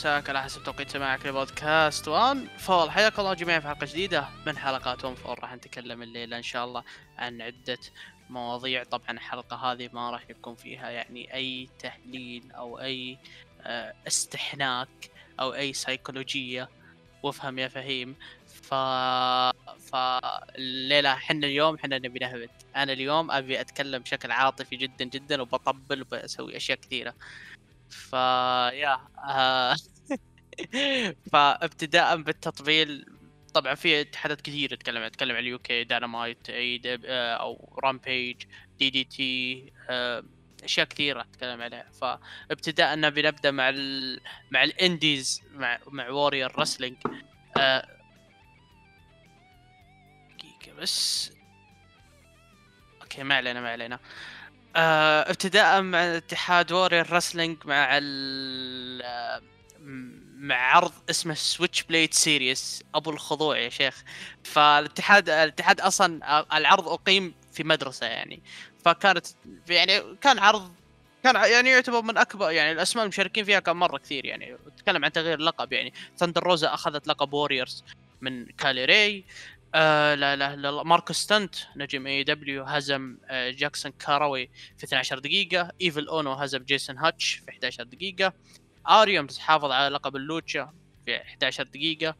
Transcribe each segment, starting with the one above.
مساك على حسب توقيت سماعك لبودكاست. One Fall حياكم الله جميعا في حلقة جديدة. من حلقات One Fall؟ راح نتكلم الليلة إن شاء الله عن عدة مواضيع. طبعا الحلقة هذه ما راح يكون فيها يعني أي تحليل أو أي آه، استحناك أو أي سيكولوجيه وافهم يا فهيم. ف فالليله إحنا اليوم إحنا نبي نهبط. أنا اليوم أبي أتكلم بشكل عاطفي جدا جدا وبطبل وبسوي أشياء كثيرة. ف يا آه، فابتداء بالتطبيل طبعا في اتحادات كثيره تتكلم اتكلم عن ال UK Dynamite اي آه، أو Rampage DDT آه، أشياء كثيرة اتكلم عليها. فابتداء نبي نبدا مع ال... مع ال indies مع مع Warrior Wrestling دقيقة بس. okay ما علينا ما علينا. آه ابتداء مع اتحاد Warrior Wrestling مع ال مع عرض اسمه Switchblade series أبو الخضوع يا شيخ. فالاتحاد الاتحاد أصلا العرض أقيم في مدرسة يعني. فكانت يعني كان عرض كان يعني يعتبر من اكبر يعني الأسماء المشاركين فيها كان مرة كثير يعني. تكلم عن تغيير لقب يعني. Thunder Rosa أخذت لقب Warriors من كالي راي آه لا لا لا ماركو ستنت نجم اي دبليو هزم آه جاكسون كاروي في 12 دقيقة. ايفل اونو هزم جيسون هاتش في 11 دقيقة. آريوم حافظ على لقب اللوتشا في 11 دقيقة.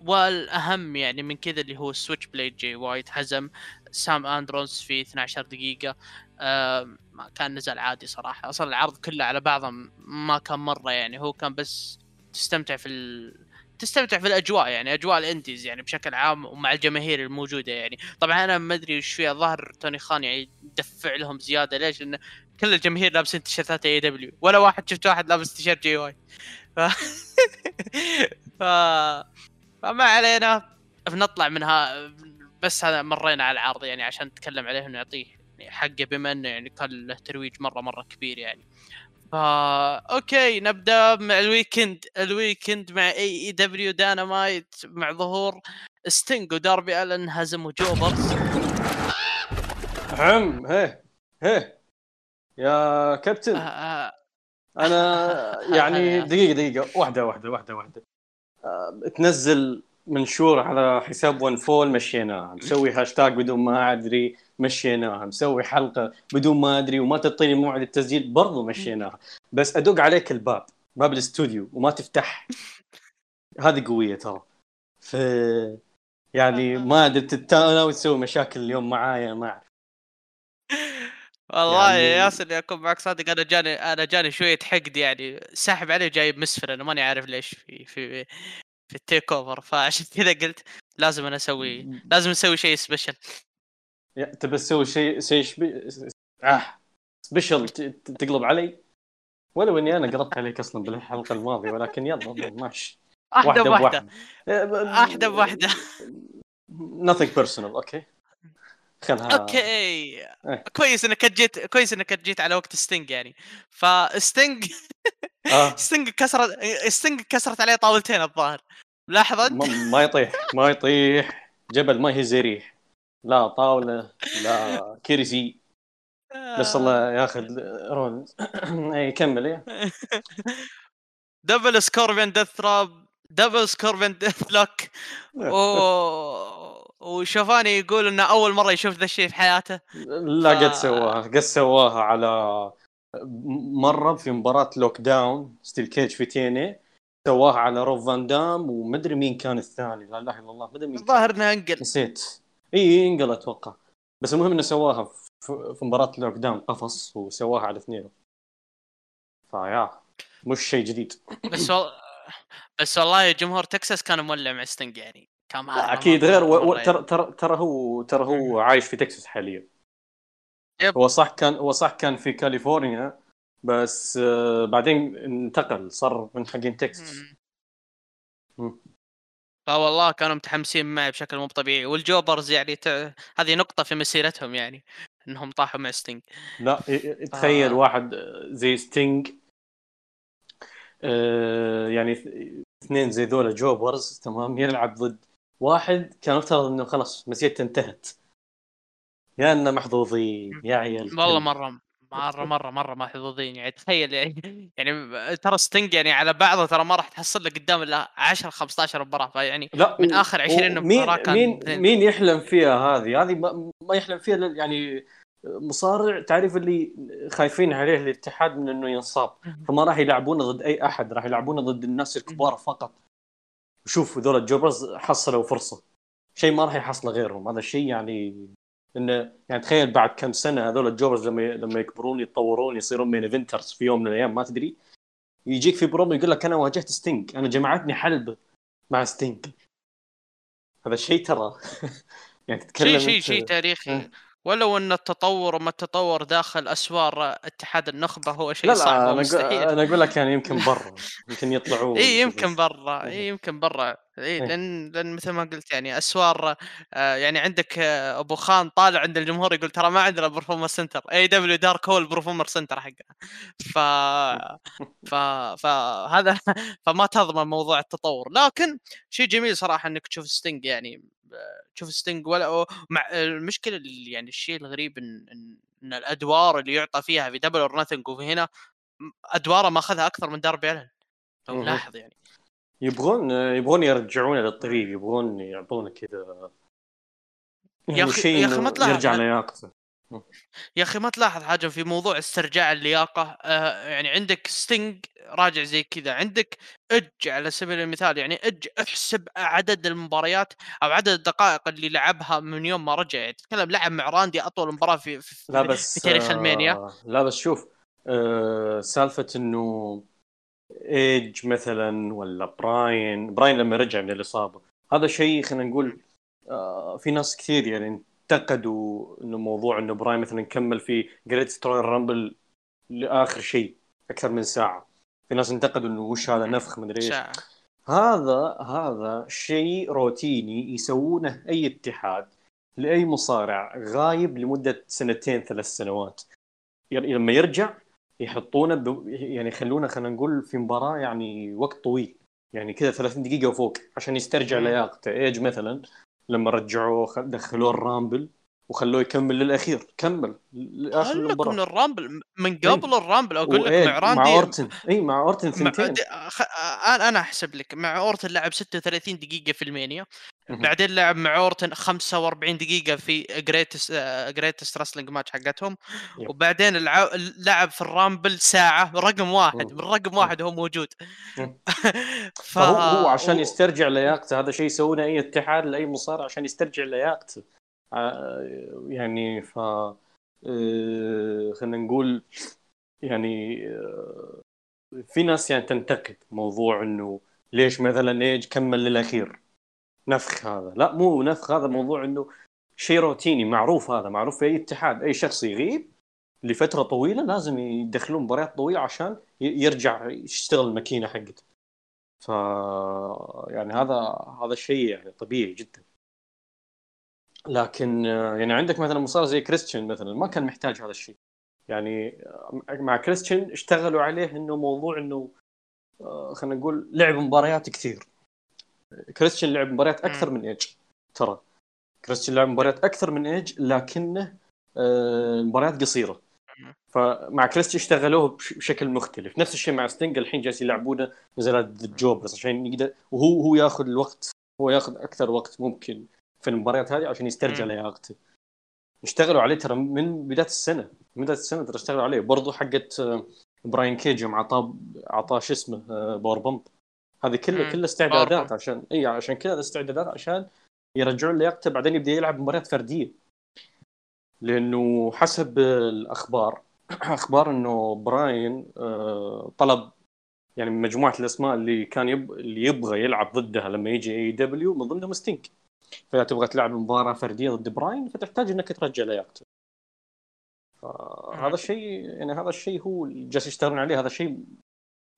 والأهم يعني من كذا اللي هو سويتش بليد جي وايت هزم سام اندرونز في 12 دقيقة. آه كان نزال عادي صراحة. أصلا العرض كله على بعضه ما كان مرة يعني. هو كان بس تستمتع في ال... تستمتع في الأجواء يعني أجواء ال indies يعني بشكل عام ومع الجماهير الموجودة يعني. طبعا أنا ما أدري إيش فيها الظاهر توني خان يعني دفع لهم زيادة. ليش؟ لأن كل الجماهير لابسين تيشيرتات AEW ولا واحد شفت واحد لابس تيشيرت Jay White. ف... ف... فما علينا. بنطلع منها بس هذا مرينا على العرض يعني عشان نتكلم عليه ونعطيه يعني حقه بما إنه يعني كان له ترويج مرة مرة كبير يعني. فا okay نبدأ مع ال weekend. ال weekend مع AEW Dynamite مع ظهور ستينج وداربي ألن هزموا jobbers عم هيه هيه. يا كابتن. آه آه. أنا يعني دقيقة دقيقة. واحدة واحدة واحدة واحدة. آه تنزل منشور على حساب One Fall مشيناها مسوي هاشتاج بدون ما أدري مشيناها مسوي حلقة بدون ما أدري وما تعطيني موعد التسجيل برضو مشيناها بس أدق عليك الباب باب الاستوديو وما تفتح. هذه قوية ترى. ف يعني ما أدري ناوي تسوي مشاكل اليوم معايا ما أعرف. والله يعني... يا ياسر أكون معك صادق أنا جاني أنا جاني شوية حقد يعني. ساحب عليه جايب مسفر أنا ماني عارف ليش في في في التيك أوفر. فعشان كذا قلت لازم أنا أسوي لازم أسوي شيء سبيشل تبي تسوي شيء شيء شبي... آه special تقلب علي؟ ولو اني أنا قلبت عليك أصلا بالحلقة الماضية ولكن يلا ماشي. واحدة بواحدة. واحدة بواحدة. Nothing personal okay؟ خلها أوكي. إيه. كويس إنك جيت كويس إنك جيت على وقت ستينج يعني. فستينج آه. ستينج كسرت ستينج كسرت عليه طاولتين الظاهر. لاحظت ما يطيح ما يطيح. جبل ما يهز ريح لا طاولة لا كرسي. بس الله ياخذ رول اي كمل إيه. double Scorpion Death Drop double Scorpion Death Lock وشوفاني يقول إنه أول مرة يشوف ذا الشيء في حياته. لا ف... قد سواها قد سواها على مرة في مباراة Lockdown steel cage في TNA. سواها على روب فان دام ومدري مين كان الثاني لا إله إلا الله مدري مين الظاهر انها انقل نسيت. إي انقل أتوقع. بس المهم إنه سواها في مباراة Lockdown قفص وسواها على اثنين. فيا مش شيء جديد. بس والله بس والله جمهور تكساس كان مولع مع ستنج يعني. كان أكيد غير و... ترى ترى ترى هو ترى هو عايش في تكساس حاليا. yep. هو صح كان هو صح كان في كاليفورنيا بس آه بعدين انتقل صار من حقين تكساس. فوالله كانوا متحمسين معي بشكل مو طبيعي. وال jobbers يعني ت... هذه نقطة في مسيرتهم يعني إنهم طاحوا مع ستينج. لا تخيل آه. واحد زي ستينج آه يعني اثنين زي ذولا jobbers تمام يلعب ضد واحد كان مفترض إنه خلاص مسيرته انتهت. يا إنه محظوظين يا عيال. والله مرة مرة مرة مرة محظوظين. يعني تخيل يعني يعني ترى ستنج يعني على بعضه ترى ما راح تحصل له قدام إلا 10 15 مباراة. فيعني لا من آخر 20 مباراة كان مين مين يحلم فيها هذه؟ هذه ما يحلم فيها يعني مصارع تعرف اللي خايفين عليه الاتحاد من إنه ينصاب. فما راح يلعبونه ضد أي أحد راح يلعبونه ضد الناس الكبار فقط. شوف هذول ال jobbers حصلوا فرصة. شيء ما راح يحصله غيرهم. هذا الشيء يعني انه يعني تخيل بعد كم سنة هذول ال jobbers لما لما يكبرون يتطورون يصيرون main eventers في يوم من الأيام ما تدري. يجيك في برومو يقول لك أنا واجهت ستينج أنا جمعتني حلبه مع ستينج هذا الشيء ترى. يعني تتكلم شيء شيء شيء تاريخي. ولو أن التطور وما التطور داخل أسوار اتحاد النخبة هو شيء صعب لا ومستحيل. أنا أقول لك يعني يمكن برا يمكن يطلعون إي يمكن برا إي يمكن برا. إي لأن لأن مثل ما قلت يعني أسوار آه يعني عندك آه أبو خان طالع عند الجمهور يقول ترى ما عندنا performance center AEW Dark هو ال performance center حقه. ف ف فهذا فما تضمن موضوع التطور. لكن شيء جميل صراحة إنك تشوف ستينج يعني تشوف ستينج ولا مع المشكلة اللي يعني الشيء الغريب إن إن الأدوار اللي يعطى فيها في Double or Nothing وفي هنا أدواره ما أخذها أكثر من داربي الن لو لاحظ يعني. يبغون يبغون يرجعونه للطريق يبغون يعطونه كذا يا أخي يا أخي ما تلاحظ يرجع لياقته. يا أخي ما تلاحظ حاجة في موضوع استرجاع اللياقة؟ آه يعني عندك ستينج راجع زي كذا عندك اج على سبيل المثال يعني اج احسب عدد المباريات أو عدد الدقائق اللي لعبها من يوم ما رجع. يعني تتكلم لعب مع راندي أطول مباراة في في, لا بس في تاريخ ألمانيا. آه لا بس شوف آه سالفة إنه ايج مثلا ولا براين براين لما رجع من الإصابة هذا شيء خلينا نقول آه في ناس كثير يعني انتقدوا إنه موضوع إنه براين مثلا كمل في Greatest Royal Rumble لآخر شيء أكثر من ساعة. في ناس انتقدوا إنه وش هذا نفخ مدري إيش. هذا هذا شيء روتيني يسوونه أي اتحاد لأي مصارع غايب لمدة سنتين ثلاث سنوات. لما يرجع يحطونه ب... يعني يخلونه خلينا نقول في مباراة يعني وقت طويل. يعني كذا 30 دقيقة وفوق عشان يسترجع لياقته. إيج مثلا. لما رجعوه دخلوه ال Rumble وخلوه يكمل للأخير. كمل لآخر المباراة. من ال Rumble من قبل ال Rumble أقول لك مع راندي مع أورتن. اي مع أورتن ثنتين. خ... أنا أنا أحسب لك مع أورتن لعب 36 دقيقة في المانيا بعدين لعب مع أورتن 45 دقيقة في greatest greatest wrestling match حقتهم. وبعدين. لعب في ال Rumble ساعة رقم واحد من رقم واحد هو موجود. ف... فهو هو عشان يسترجع لياقته هذا شيء يسوونه أي اتحاد لأي مصارع عشان يسترجع لياقته. آه، يعني ف آه، خلينا نقول يعني آه، في ناس يعني تنتقد موضوع إنه ليش مثلا إيج كمل للأخير؟ نفخ هذا. لا مو نفخ هذا موضوع إنه شيء روتيني معروف هذا معروف في أي اتحاد أي شخص يغيب لفترة طويلة لازم يدخلون مباريات طويلة عشان يرجع يشتغل الماكينة حقته. ف يعني هذا هذا الشيء يعني طبيعي جدا. لكن يعني عندك مثلا مصارع زي كريستيان مثلا ما كان محتاج هذا الشيء. يعني مع كريستيان اشتغلوا عليه إنه موضوع إنه آه، خلينا نقول لعب مباريات كثير. كريستيان لعب مباريات أكثر من ايج ترى. كريستيان لعب مباريات أكثر من ايج لكنه آه، مباريات قصيرة. فمع كريستيان اشتغلوه بشكل مختلف. نفس الشيء مع ستينج الحين جالس يلعبونه نزلات ضد jobbers عشان يقدر وهو هو ياخذ الوقت هو ياخذ أكثر وقت ممكن في المباريات هذه عشان يسترجع لياقته. اشتغلوا عليه ترى من بداية السنة. من بداية السنة ترى اشتغلوا عليه. برضو حقت آه، براين كيج يوم اعطاه اعطاه شو اسمه آه، powerbomb. هذه كلها كلها استعدادات عشان إي عشان كذا استعدادات عشان يرجعون لياقته بعدين يبدأ يلعب مباريات فردية. لأنه حسب الأخبار أخبار إنه براين آه، طلب يعني من مجموعة الأسماء اللي كان يب... اللي يبغى يلعب ضدها لما يجي AEW من ضمنهم ستينك. فإذا تبغى تلعب مباراة فردية ضد براين فتحتاج إنك ترجع لياقته. فهذا الشيء يعني هذا الشيء هو جالس يشتغلون عليه هذا الشيء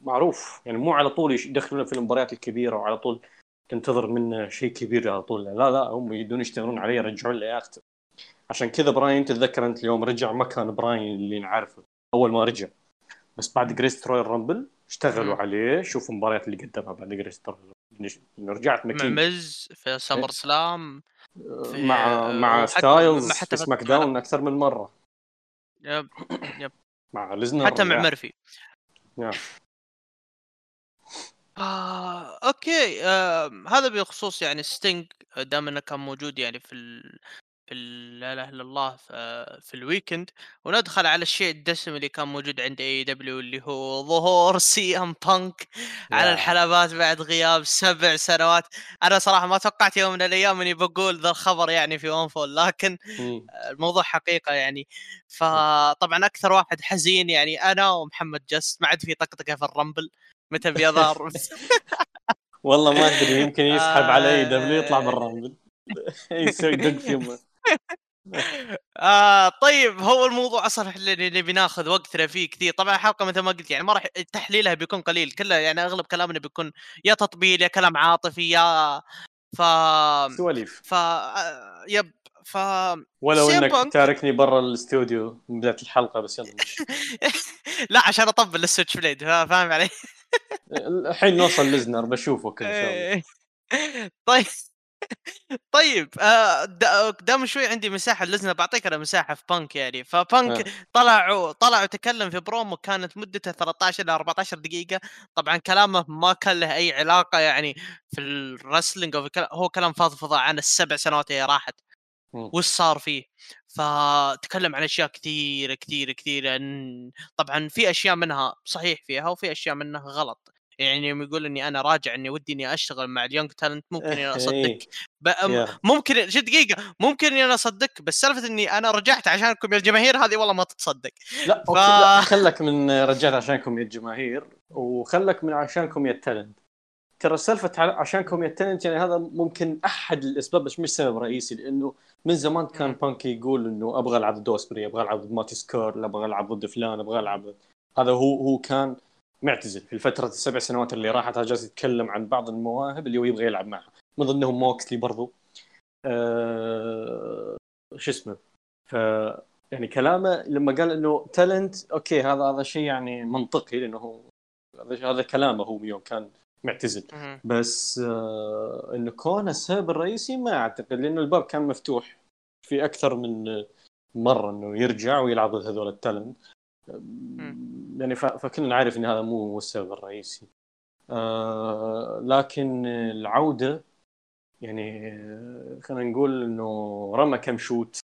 معروف. يعني مو على طول يدخلونه في المباريات الكبيرة وعلى طول تنتظر منه شيء كبير على طول. لا لا هم يدون يشتغلون عليه يرجعون لياقته عشان كذا براين تتذكر أنت اليوم رجع ما كان براين اللي نعرفه. أول ما رجع. بس بعد Greatest Royal Rumble اشتغلوا عليه شوفوا المباريات اللي قدمها بعد Greatest Royal رجعت مكين. مع مز في SummerSlam في مع مع ستايلز في SmackDown أكثر من مرة. yep yep. مع ليزنر حتى مع ميرفي. آه، okay آه، هذا بخصوص يعني ستينج دام إنه كان موجود يعني في ال... في ال- لا إله إلا الله في, في ال weekend وندخل على الشيء الدسم اللي كان موجود عند AEW اللي هو ظهور سي ام بانك على الحلبات بعد غياب سبع سنوات. أنا صراحة ما توقعت يوم من الأيام إني بقول ذا الخبر يعني في One Fall لكن الموضوع حقيقة يعني. فطبعا أكثر واحد حزين يعني أنا ومحمد بس ما عاد في طقطقة في ال Rumble. متى بيظهر والله ما أدري يمكن يسحب على AEW يطلع بال Rumble يسوي دق فيهم آه طيب هو الموضوع أصلا اللي نبي ناخذ وقتنا فيه كثير. طبعا الحلقة مثل ما قلت يعني ما راح تحليلها بيكون قليل. كله يعني أغلب كلامنا بيكون يا تطبيل يا كلام عاطفي يا ف سواليف. ف آه، yep. ف ولو إنك تاركني برا الاستوديو من بدايه الحلقة بس يلا لا عشان أطبل ال Switchblade فاهم علي؟ الحين نوصل لزنر بشوفك إن شاء الله. طيب طيب آه، دام شوي عندي مساحة لزنا بعطيك أنا مساحة في بانك يعني. فبانك آه. طلع طلع وتكلم في برومو كانت مدته 13 إلى 14 دقيقة. طبعا كلامه ما كان له أي علاقة يعني في ال wrestling أو في هو كلام فضفضة عن السبع سنوات اللي راحت. وش صار فيه؟ فتكلم عن أشياء كثيرة كثيرة كثيرة طبعا في أشياء منها صحيح فيها وفي أشياء منها غلط. يعني يوم يقول إني أنا راجع إني ودي إني أشتغل مع ال young talent ممكن إني إيه. اصدق ممكن شو دقيقة ممكن إني أنا اصدق بس سالفة إني أنا رجعت عشانكم يا الجماهير هذه والله ما تتصدق. لا ف... okay لا خلك من رجعت عشانكم يا الجماهير وخلك من عشانكم يا ال talent ترى سالفة عشانكم يا ال talent يعني هذا ممكن أحد الأسباب بس مش سبب رئيسي لأنه من زمان كان بانكي يقول إنه أبغى ألعب ضد أوسبري أبغى ألعب ضد مارتي سكرل أبغى ألعب ضد فلان أبغى ألعب هذا. هو هو كان معتزل في الفترة السبع سنوات اللي راحت جالس يتكلم عن بعض المواهب اللي هو يبغى يلعب معها من ضمنهم موكسلي برضو. أه... شو اسمه؟ ف يعني كلامه لما قال إنه talent okay هذا هذا شيء يعني منطقي لأنه هو هذا كلامه هو يوم كان معتزل. بس آه انه كونه السبب الرئيسي ما أعتقد لأنه الباب كان مفتوح في أكثر من مرة إنه يرجع ويلعب ضد هذول ال talent. يعني فكلنا نعرف إن هذا مو السبب الرئيسي. آه لكن العودة يعني خلينا نقول إنه رمى كم shoot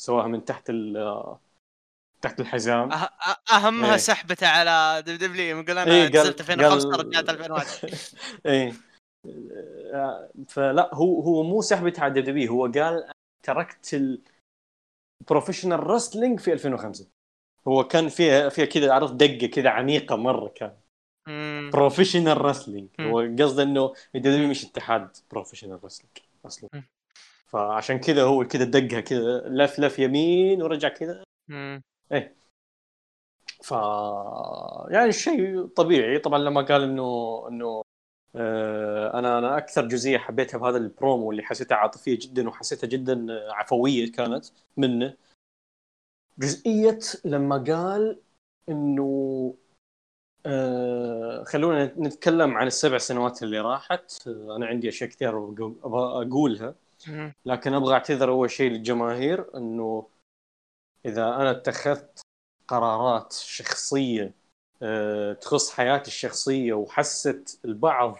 سواء من تحت تحت الحزام. أه أهمها إيه. سحبته على دبليو يقول أنا إيه نزلت 2005 رجعت 2001 إيه. فلا هو هو مو سحبته على دبليو هو قال تركت ال professional wrestling في 2005 هو كان فيها فيها كذا عرفت دقة كذا عميقة مرة كان. professional wrestling هو قصده إنه الدبليو مش اتحاد professional wrestling أصلا. فعشان كذا هو كذا دقها كذا لف لف يمين ورجع كذا. إيه. ف يعني شيء طبيعي. طبعا لما قال إنه إنه آه أنا أنا أكثر جزئية حبيتها بهذا البرومو اللي حسيتها عاطفية جدا وحسيتها جدا عفوية كانت منه. جزئية لما قال إنه آه خلونا نتكلم عن السبع سنوات اللي راحت. آه أنا عندي أشياء كثير أبغى أقولها. لكن أبغى أعتذر أول شيء للجماهير إنه إذا أنا اتخذت قرارات شخصية آه تخص حياتي الشخصية وحست البعض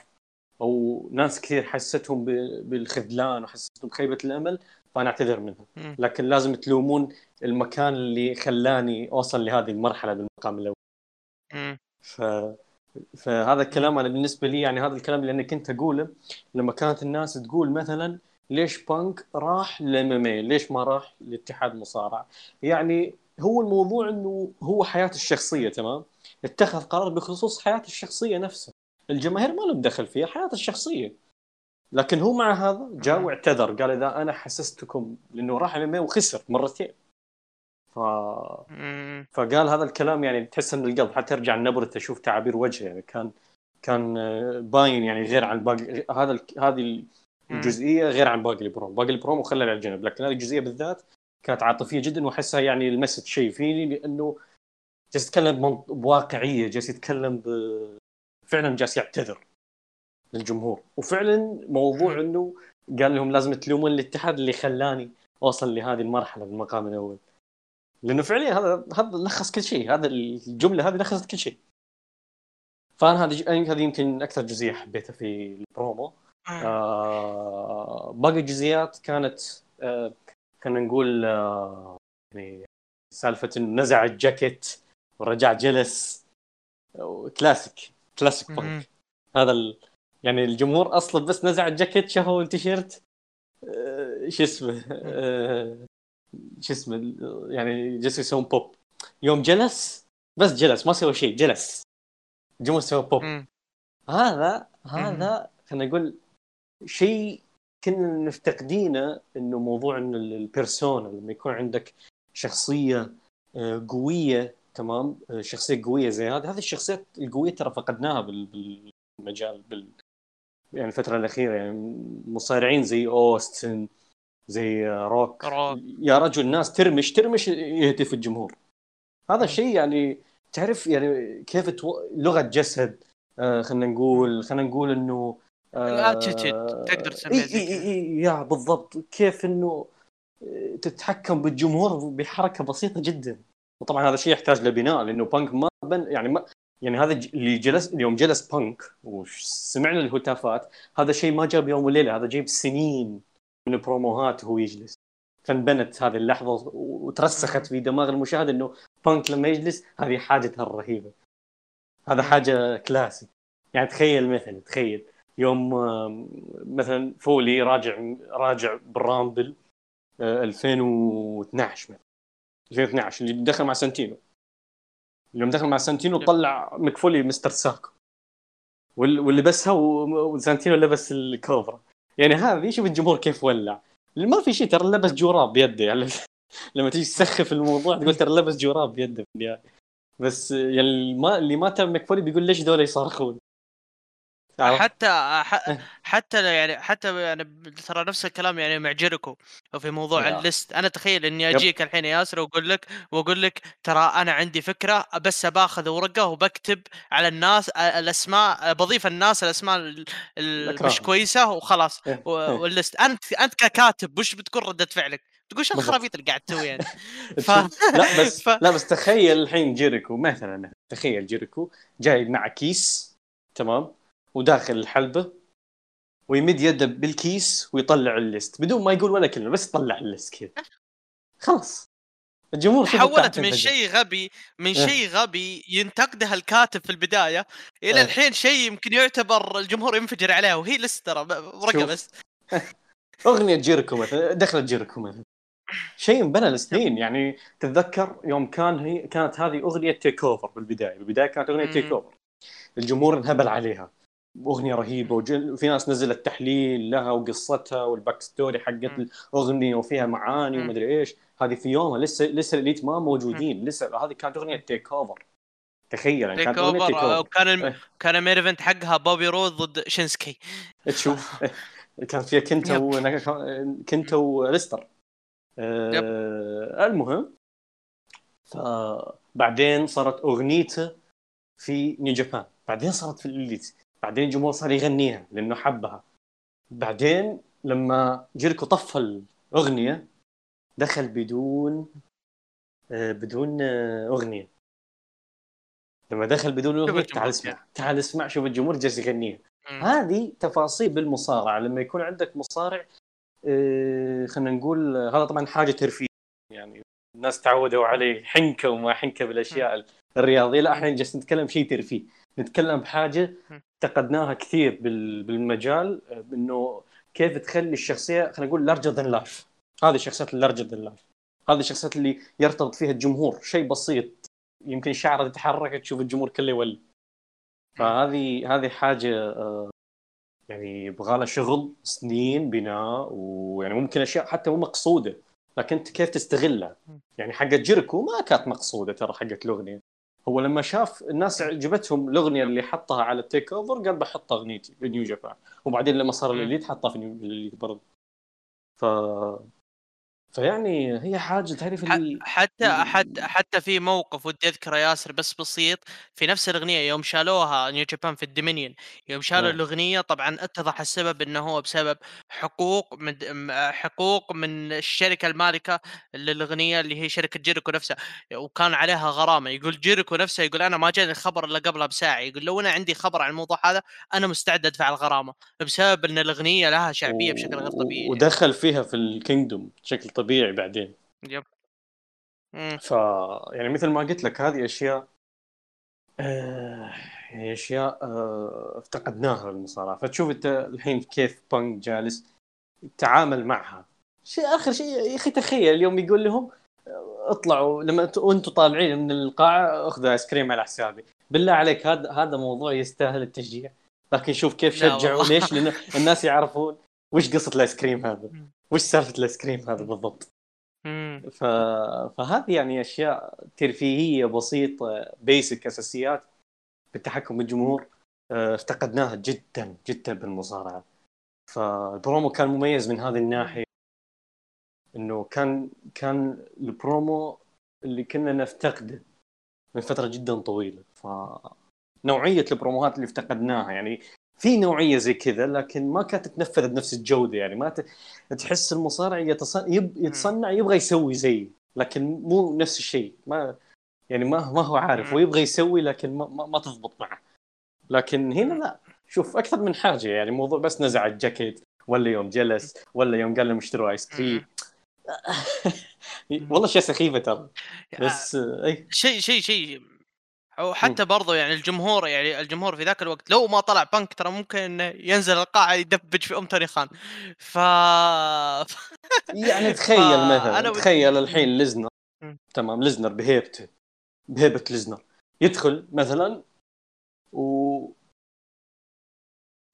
أو ناس كثير حستهم بالخذلان وحستهم بخيبة الأمل فأنا أعتذر منها لكن لازم تلومون المكان اللي خلاني أوصل لهذه المرحلة بالمقام الأول. ف فهذا الكلام أنا بالنسبة لي يعني هذا الكلام اللي أنا كنت أقوله لما كانت الناس تقول مثلا ليش بانك راح لام ليش ما راح لاتحاد مصارعة؟ يعني هو الموضوع إنه هو حياته الشخصية تمام؟ اتخذ قرار بخصوص حياته الشخصية نفسها الجماهير ما لهم دخل فيها حياته الشخصية. لكن هو مع هذا جاء واعتذر قال إذا أنا حسستكم لأنه راح ام وخسر مرتين. ف... فقال هذا الكلام يعني تحس إن القلب حتى ترجع النبرة تشوف تعابير وجهه. يعني كان كان باين يعني غير عن باقي هذا ال... هذه الجزئيه غير عن باقي البروم. باقي البروم وخلى على الجنب. لكن هذه الجزئية بالذات كانت عاطفية جدا وأحسها يعني لمست شيء فيني لأنه جالس يتكلم بواقعية جالس يتكلم ب... فعلا جالس يعتذر للجمهور. وفعلا موضوع إنه قال لهم لازم تلومون الاتحاد اللي خلاني أوصل لهذه المرحلة بالمقام الأول. لأنه فعليا هذا هذا لخص كل شيء. هذا الجملة هذه لخصت كل شيء. فأنا هذه هذه يمكن أكثر جزئية حبيتها في البرومو. آه. آه باقي الجزئيات كانت آه خلينا نقول آه يعني سالفة إنه نزع الجاكيت ورجع جلس classic classic بانك. هذا ال... يعني الجمهور أصلا بس نزع الجاكيت شافوا التيشيرت آه شو اسمه آه شو اسمه يعني جلسوا يسوون بوب يوم جلس بس جلس ما سوى شيء جلس الجمهور سوى بوب هذا هذا خلينا نقول شيء كنا مفتقدينه إنه موضوع انه البيرسونا لما يكون عندك شخصية آه، قوية تمام؟ آه، شخصية قوية زي هذه هذه الشخصيات القوية ترى فقدناها بالمجال بال يعني الفترة الأخيرة يعني مصارعين زي أوستن زي روك, روك. يا رجل الناس ترمش ترمش يهتف الجمهور. هذا الشيء يعني تعرف يعني كيف تو... لغة جسد آه خلينا نقول خلينا نقول إنه آه تقدر تسميه إي إي إي يا بالضبط. كيف إنه آه، تتحكم بالجمهور بحركة بسيطة جدا. وطبعا هذا الشيء يحتاج لبناء لأنه بانك ما بن يعني ما يعني هذا اللي جلس اليوم جلس بانك وسمعنا الهتافات هذا شيء ما جاب يوم وليلة. هذا جايب سنين من البروموهات وهو يجلس. فانبنت هذه اللحظة وترسخت في دماغ المشاهد إنه بانك لما يجلس هذه حاجته الرهيبة. هذا حاجة كلاسيك يعني تخيل مثلا تخيل. يوم مثلا فولي راجع راجع بال Rumble 2012 مثلا. 2012 اللي دخل مع سانتينو. اليوم دخل مع سانتينو طلع مكفولي مستر ساكو. واللي لبسها وسانتينو لبس الكوبرا. يعني هذه شوف الجمهور كيف ولع. ما في شيء ترى لبس جوراب بيده. يعني لما تيجي تسخف الموضوع تقول ترى لبس جوراب بيده يعني بس يعني اللي ما اللي ما تم مكفولي بيقول ليش دول يصرخون حتى حتى يعني حتى يعني ترى نفس الكلام يعني مع جيريكو في موضوع yeah. الليست. أنا تخيل إني أجيك الحين ياسر وأقول لك وأقول لك ترى أنا عندي فكرة بس باخذ ورقة وبكتب على الناس الأسماء بضيف الناس الأسماء مش كويسة وخلاص. إيه، إيه. وال list. أنت أنت ككاتب وش بتكون ردة فعلك؟ تقول شو الخرابيط اللي قاعد تسوي يعني. ف... لا بس ف... لا بس تخيل الحين جيريكو مثلا تخيل جيريكو جاي مع كيس تمام؟ وداخل الحلبة ويمد يده بالكيس ويطلع ال list. بدون ما يقول ولا كلمة بس يطلع ال list كذا. خلاص. الجمهور حولت من شيء غبي من إيه. شيء غبي ينتقده الكاتب في البداية إلى آه. الحين شيء يمكن يعتبر الجمهور ينفجر عليها وهي list ترى ورقه بس أغنية جيركو مثلا دخلت جيركو مثلا. شيء انبنى لسنين. يعني تتذكر يوم كان هي كانت هذه أغنية TakeOver بالبداية. بالبداية كانت أغنية TakeOver الجمهور انهبل عليها. أغنية رهيبة وفي ناس نزلت تحليل لها وقصتها وال back story حقت الأغنية وفيها معاني ومدري إيش. هذه في يومها لسه لسه ال Elite ما موجودين لسه هذه كانت أغنية TakeOver تخيل يعني كانت أغنية TakeOver وكان الم... إيه. كان ال main event حقها بوبي رود ضد شينسكي تشوف كان فيها كنتا و... كنتا وليستر. آه المهم فبعدين صارت أغنيته في New Japan بعدين صارت في ال Elite بعدين الجمهور صار يغنيها لأنه حبها. بعدين لما جيركو طفى الأغنية دخل بدون آه، بدون آه، أغنية. لما دخل بدون أغنية تعال اسمع تعال اسمع شوف الجمهور جالس يغنيها. هذه تفاصيل بالمصارعة. لما يكون عندك مصارع آه، خلينا نقول هذا طبعا حاجة ترفيه. يعني الناس تعودوا عليه حنكة وما حنكة بالأشياء الرياضية. لا إحنا جالسين نتكلم شيء ترفيه. نتكلم بحاجة افتقدناها كثير بالمجال إنه كيف تخلي الشخصية خلينا نقول larger than life هذه الشخصيات ال larger than life هذه الشخصيات اللي يرتبط فيها الجمهور. شيء بسيط. يمكن شعره تتحرك تشوف الجمهور كله يولع فهذه هذه حاجة آه، يعني يبغى لها شغل سنين بناء ويعني ممكن أشياء حتى مو مقصودة. لكن أنت كيف تستغلها؟ يعني حقت جيريكو ما كانت مقصودة ترى حقت الأغنية. هو لما شاف الناس عجبتهم الأغنية اللي حطها على ال TakeOver قال بحط اغنيتي ب New Japan. وبعدين لما صار ال Elite حطها في ال Elite برضه. ف فيعني هي حاجة تعرف اللي حتى حتى حتى في موقف ودي أذكره ياسر بس بسيط في نفس الأغنية يوم شالوها New Japan في ال Dominion يوم شالوا أه. الأغنية طبعا اتضح السبب إنه هو بسبب حقوق من حقوق من الشركة المالكة للأغنية اللي هي شركة جيريكو نفسها وكان عليها غرامة يقول جيريكو نفسه يقول أنا ما جاني الخبر إلا قبلها بساعة يقول لو أنا عندي خبر عن الموضوع هذا أنا مستعد ادفع الغرامه بسبب إن الأغنية لها شعبية. بشكل غير طبيعي ودخل فيها في ال Kingdom بشكل طبيعي بعدين. yep. ف يعني مثل ما قلت لك هذه أشياء آه يعني أشياء آه افتقدناها بالمصارعه فتشوف أنت الحين كيف بانك جالس يتعامل معها. شيء آخر شيء يا أخي تخيل اليوم يقول لهم آه، اطلعوا لما وأنتم طالعين من القاعة أخذوا آيس كريم على حسابي. بالله عليك هذا هذا موضوع يستاهل التشجيع. لكن شوف كيف شجعوا. ليش؟ لأن الناس يعرفون وش قصة الآيس كريم هذا. وش سالفة الآيس كريم هذا بالضبط؟ ف... فهذه يعني أشياء ترفيهية بسيطة basic أساسيات بالتحكم بالجمهور آه، افتقدناها جدا جدا بالمصارعة. فالبرومو كان مميز من هذه الناحية. إنه كان كان البرومو اللي كنا نفتقده من فترة جدا طويلة. ف نوعية البروموهات اللي افتقدناها يعني في نوعية زي كذا لكن ما كانت تتنفذ بنفس الجودة يعني. ما ت... تحس المصارع يتصنع, يب... يتصنع يبغى يسوي زي لكن مو نفس الشيء. ما يعني ما ما هو عارف. ويبغى يسوي لكن ما, ما, ما تضبط معه. لكن هنا لا. شوف أكثر من حاجة يعني. موضوع بس نزع الجاكيت ولا يوم جلس ولا يوم قال لهم اشتروا آيس كريم. والله شيء سخيفة ترى. بس أي. شيء شيء شيء وحتى برضو يعني الجمهور يعني الجمهور في ذاك الوقت لو ما طلع بنك ترى ممكن ينزل القاعة يدبج في أم توني خان. ف يعني تخيل مثلا أنا تخيل الحين ليسنر تمام ليسنر بهيبته بهيبة ليسنر يدخل مثلا و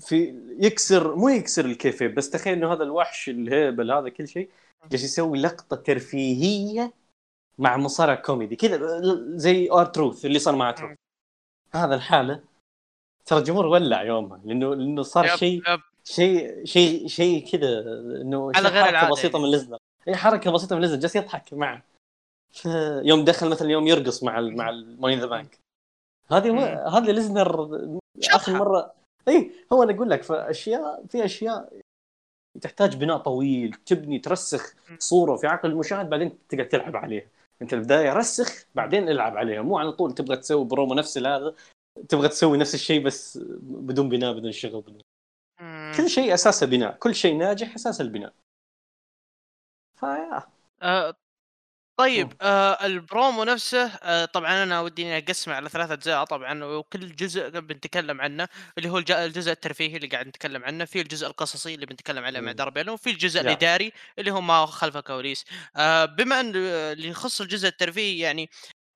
في يكسر مو يكسر الكيفية بس تخيل إنه هذا الوحش الهيبل هذا كل شيء جالس يسوي لقطة ترفيهية مع مصارع كوميدي كذا زي ار تروث اللي صار مع تروث هذا الحالة ترى الجمهور ولع يومها لأنه لأنه صار شيء شيء شيء شيء كذا إنه على غير حركة بسيطة من ليسنر هي حركة بسيطة من ليسنر جالس يضحك معه. يوم دخل مثلا يوم يرقص مع ال مع ال Money in the Bank هذه هذه ليسنر آخر مرة. اي هو أنا أقول لك فأشياء في أشياء تحتاج بناء طويل تبني ترسخ صورة في عقل المشاهد بعدين تقعد تلعب عليها. انت البداية رسخ بعدين العب عليها. مو على طول تبغى تسوي برومو نفس هذا تبغى تسوي نفس الشيء بس بدون بناء بدون شغل بدون كل شيء اساسه بناء كل شيء ناجح أساس البناء. فيا. أه طيب آه البرومو نفسه آه طبعا أنا ودي إني أقسمه على ثلاث أجزاء طبعا وكل جزء بنتكلم عنه اللي هو الجزء الترفيهي اللي قاعد نتكلم عنه في الجزء القصصي اللي بنتكلم عليه مع داربي وفي الجزء الإداري اللي هو ما خلف الكواليس آه بما إن اللي يخص الجزء الترفيهي يعني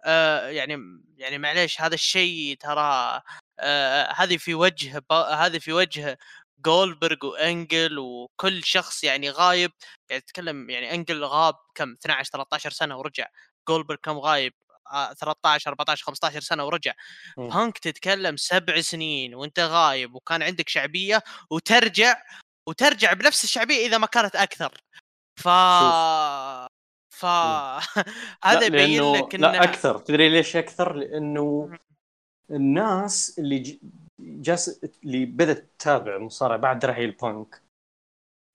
آه يعني يعني معليش هذا الشيء ترى آه هذه في وجه هذه في وجه جولبرغ وانجل وكل شخص يعني غايب. يعني تتكلم يعني انجل غاب كم؟ 12 13 سنة ورجع. جولبرغ كم غايب؟ 13 14 15 سنة ورجع. م. بانك تتكلم سبع سنين وانت غايب وكان عندك شعبية وترجع وترجع بنفس الشعبية إذا ما كانت أكثر. ف ف هذا يبين لك لا أكثر. تدري ليش أكثر؟ لأنه الناس اللي ج... جالس اللي بدأت تتابع مصارعة بعد رحيل بانك.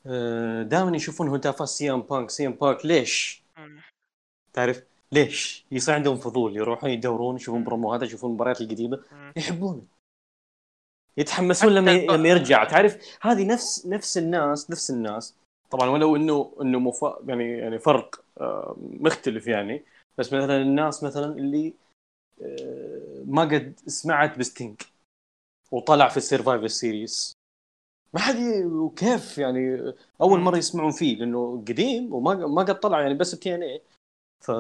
آه، دائما يشوفون هتافات سي إم بانك. سي إم بانك ليش؟ تعرف ليش؟ يصير عندهم فضول يروحون يدورون يشوفون بروموهات يشوفون المباريات القديمة يحبونه. يتحمسون لما لما يرجع. تعرف هذه نفس نفس الناس نفس الناس. طبعا ولو إنه إنه مف... يعني يعني فرق آه، مختلف يعني. بس مثلا الناس مثلا اللي آه، ما قد سمعت بستينج وطلع في ال Survivor Series. ما حد وكيف يعني أول مرة يسمعون فيه لأنه قديم وما ما قد طلع يعني بس TNA ف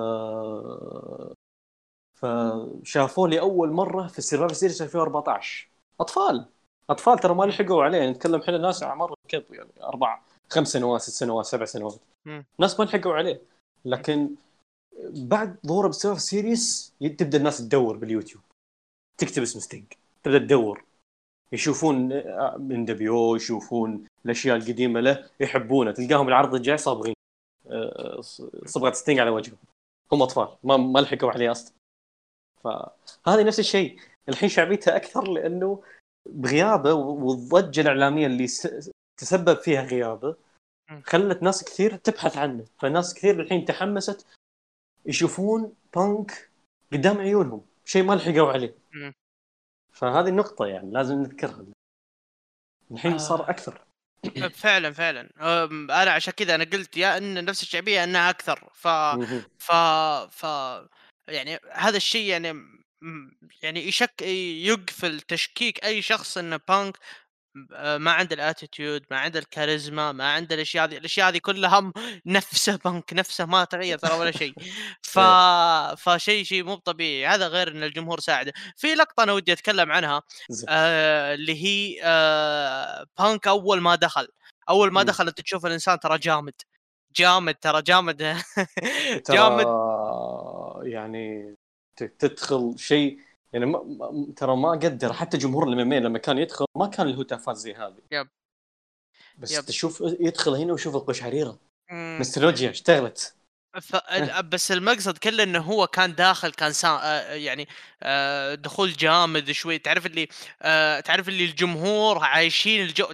فشافوه لأول مرة في ال Survivor Series 2014 أطفال. أطفال ترى ما لحقوا عليه. نتكلم إحنا ناس اعمار كذا يعني أربع خمس سنوات ست سنوات سبع سنوات. ناس ما لحقوا عليه. لكن بعد ظهوره بال Survivor Series تبدأ الناس تدور باليوتيوب. تكتب اسم ستينج تبدأ تدور. يشوفون من debut يشوفون الأشياء القديمة له يحبونه. تلقاهم العرض الجاي صابغين. آه، صبغة ستينج على وجههم. هم أطفال. ما ما لحقوا عليه أصلا. فهذه نفس الشيء. الحين شعبيته أكثر لأنه بغيابة والضجة الإعلامية اللي تسبب فيها غيابة خلت ناس كثير تبحث عنه. فناس كثير الحين تحمست يشوفون بانك قدام عيونهم. شيء ما لحقوا عليه. فهذه النقطة يعني لازم نذكرها. الحين صار آه. أكثر. فعلا فعلا. أنا عشان كذا أنا قلت يا إن نفس الشعبية إنها أكثر. ف ف ف يعني هذا الشيء يعني يعني يشك يقفل تشكيك أي شخص ان بانك ما عنده ال attitude ما عنده الكاريزما ما عنده الأشياء هذه الأشياء هذه كلها نفسه بنك نفسه ما تغير ترى ولا شيء. ف إيه. فشيء شيء مو طبيعي. هذا غير إن الجمهور ساعده. في لقطة أنا ودي أتكلم عنها آه اللي هي آه بانك أول ما دخل. أول ما دخل أنت تشوف الإنسان ترى جامد. جامد ترى جامد. جامد. يعني تدخل شيء يعني ما ترى ما قدر حتى جمهور الام لما كان يدخل ما كان الهتافات زي هذه. يب. بس يب. تشوف يدخل هنا ويشوف القشعريرة. مسترولوجيا اشتغلت. ف... بس المقصد كله إنه هو كان داخل كان سا... يعني دخول جامد شوي. تعرف اللي تعرف اللي الجمهور عايشين الجو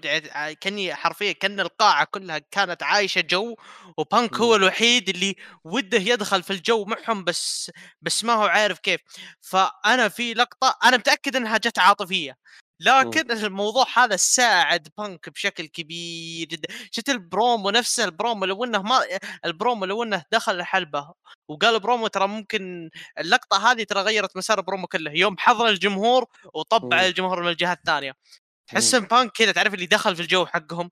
كأني حرفيا كأن القاعة كلها كانت عايشة جو وبانك هو الوحيد اللي وده يدخل في الجو معهم بس بس ما هو عارف كيف. فأنا في لقطة أنا متأكد إنها جت عاطفية. لكن الموضوع هذا ساعد بانك بشكل كبير جدا. شفت البرومو نفسه البرومو لو إنه ما البرومو لو إنه دخل الحلبة وقال برومو ترى ممكن اللقطة هذه ترى غيرت مسار البرومو كله. يوم حضر الجمهور وطبع الجمهور من الجهة الثانية. تحس إن بانك كذا تعرف اللي دخل في الجو حقهم.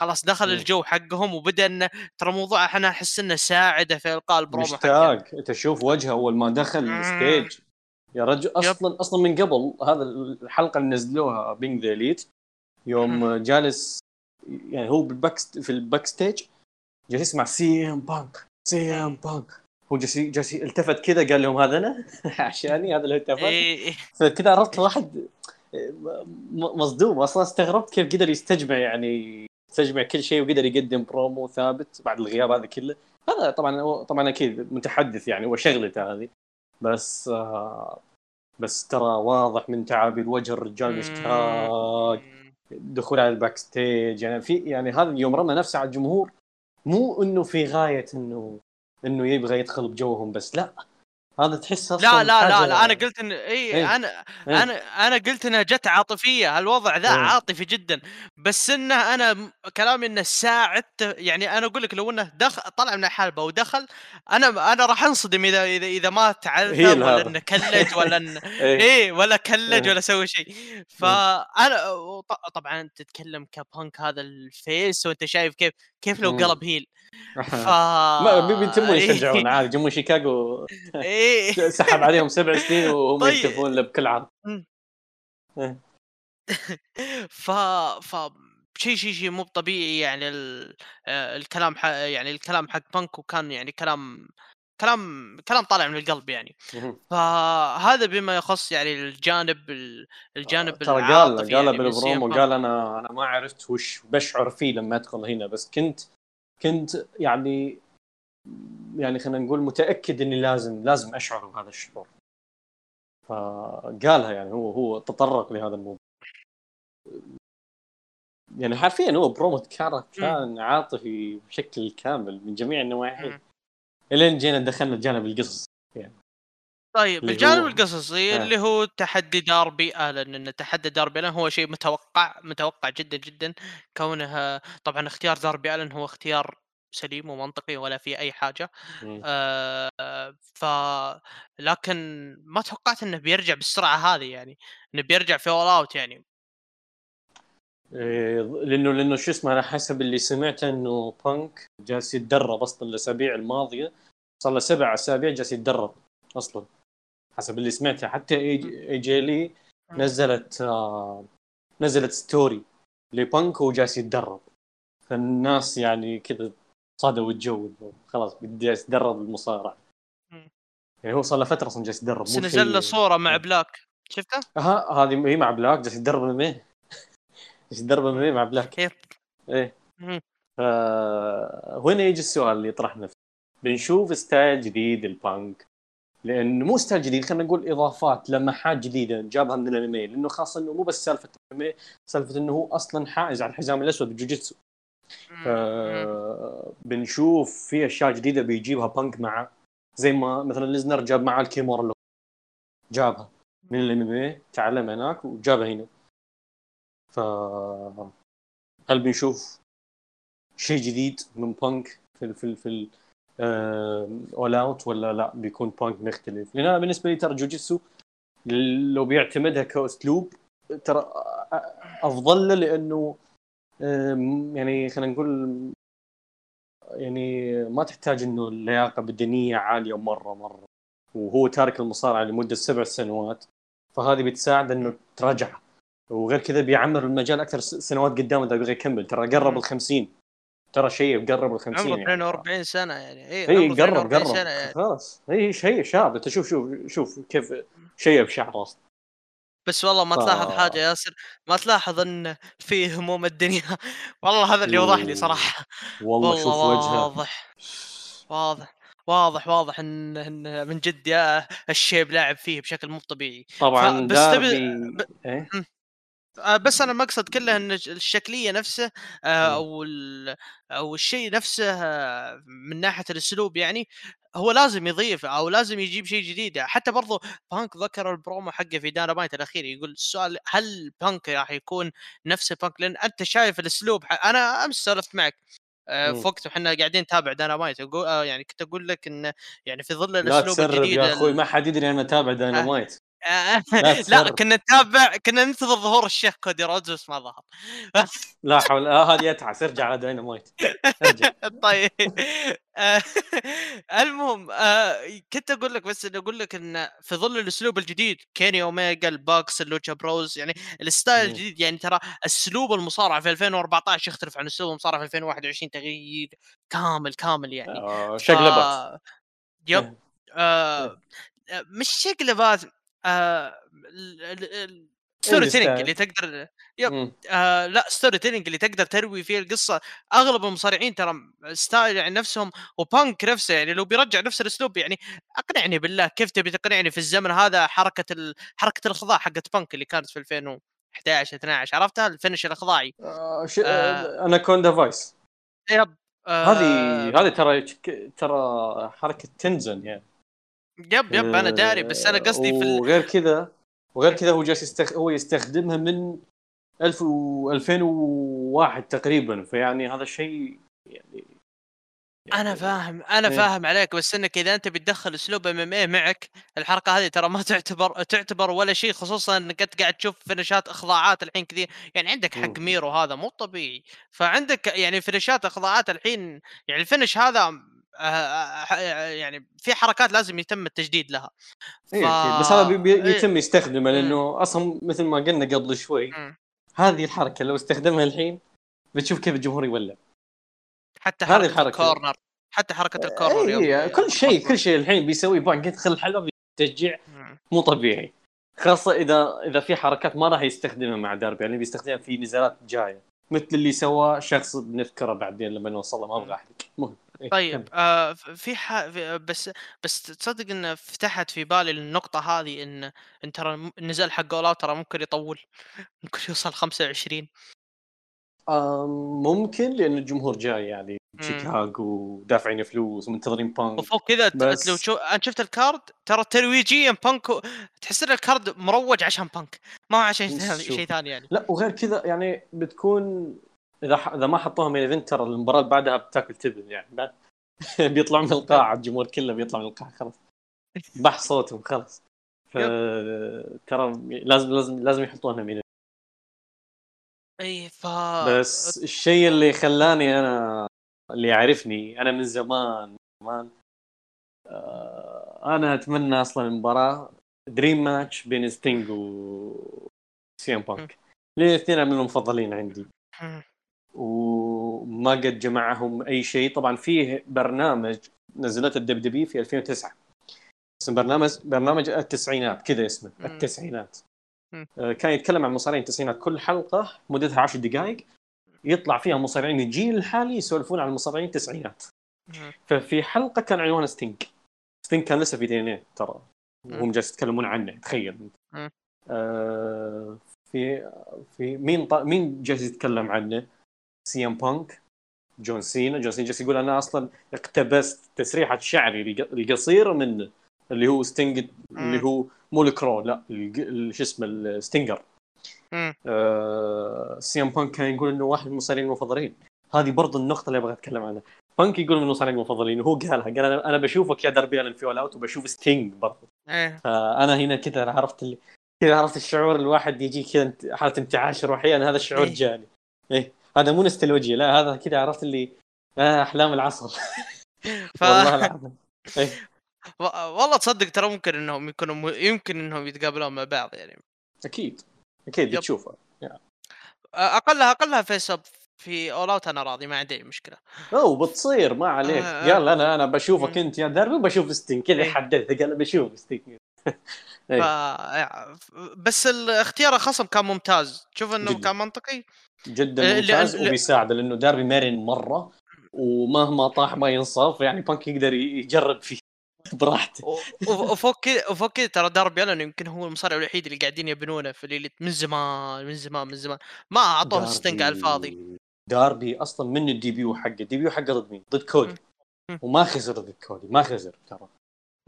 خلاص دخل الجو حقهم وبدأ إنه ترى موضوع إحنا أحس إنه ساعده في إلقاء البرومو مشتاق. تشوف وجهه أول ما دخل ال stage يا رجل أصلا yep. أصلا من قبل هذا الحلقة اللي نزلوها Being The Elite يوم جالس يعني هو بال back في ال backstage جالس يسمع CM Punk CM Punk هو جالس جالس التفت كذا قال لهم هذا أنا؟ عشاني هذا اللي التفت. إيه. فكذا عرفت واحد مصدوم. أصلا استغربت كيف قدر يستجمع يعني يستجمع كل شيء وقدر يقدم برومو ثابت بعد الغياب هذا كله. هذا طبعا طبعا أكيد متحدث يعني وشغلته هذه. بس آه بس ترى واضح من تعابير وجه الرجال مشتاق دخول على الباك ستيج يعني في يعني هذا يوم رمى نفسه على الجمهور. مو إنه في غاية إنه إنه يبغى يدخل بجوهم بس لا. هذا تحس لا لا لا لا أنا قلت ان إي إيه؟ أنا إيه؟ أنا أنا قلت إنها جت عاطفية الوضع ذا إيه؟ عاطفي جدا. بس إنه أنا كلامي إنه ساعدته يعني أنا أقول لك لو إنه دخل طلع من الحلبه ودخل أنا أنا راح أنصدم اذا اذا إذا ما تعذب ولا إنه كلج ولا انه إي إيه ولا كلج ولا سوى شيء فانا طبعا تتكلم كبانك هذا ال face وأنت شايف كيف كيف لو قلب heel. ف ما بيتمون يشجعون عادي جمهور شيكاغو إيه. سحب عليهم سبع سنين وهم طيب. يهتفون له بكل عرض. إيه. ف ف شيء شيء شيء مو طبيعي يعني ال... آه، الكلام ح... يعني الكلام حق بانك وكان يعني كلام كلام كلام طالع من القلب يعني. فهذا بما يخص يعني الجانب الجانب ترى قال قال يعني بالبرومو قال أنا أنا ما عرفت وش بشعر فيه لما أدخل هنا بس كنت كنت يعني يعني خلينا نقول متأكد إني لازم لازم أشعر بهذا الشعور. فقالها يعني هو هو تطرق لهذا الموضوع. يعني حرفيا هو برومو كان كان عاطفي بشكل كامل من جميع النواحي. إلين جينا دخلنا الجانب القصصي يعني طيب الجانب هو... القصصي آه. اللي هو تحدي داربي الن إن تحدي داربي آلن هو شيء متوقع متوقع جدا جدا. كونه طبعا اختيار داربي آلن هو اختيار سليم ومنطقي ولا في أي حاجة. آه ف لكن ما توقعت إنه بيرجع بالسرعة هذه يعني إنه بيرجع في All Out يعني. إيه لأنه لأنه شو اسمه أنا حسب اللي سمعته إنه بانك جالس يتدرب أصلا الأسابيع الماضية صار له سبع أسابيع جالس يتدرب أصلا. حسب اللي سمعته. حتى AJ Lee نزلت آه نزلت story لبانك وهو جالس يتدرب. فالناس يعني كذا صادوا الجو خلاص بدي يتدرب المصارعة. يعني هو صار له فترة أصلا جالس يتدرب نزل له صورة مع بلاك. شفته؟ ها هذه هي مع بلاك جالس يتدرب MMA؟ يتدرب MMA مع بلاك. yep إيه. وهنا يجي السؤال اللي يطرح نفسه؟ بنشوف style جديد لبانك. لأنه مو style جديد خلينا نقول إضافات لمحات جديدة جابها من ال MMA لأنه خاصة إنه مو بس سالفة ال MMA سالفة إنه هو أصلا حائز على الحزام الأسود بجوجيتسو. ف بنشوف في أشياء جديدة بيجيبها بانك مع زي ما مثلا ليسنر جاب معاه الكيمورا جابها من ال MMA تعلم هناك وجابها هنا. ف هل بنشوف شيء جديد من بانك في في في All Out ولا لا؟ بيكون بانك مختلف. لأن أنا بالنسبة لي ترى جوجيتسو لو بيعتمدها كأسلوب ترى أفضل له لأنه يعني خلينا نقول يعني ما تحتاج إنه اللياقة البدنيه عالية مرة مرة. وهو تارك المصارعة لمدة سبع سنوات فهذه بتساعد إنه ترجع وغير كذا بيعمر المجال أكثر سنوات قدام إذا بغى يكمل. ترى قرب ال 50 ترى شيء قرب ال 50 عمره 42 يعني. سنة يعني. اي اي قرب قرب يعني. خلاص. اي شيء شاب. أنت شوف شوف شوف كيف شيء بشعر أصلا. بس والله ما تلاحظ ف... حاجة ياسر. ما تلاحظ إن في هموم الدنيا. والله هذا اللي وضح لي صراحة. والله, والله شوف وجهه. واضح. واضح. واضح واضح إن, إن من جد يا الشيب لاعب فيه بشكل مو طبيعي. طبعا بس داربي ب... إيه؟ آه، بس أنا المقصد كله إن الشكلية نفسه آه، أو أو الشيء نفسه آه، من ناحية الأسلوب يعني هو لازم يضيف أو لازم يجيب شيء جديد. حتى برضو بانك ذكر البرومو حقه في داينامايت الأخير يقول السؤال هل بانك راح يكون نفس بانك؟ لأن أنت شايف الأسلوب أنا أمس سولفت معك في وقت وحنا قاعدين نتابع داينامايت يعني كنت أقول لك انه يعني في ظل الأسلوب لا الجديد يا أخوي ما حد يدري أنا اتابع داينامايت لا كنا نتابع كنا ننتظر ظهور الشيخ كودي رودز بس ما ظهر. لا حول آه هذه اتعس ارجع على داينامايت طيب. آه، المهم آه كنت أقول لك بس أقول لك إن في ظل الأسلوب الجديد كيني اوميجا ال Bucks ال Lucha Bros يعني ال style الجديد يعني ترى أسلوب المصارعة في 2014 يختلف عن أسلوب المصارعة في 2021 تغيير كامل كامل يعني. آه شقلبات. yep. آه. مش شقلبات. آه storytelling اللي تقدر yep آه لا storytelling اللي تقدر تروي فيه القصة. أغلب المصارعين ترى style يعني نفسهم وبانك نفسه يعني لو بيرجع نفس الأسلوب يعني أقنعني بالله كيف تبي تقنعني في الزمن هذا حركة ال... حركة الاخضاع حقت بانك اللي كانت في 2011 12 عرفتها؟ ال finish الاخضاعي آه ش... آه Anaconda Vise. yep هذه آه. هذه ترى ترى حركة تنزن يعني. yep yep أنا داري بس أنا قصدي في وغير كذا وغير كذا هو جالس يستخ... هو يستخدمها من 1000 و 2001 تقريبا فيعني هذا الشيء يعني أنا فاهم أنا إيه. فاهم عليك بس إنك إذا أنت بتدخل أسلوب MMA معك الحركة هذه ترى ما تعتبر تعتبر ولا شيء خصوصا إنك أنت قاعد تشوف finish ات أخضاعات الحين كثير يعني عندك حق ميرو هذا مو طبيعي. فعندك يعني finish ات أخضاعات الحين يعني ال finish هذا آه، آه، آه، يعني في حركات لازم يتم التجديد لها. ف... إيه بس هذا بي إيه. يتم يستخدمه لأنه أصلا مثل ما قلنا قبل شوي هذه الحركة لو استخدمها الحين بتشوف كيف الجمهور يولع. حتى حركة الحركة. ال corner حتى حركة ال corner اي كل شيء كل شيء الحين بيسوي بانك يدخل الحلبه بتشجيع مو طبيعي. خاصة إذا إذا في حركات ما راح يستخدمها مع داربي يعني بيستخدمها في نزالات جاية مثل اللي سواه شخص بنذكره بعدين لما نوصله ما أبغى أحرق. المهم. إيه، طيب آه في ح... بس بس تصدق إن فتحت في بالي النقطة هذه إن إن ترى النزال حق اولا ترى ممكن يطول ممكن يوصل 25 آه ممكن لأن الجمهور جاي يعني شيكاغو ودافعين فلوس ومنتظرين بانك وفوق كذا بس... لو شو أنا شفت ال card ترى ترويجيا بانك تحس إن ال card مروج عشان بانك ما هو عشان شيء ثاني يعني. لا وغير كذا يعني بتكون إذا ح... إذا ما حطوها من ايفنت ترى المباراة اللي بعدها بتاكل تبن يعني. بعد بيطلعوا من القاعه الجمهور كله بيطلع من القاعه خلاص. بح صوتهم خلاص. ف... ترى لازم لازم لازم يحطونها من أي ف بس الشيء اللي خلاني أنا اللي يعرفني أنا من زمان زمان آه أنا أتمنى أصلا المباراة dream match بين ستينج و سي ام بانك الاثنين من المفضلين عندي. وما قد جمعهم أي شيء. طبعا فيه برنامج نزلته ال WWE في 2009 اسم برنامج برنامج التسعينات كذا اسمه التسعينات. آه، كان يتكلم عن مصارعين التسعينات. كل حلقة مدتها 10 دقائق. يطلع فيها مصارعين الجيل الحالي يسولفون عن المصارعين التسعينات. ففي حلقة كان عنوان ستينج ستينج كان لسه في TNA ترى. وهم جالس يتكلمون عنه تخيل. مم. آه في في مين ط... مين جالس يتكلم عنه؟ سي ام بانك جون سينا جون سينا جالس يقول أنا أصلا اقتبست تسريحة شعري الق- القصيره منه اللي هو ستينج اللي هو مو ال Crow لا شو اسمه الستينجر. آه سي ام بانك كان يقول إنه واحد من المصارعين المفضلين. هذه برضو النقطة اللي أبغى أتكلم عنها. بانك يقول من المصارعين المفضلين وهو قالها قال أنا أنا بشوفك يا داربي ألن في All Out وبشوف ستينج برضو. إيه. فأنا هنا كذا عرفت اللي كذا عرفت الشعور الواحد يجي كذا حالة انتعاش روحية أنا هذا الشعور إيه. جاني. إيه. هذا مو نستلوجيا لا هذا كذا عرفت اللي آه أحلام العصر ف... والله العظيم إيه. والله تصدق ترى ممكن إنهم يكونوا م... يمكن إنهم يتقابلون مع بعض يعني أكيد أكيد. بتشوفه أقلها أقلها face off في All Out أنا راضي ما عندي أي مشكلة أو بتصير ما عليك آه، آه. قال أنا أنا بشوفك. أنت يا داربي وبشوف ستينج كذا إيه. حددت قال بشوف ستينج ف... إيه. بس الاختيار الخصم كان ممتاز تشوف إنه جداً. كان منطقي جدا ل- ممتاز ل- وبيساعده لأنه داربي مرن مرة ومهما طاح ما ينصاف يعني بانك يقدر يجرب فيه براحته. وفوق كذا وفوق كذا ترى داربي ألن يمكن هو المصارع الوحيد اللي قاعدين يبنونه في الليلة من زمان من زمان من زمان. ما أعطوه ستنج على الفاضي. داربي أصلا من ال debut حقه؟ ال debut حقه ضد مين؟ ضد كودي. وما خسر ضد كودي ما خسر ترى.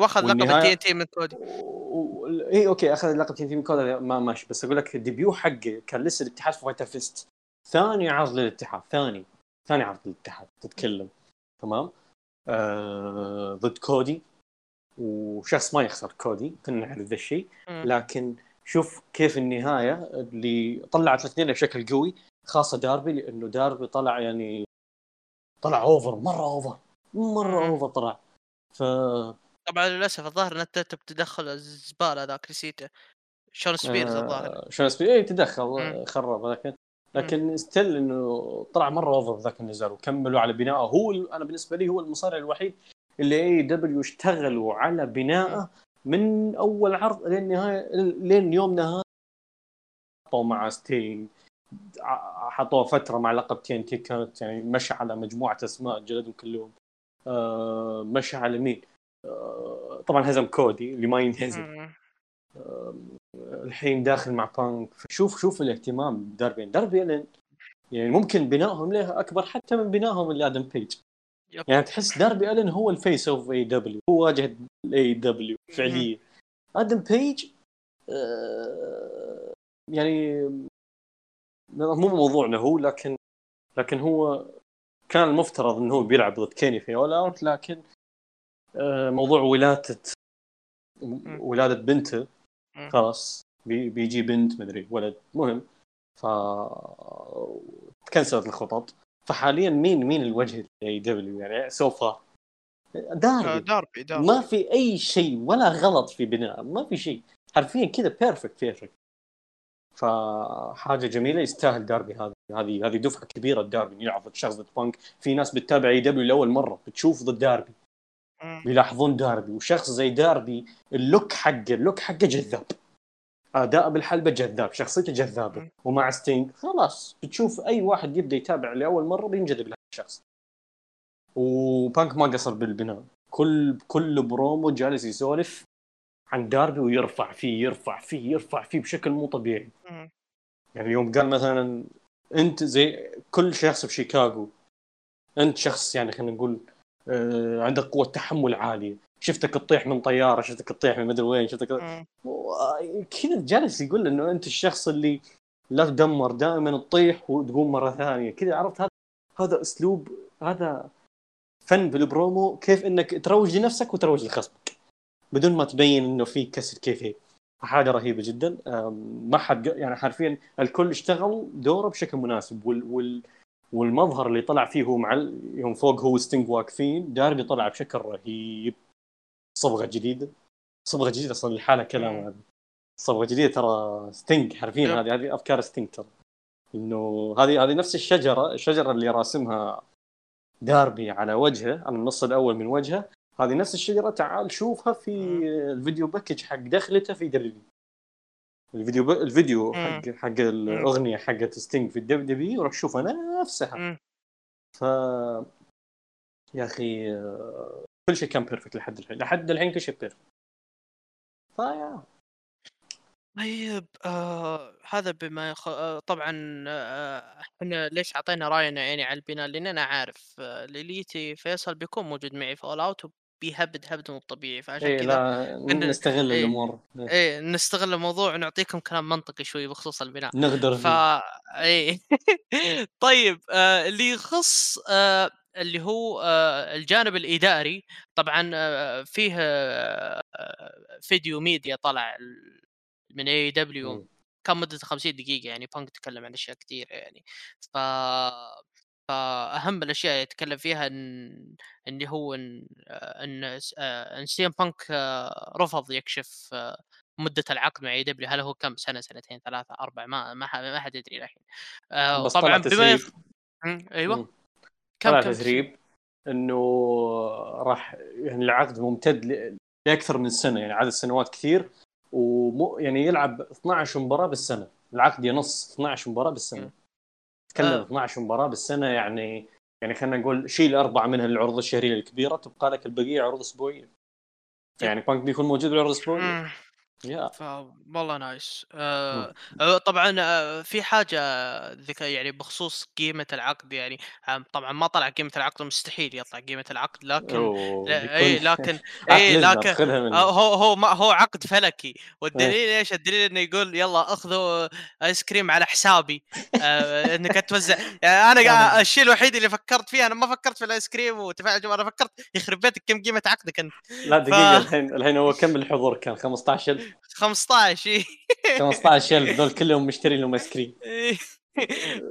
وأخذ لقب ال TN T من كودي. و... اي okay أخذ لقب T من كودي ما ماشي بس أقول لك ال debut حقه كان لسه الاتحاد في Fyter Fest. ثاني عرض للاتحاد ثاني ثاني عرض للاتحاد تتكلم تمام؟ آه... ضد كودي. وشخص ما يخسر كودي كنا نعرف ذا الشيء. لكن شوف كيف النهاية اللي طلعت الاثنين بشكل قوي خاصة داربي لأنه داربي طلع يعني طلع over مرة over مرة. over طلع. ف طبعا للأسف الظاهر إن أنت تدخل الزبالة ذاك نسيته. شون سبيرز الظاهر. آه، شون سبيرز اي تدخل. خرب لكن لكن still إنه طلع مرة over ذاك النزال وكملوا على بنائه. هو أنا بالنسبة لي هو المصارع الوحيد اللي AEW اشتغلوا على بنائه من أول عرض لين نهايه لين يومنا هذا حطوا مع ستينج ع- حطوه فترة مع لقب TNT كانت يعني مشى على مجموعة أسماء جلدهم كلهم. آه مشى على مين؟ آه طبعا هزم كودي اللي ما ينهزم. الحين داخل مع بانك. فشوف شوف الاهتمام داربي. داربي يعني ممكن بنائهم له أكبر حتى من بنائهم لآدم بيج. يب. يعني تحس داربي ألن هو ال face of AEW هو واجهه ال AEW فعليا. آدم بيج آه، يعني مو موضوعنا هو لكن لكن هو كان المفترض انه هو بيلعب ضد كيني في All Out لكن آه، موضوع ولادة ولادة بنته. خلاص. بي بيجي بنت مدري ولد مهم. ف ت cancelت الخطط. فحاليا مين مين الوجه AEW يعني؟ so far آه، داربي داربي. داربي ما في أي شيء ولا غلط في بناء. ما في شيء. حرفيا كذا perfect perfect فحاجة جميلة يستاهل داربي هذه. هذه هذه دفعة كبيرة داربي يلعب ضد شخص ضد بانك في ناس بتتابع AEW لأول مرة بتشوف ضد داربي. مم. بيلاحظون داربي وشخص زي داربي ال look حقه ال look حقه جذاب أداء بالحلبة جذاب شخصيته جذابة. ومع ستينج خلاص بتشوف أي واحد يبدأ يتابع لأول مرة بينجذب لهذا الشخص وبانك ما قصر بالبناء كل كل برومو جالس يسولف عن داربي ويرفع فيه يرفع فيه يرفع فيه بشكل مو طبيعي. يعني يوم قال مثلا أنت زي كل شخص في شيكاغو أنت شخص يعني خلينا نقول عندك قوة تحمل عالية. شفتك تطيح من طيارة شفتك تطيح من مدري وين شفتك. و- كذا جالس يقول إنه أنت الشخص اللي لا تدمر دائما تطيح وتقوم مرة ثانية. كذا عرفت هذا؟ هذا أسلوب هذا فن بالبرومو كيف إنك تروج لنفسك وتروج لخصمك. بدون ما تبين إنه في كسر كيفي حاجة رهيبة جدا. ما حد يعني حرفيا الكل اشتغل دوره بشكل مناسب وال, وال والمظهر اللي طلع فيه هو مع يوم فوق هو ستينج واقفين. داربي طلع بشكل رهيب. صبغة جديدة. صبغة جديدة أصلا لحالها كلام. هذا. صبغة جديدة ترى ستينج حرفيا. هذه هذه أفكار ستينج ترى. إنه هذه هذه نفس الشجره الشجرة اللي راسمها داربي على وجهه على النص الأول من وجهه. هذه نفس الشجرة تعال شوفها في. ال video package حق دخلته في W الفيديو ب... الفيديو مم. حق حق الأغنية حقت ستينج في ال WW روح شوفها نفسها. مم. ف يا أخي آه، كل شيء كان perfect لحد الحين لحد الحين كل شيء perfect فيا طيب آه هذا بما يخ... آه طبعا آه إحنا ليش أعطينا رأينا يعني على البناء؟ لأن أنا عارف آه ليليتي فيصل بيكون موجود معي في All Out بيهبد هبد مو طبيعي فعشان إيه كذا نستغل إيه الأمور. إيه. نستغل الموضوع ونعطيكم كلام منطقي شوي بخصوص البناء. نغدر ف إيه. طيب آه اللي يخص آه اللي هو آه الجانب الإداري طبعا آه فيه آه فيديو ميديا طلع من AEW كان مدته 50 دقيقة يعني بانك تكلم عن أشياء كثيرة يعني. ف فأهم الأشياء يتكلم فيها إن اللي هو إن إن, إن CM بانك رفض يكشف مدة العقد مع AEW هل هو كم؟ سنة سنتين ثلاثة أربع ما ما ما حد يدري الحين. طبعا بما يف... أيوه. كم طلع تسريب؟ إنه راح يعني العقد ممتد لأكثر من سنة يعني عدد سنوات كثير ومو يعني يلعب 12 مباراة بالسنة. العقد ينص 12 مباراة بالسنة. تكلم أه. 12 مباراة بالسنة يعني يعني خلينا نقول شيل أربعة منها العروض الشهرية الكبيرة تبقى لك البقية عروض أسبوعية. يعني بانك بيكون موجود بالعروض الأسبوعية. يا. والله nice. آه آه طبعا آه في حاجة ذكاء يعني بخصوص قيمة العقد يعني طبعا ما طلع قيمة العقد مستحيل يطلع قيمة العقد لكن لا اي لكن اي لكن هو هو ما هو عقد فلكي. والدليل إيش؟ الدليل إنه يقول يلا أخذوا آيس كريم على حسابي. آه إنك توزع يعني أنا الشيء الوحيد اللي فكرت فيه أنا ما فكرت في الآيس كريم وتفاعل أنا فكرت يخرب بيتك كم قيمة عقدك أنت. لا دقيقة ف... الحين الحين هو كم الحضور كان؟ 15000 15 اي 15000 ذول كلهم مشتري لهم ايس كريم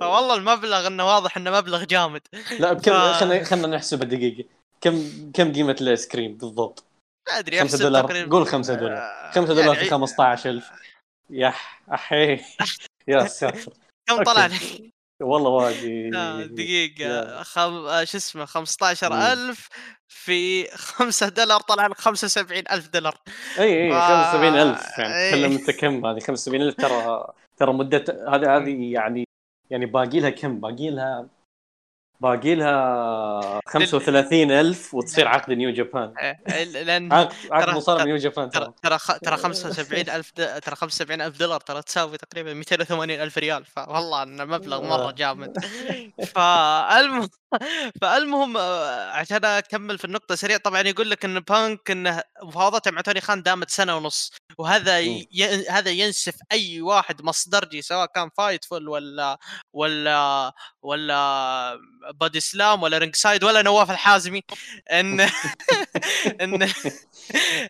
فوالله المبلغ إنه واضح إنه مبلغ جامد. لا بكم ف... خلينا خلينا نحسبها دقيقه كم كم قيمة الايس كريم بالضبط؟ ما أدري 5 دولار. تقريبا قول 5 دولار. 5 آه، دولار يعني... في 15000 يح احي يا ساتر. كم طلع لك؟ والله واجي دقيقة. خم... آه، شو اسمه 15000 في 5 دولار طلع لك 75000 دولار. إي إي ف... 75000 يعني تكلم انت كم هذه 75000 ترى ترى مدة هذه هذه يعني يعني باقي لها كم؟ باقي لها باقي لها 35000 وتصير عقد نيو جابان إيه، لأن عقد مصارع New Japan ترى ترى. ترى 75000 ترى 75000 دولار ترى تساوي تقريبا 280000 ريال. فوالله انه مبلغ مرة جامد. فالمهم فالمهم آه، عشان أكمل في النقطة سريع طبعا يقول لك إن بانك إنه مفاوضاته مع توني خان دامت سنة ونص وهذا ي... هذا ينسف أي واحد مصدرجي سواء كان Fightful ولا ولا ولا بادي سلام ولا Ringside ولا نواف الحازمي إن إن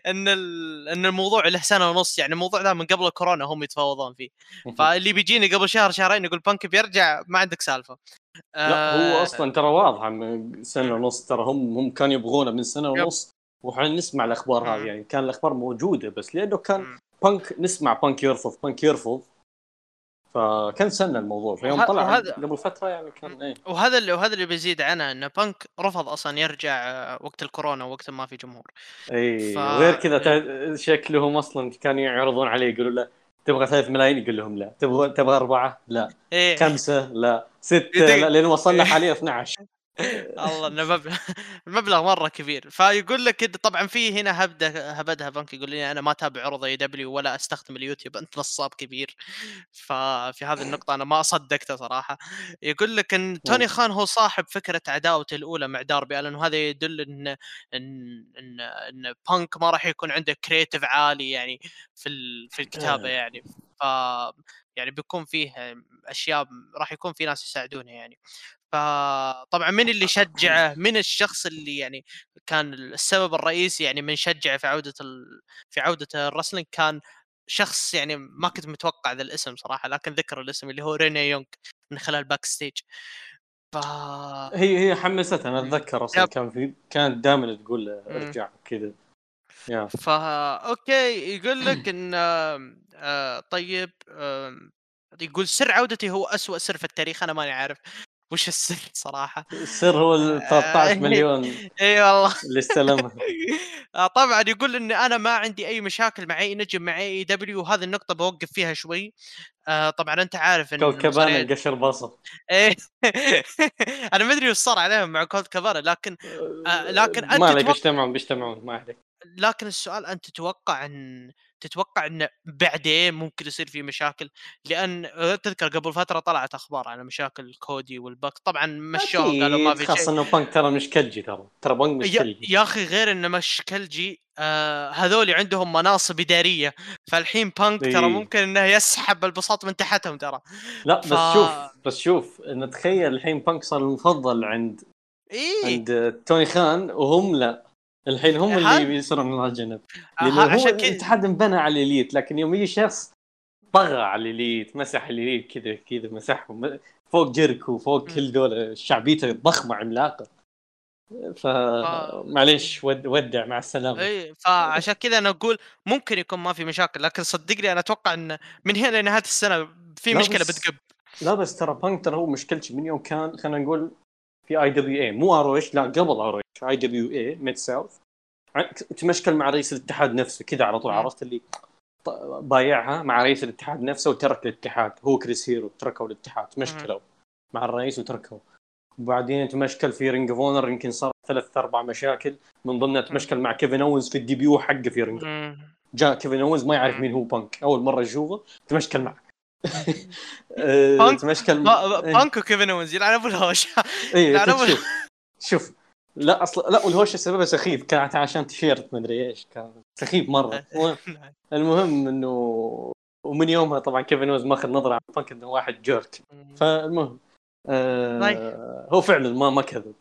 إن إن الموضوع له سنة ونص يعني الموضوع ذا من قبل الكورونا هم يتفاوضون فيه. فاللي بيجيني قبل شهر شهرين يقول بانك بيرجع ما عندك سالفة. لا هو آه، أصلا ترى واضحه من سنة ونص ترى هم هم كانوا يبغونه من سنة ونص وحنا نسمع الأخبار هذه يعني كان الأخبار موجودة بس لأنه كان بانك نسمع بانك يرفض بانك يرفض فكان سنة الموضوع فيوم طلع وهذا قبل فترة يعني كان إيه. وهذا اللي وهذا اللي بيزيد عنه إنه بانك رفض أصلا يرجع وقت الكورونا وقت ما في جمهور. اي ف... وغير كذا شكلهم أصلا كانوا يعرضون عليه يقولوا له تبغى 3 ملايين؟ يقول لهم لا. تبغى تبغى أربعة؟ لا. إيه. خمسة؟ لا. ستة؟ لا لين وصلنا حاليا 12 الله إنه مبلغ المبلغ مرة كبير. فيقول لك طبعا في هنا هبدة هبدها بنك يقول لي أنا ما أتابع عروض AEW ولا أستخدم اليوتيوب أنت نصاب كبير. ففي هذه النقطة أنا ما صدقته صراحة. يقول لك إن توني خان هو صاحب فكرة عداوته الأولى مع داربي ألن وهذا يدل إن إن إن, إن بانك ما راح يكون عنده creative عالي يعني في في الكتابة يعني. ف يعني بيكون فيه أشياء راح يكون في ناس يساعدونه يعني. فطبعا من اللي شجعه؟ من الشخص اللي يعني كان السبب الرئيسي يعني من شجعه في عودة ال... في عودة ال wrestling كان شخص يعني ما كنت متوقع ذا الاسم صراحة لكن ذكر الاسم اللي هو ريني يونغ من خلال Backstage ف... هي هي حمستها أنا أتذكر أصلا كان في كانت دائما تقول ارجع كذا. فا okay يقول لك إن آه طيب آه يقول سر عودتي هو أسوأ سر في التاريخ أنا ماني عارف. وش السر صراحة؟ السر هو ال 13 مليون اي والله. اللي استلمها. آه، طبعا يقول اني أنا ما عندي أي مشاكل مع أي نجم مع AEW وهذه النقطة بوقف فيها شوي. آه طبعا أنت عارف إن كولت كابانا قشر بصل إيه. أنا ما أدري وش صار عليهم مع كولت كابانا لكن آه لكن أنت ما عليك بيجتمعون بيجتمعون ما عليك. لكن السؤال أنت تتوقع إن تتوقع انه بعدين ممكن يصير في مشاكل؟ لأن تذكر قبل فترة طلعت أخبار على مشاكل كودي والباك طبعا مشوه قالوا ما في شيء. خاصة إنه بانك ترى مشكلجي ترى. ترى بانك مشكلجي. يا أخي غير إنه مشكلجي آه هذول عندهم مناصب إدارية. فالحين بانك ترى إيه. ممكن إنه يسحب البساط من تحتهم ترى. لا ف... بس شوف بس شوف ان تخيل الحين بانك صار المفضل عند إيه؟ عند توني خان وهم لا. الحين هم اللي بيصيرون من الجنب لأنه هو الاتحاد انبنى على ال Elite لكن يوم يجي شخص طغى على ال Elite مسح الإليت كذا كذا مسحهم. فوق جيركو فوق كل دول شعبيته ضخمه عملاقه فمعليش ودع مع السلامة. اي فعشان كذا أنا أقول ممكن يكون ما في مشاكل لكن صدقني أنا أتوقع إن من هنا لنهاية السنة في مشكلة بتقب. لا بس ترى بانك ترى هو مشكلتي من يوم كان خلينا نقول في IWA مو R لا قبل R IWA Mid-South. تمشكل مع رئيس الاتحاد نفسه كذا على طول عرفت اللي بايعها مع رئيس الاتحاد نفسه وترك الاتحاد. هو كريس هيرو تركوا الاتحاد تمشكلوا مع الرئيس وتركوا. وبعدين تمشكل في Ring of Honor يمكن صار ثلاث أربع مشاكل. من ضمنها تمشكل مع كيفن اونز في ال debut حقه في رينج جاء كيفن اونز ما يعرف مين هو بانك أول مرة يشوفه تمشكل معه. بانك تمشكل بانك وكيفن اونز يلعن ابو شوف شوف. لا أصلا لا والهوشه سببها سخيف. كانت عشان تيشيرت مدري إيش كان سخيف مرة. المهم إنه ومن يومها طبعا كيفن اونز ماخذ نظرة عن بانك إنه واحد jerk. فالمهم آه هو فعلا ما ما كذب.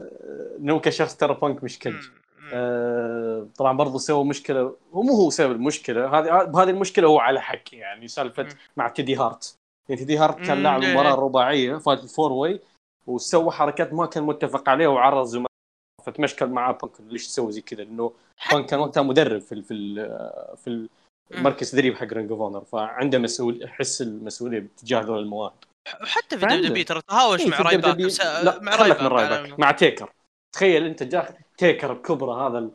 آه إنه كشخص ترى بانك مشكلجي آه طبعا برضه سوى مشكلة. هو مو هو سبب المشكلة. هذه بهذه المشكلة هو على حق يعني سالفة مع تيدي هارت. يعني تيدي هارت كان لاعب مباراة رباعية فات ال four-way وسوى حركات ما كان متفق عليها وعرض زملاء فتمشكل معاه بانك ليش تسوي زي كذا لأنه بانك كان وقتها مدرب في في في المركز تدريب حق Ring of Honor فعنده مسؤول حس المسؤولية تجاه ذول المواهب. وحتى في دبليو ترى تهاوش مع رايباك مع رايباك من رايباك. مع تيكر. تخيل أنت جاك تيكر بكبره هذا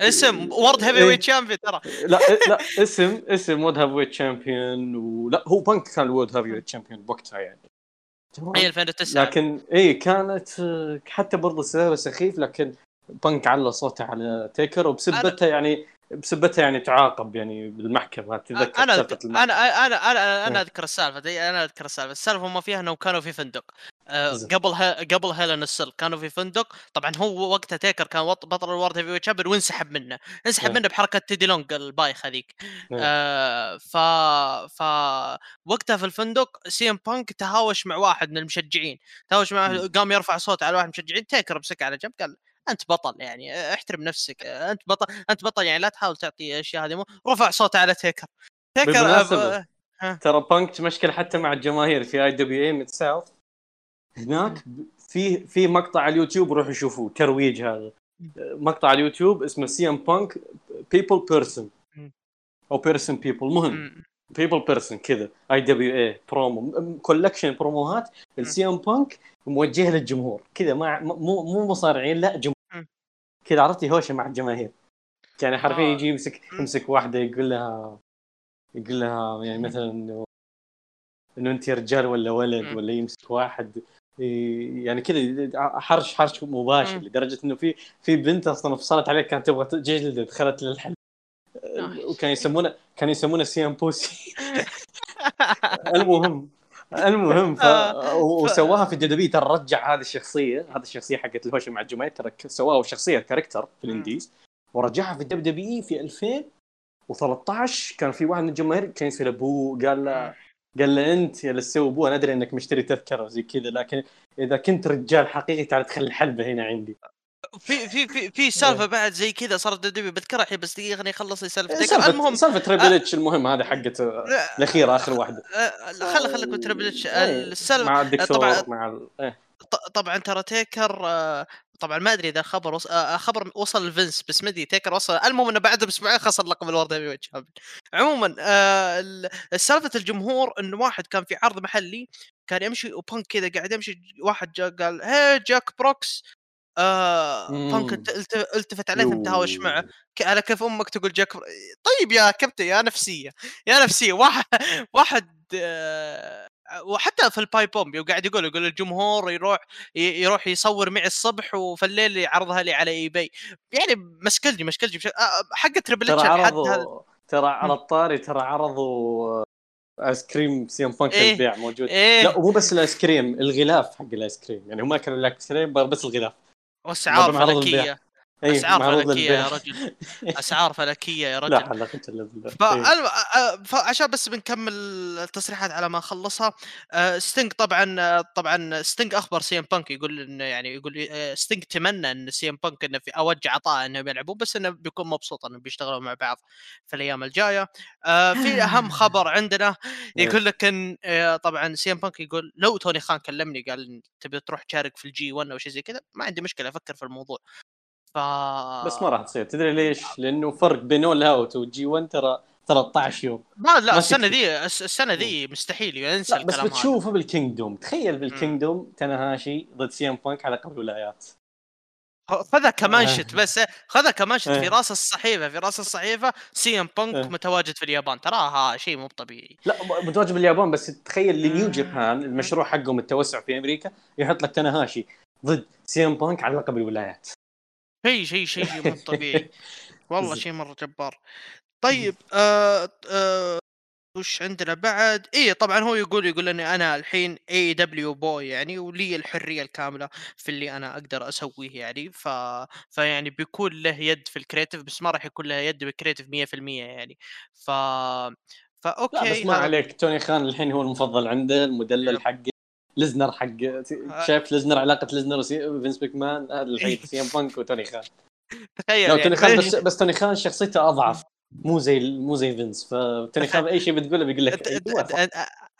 اسم World Heavyweight Champion ترى. لا لا اسم اسم World Heavyweight Champion ولا هو بانك كان ال World Heavyweight Champion بوقتها يعني. أي 2009 لكن اي كانت حتى برضه سبب سخيف لكن بنك على صوته على تيكر وبسبتها يعني بسبتها يعني تعاقب يعني بالمحكمة تذكر أنا أنا أنا أنا أنا أذكر السالفة أنا أذكر السالفة. السالفة هم فيها انهم كانوا في فندق. آه، قبل قبل Hell in a Cell كانوا في فندق. طبعا هو وقتها تيكر كان بطل ال World Heavyweight وانسحب منه. انسحب منه بحركة تيدي لونج البايخ هذيك آه ف ف وقتها في الفندق سي إم بانك تهاوش مع واحد من المشجعين. تهاوش معه قام يرفع صوته على واحد من المشجعين. تيكر مسك على جنب قال أنت بطل يعني احترم نفسك أنت بطل أنت بطل يعني لا تحاول تعطي اشياء هذه رفع صوته على تيكر. تيكر أب... ترى بانك مشكلة حتى مع الجماهير في IWA Mid-South هناك في في مقطع على اليوتيوب روحوا شوفوه ترويج هذا. مقطع على اليوتيوب اسمه CM Punk people person أو person people مهم. people person كذا IWA promo collection بروموهات السي ام بانك موجهة للجمهور. كذا ما مو مو مصارعين لا جمهور كذا عرفتي هوشه مع الجماهير. يعني حرفيا آه. يجي يمسك يمسك واحدة يقول لها يقول لها يعني مثلا انه إنه أنت رجال ولا ولد ولا يمسك واحد. يعني كذا حرش حرش مباشر لدرجة إنه في في بنت أصلا فصلت عليه كانت تبغى تجلد دخلت للحلبة. وكان يسمونه كان يسمونه CM Pussy. المهم. المهم ف... آه، وسواها في الدبي ترى رجع هذه الشخصية هذه الشخصية حقت الهوشة مع الجماهير ترى سواها شخصية character في ال indies ورجعها في الدب دبي في 2013 كان في واحد من الجماهير كان يسال ابوه قال له قال له أنت يا اللي تسوي ابوه أنا أدري إنك مشتري تذكرة. وزي كذا. لكن إذا كنت رجال حقيقي تعال تخلي الحلبة هنا عندي. في في في في سالفة بعد زي كذا صارت دبي بذكرها الحين بس دقيقة خليني أخلص سالفة المهم سالفة تريبل اتش المهم هذه حقت الأخيرة آخر واحدة. خل خليك تريبل اتش السالفة مع الدكتور طبعا مع ال... طبعا ترى تيكر طبعا ما أدري إذا الخبر آه خبر وصل لفينس بس ما أدري تيكر وصل. المهم إنه بعد باسبوعين خسر لقب ال World Heavyweight عموما آه سالفة الجمهور إنه واحد كان في عرض محلي كان يمشي وبانك كذا قاعد يمشي واحد جا قال hey جاك بروكس آه بانك التفت عليه ثم تهاوش معه على كيف أمك تقول جاك طيب يا كابتن يا نفسية يا نفسية واحد واحد آه وحتى في ال pipe bomb وقاعد يقول يقول الجمهور يروح يروح يصور معي الصبح وفي الليل يعرضها لي على eBay يعني مشكلتي مشكلتي بشكل حق تربل اتش ترى عرضوا ترى على الطاري ترى عرضوا آيس كريم سي ام بانك إيه؟ ال eBay موجود. إيه؟ لا ومو بس الآيس كريم الغلاف حق الآيس كريم. يعني هم ما كانوا الآيس كريم بس الغلاف. وأسعار فلكية. أسعار فلكية يا رجل. أسعار فلكية يا رجل. لا حول ولا قوة إلا بالله فعشان بس بنكمل التصريحات على ما خلصها ستينج طبعا طبعا ستينج أخبر سي ام بانك يقول إنه يعني يقول ستينج تمنى إن سي ام بانك إنه في اوج عطاء إنهم يلعبون بس إنه بيكون مبسوط إنهم بيشتغلوا مع بعض في الأيام الجاية. في أهم خبر عندنا يقول لك إن طبعا سي ام بانك يقول لو توني خان كلمني قال تبي تروح تشارك في ال G1 أو شيء زي كذا ما عندي مشكلة أفكر في الموضوع. ف بس ما راح تصير. تدري ليش؟ لأنه فرق بين All Out و G1 ترى 13 يوم. ما لا السنة ذي السنة ذي مستحيل ينسى لا بس بتشوفه بال Kingdom. تخيل بال Kingdom تناهاشي ضد سي إم بانك على لقب الولايات. خذها كمانشت بس خذها كمانشت في إيه. راس الصحيفة في راس الصحيفة سي إم بانك متواجد في اليابان. تراها شيء مو طبيعي. لا متواجد باليابان بس تخيل ل New Japan المشروع حقهم التوسع في أمريكا يحط لك تناهاشي ضد سي إم بانك على لقب الولايات. شيء شيء شيء مو طبيعي. والله شيء مرة جبار. طيب آه آه وش عندنا بعد؟ اي طبعا هو يقول يقول إني أنا الحين اي دبليو بوي يعني ولي الحرية الكاملة في اللي أنا أقدر أسويه يعني. ف فيعني بيكون له يد في ال creative بس ما راح يكون له يد بال creative 100% يعني. ف ف okay لا بس ما عليك. توني خان الحين هو المفضل عنده المدلل حقه. ليزنر حق شايف ليزنر علاقة ليزنر وفينس مان هذا الحين سي إم بانك وتوني خان. تخيل يعني. توني خان بس, بس توني خان شخصيته أضعف. مو زي مو زي فينس فتوني خان أي شيء بتقوله بيقول لك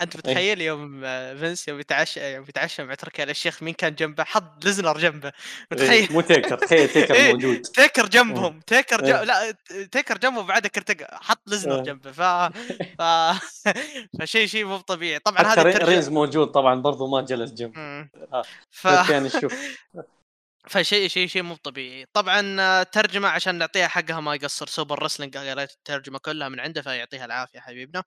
أنت متخيل يوم فينس يوم يتعشى يوم يتعشى مع تركي الشيخ مين كان جنبه؟ حط ليزنر جنبه. متخيل؟ مو تيكر تخيل تيكر موجود. تيكر جنبهم تيكر جنب... لا تيكر جنبه ارتقى حط ليزنر جنبه ف ف فشيء شيء مو طبيعي. طبعا هذا رينز موجود طبعا برضو ما جلس جنبه ف... يعني شوف. فشيء شيء شيء مو طبيعي طبعا ترجمة عشان نعطيها حقها ما يقصر. Super Wrestling قريت الترجمه كلها من عنده فيعطيها العافية حبيبنا.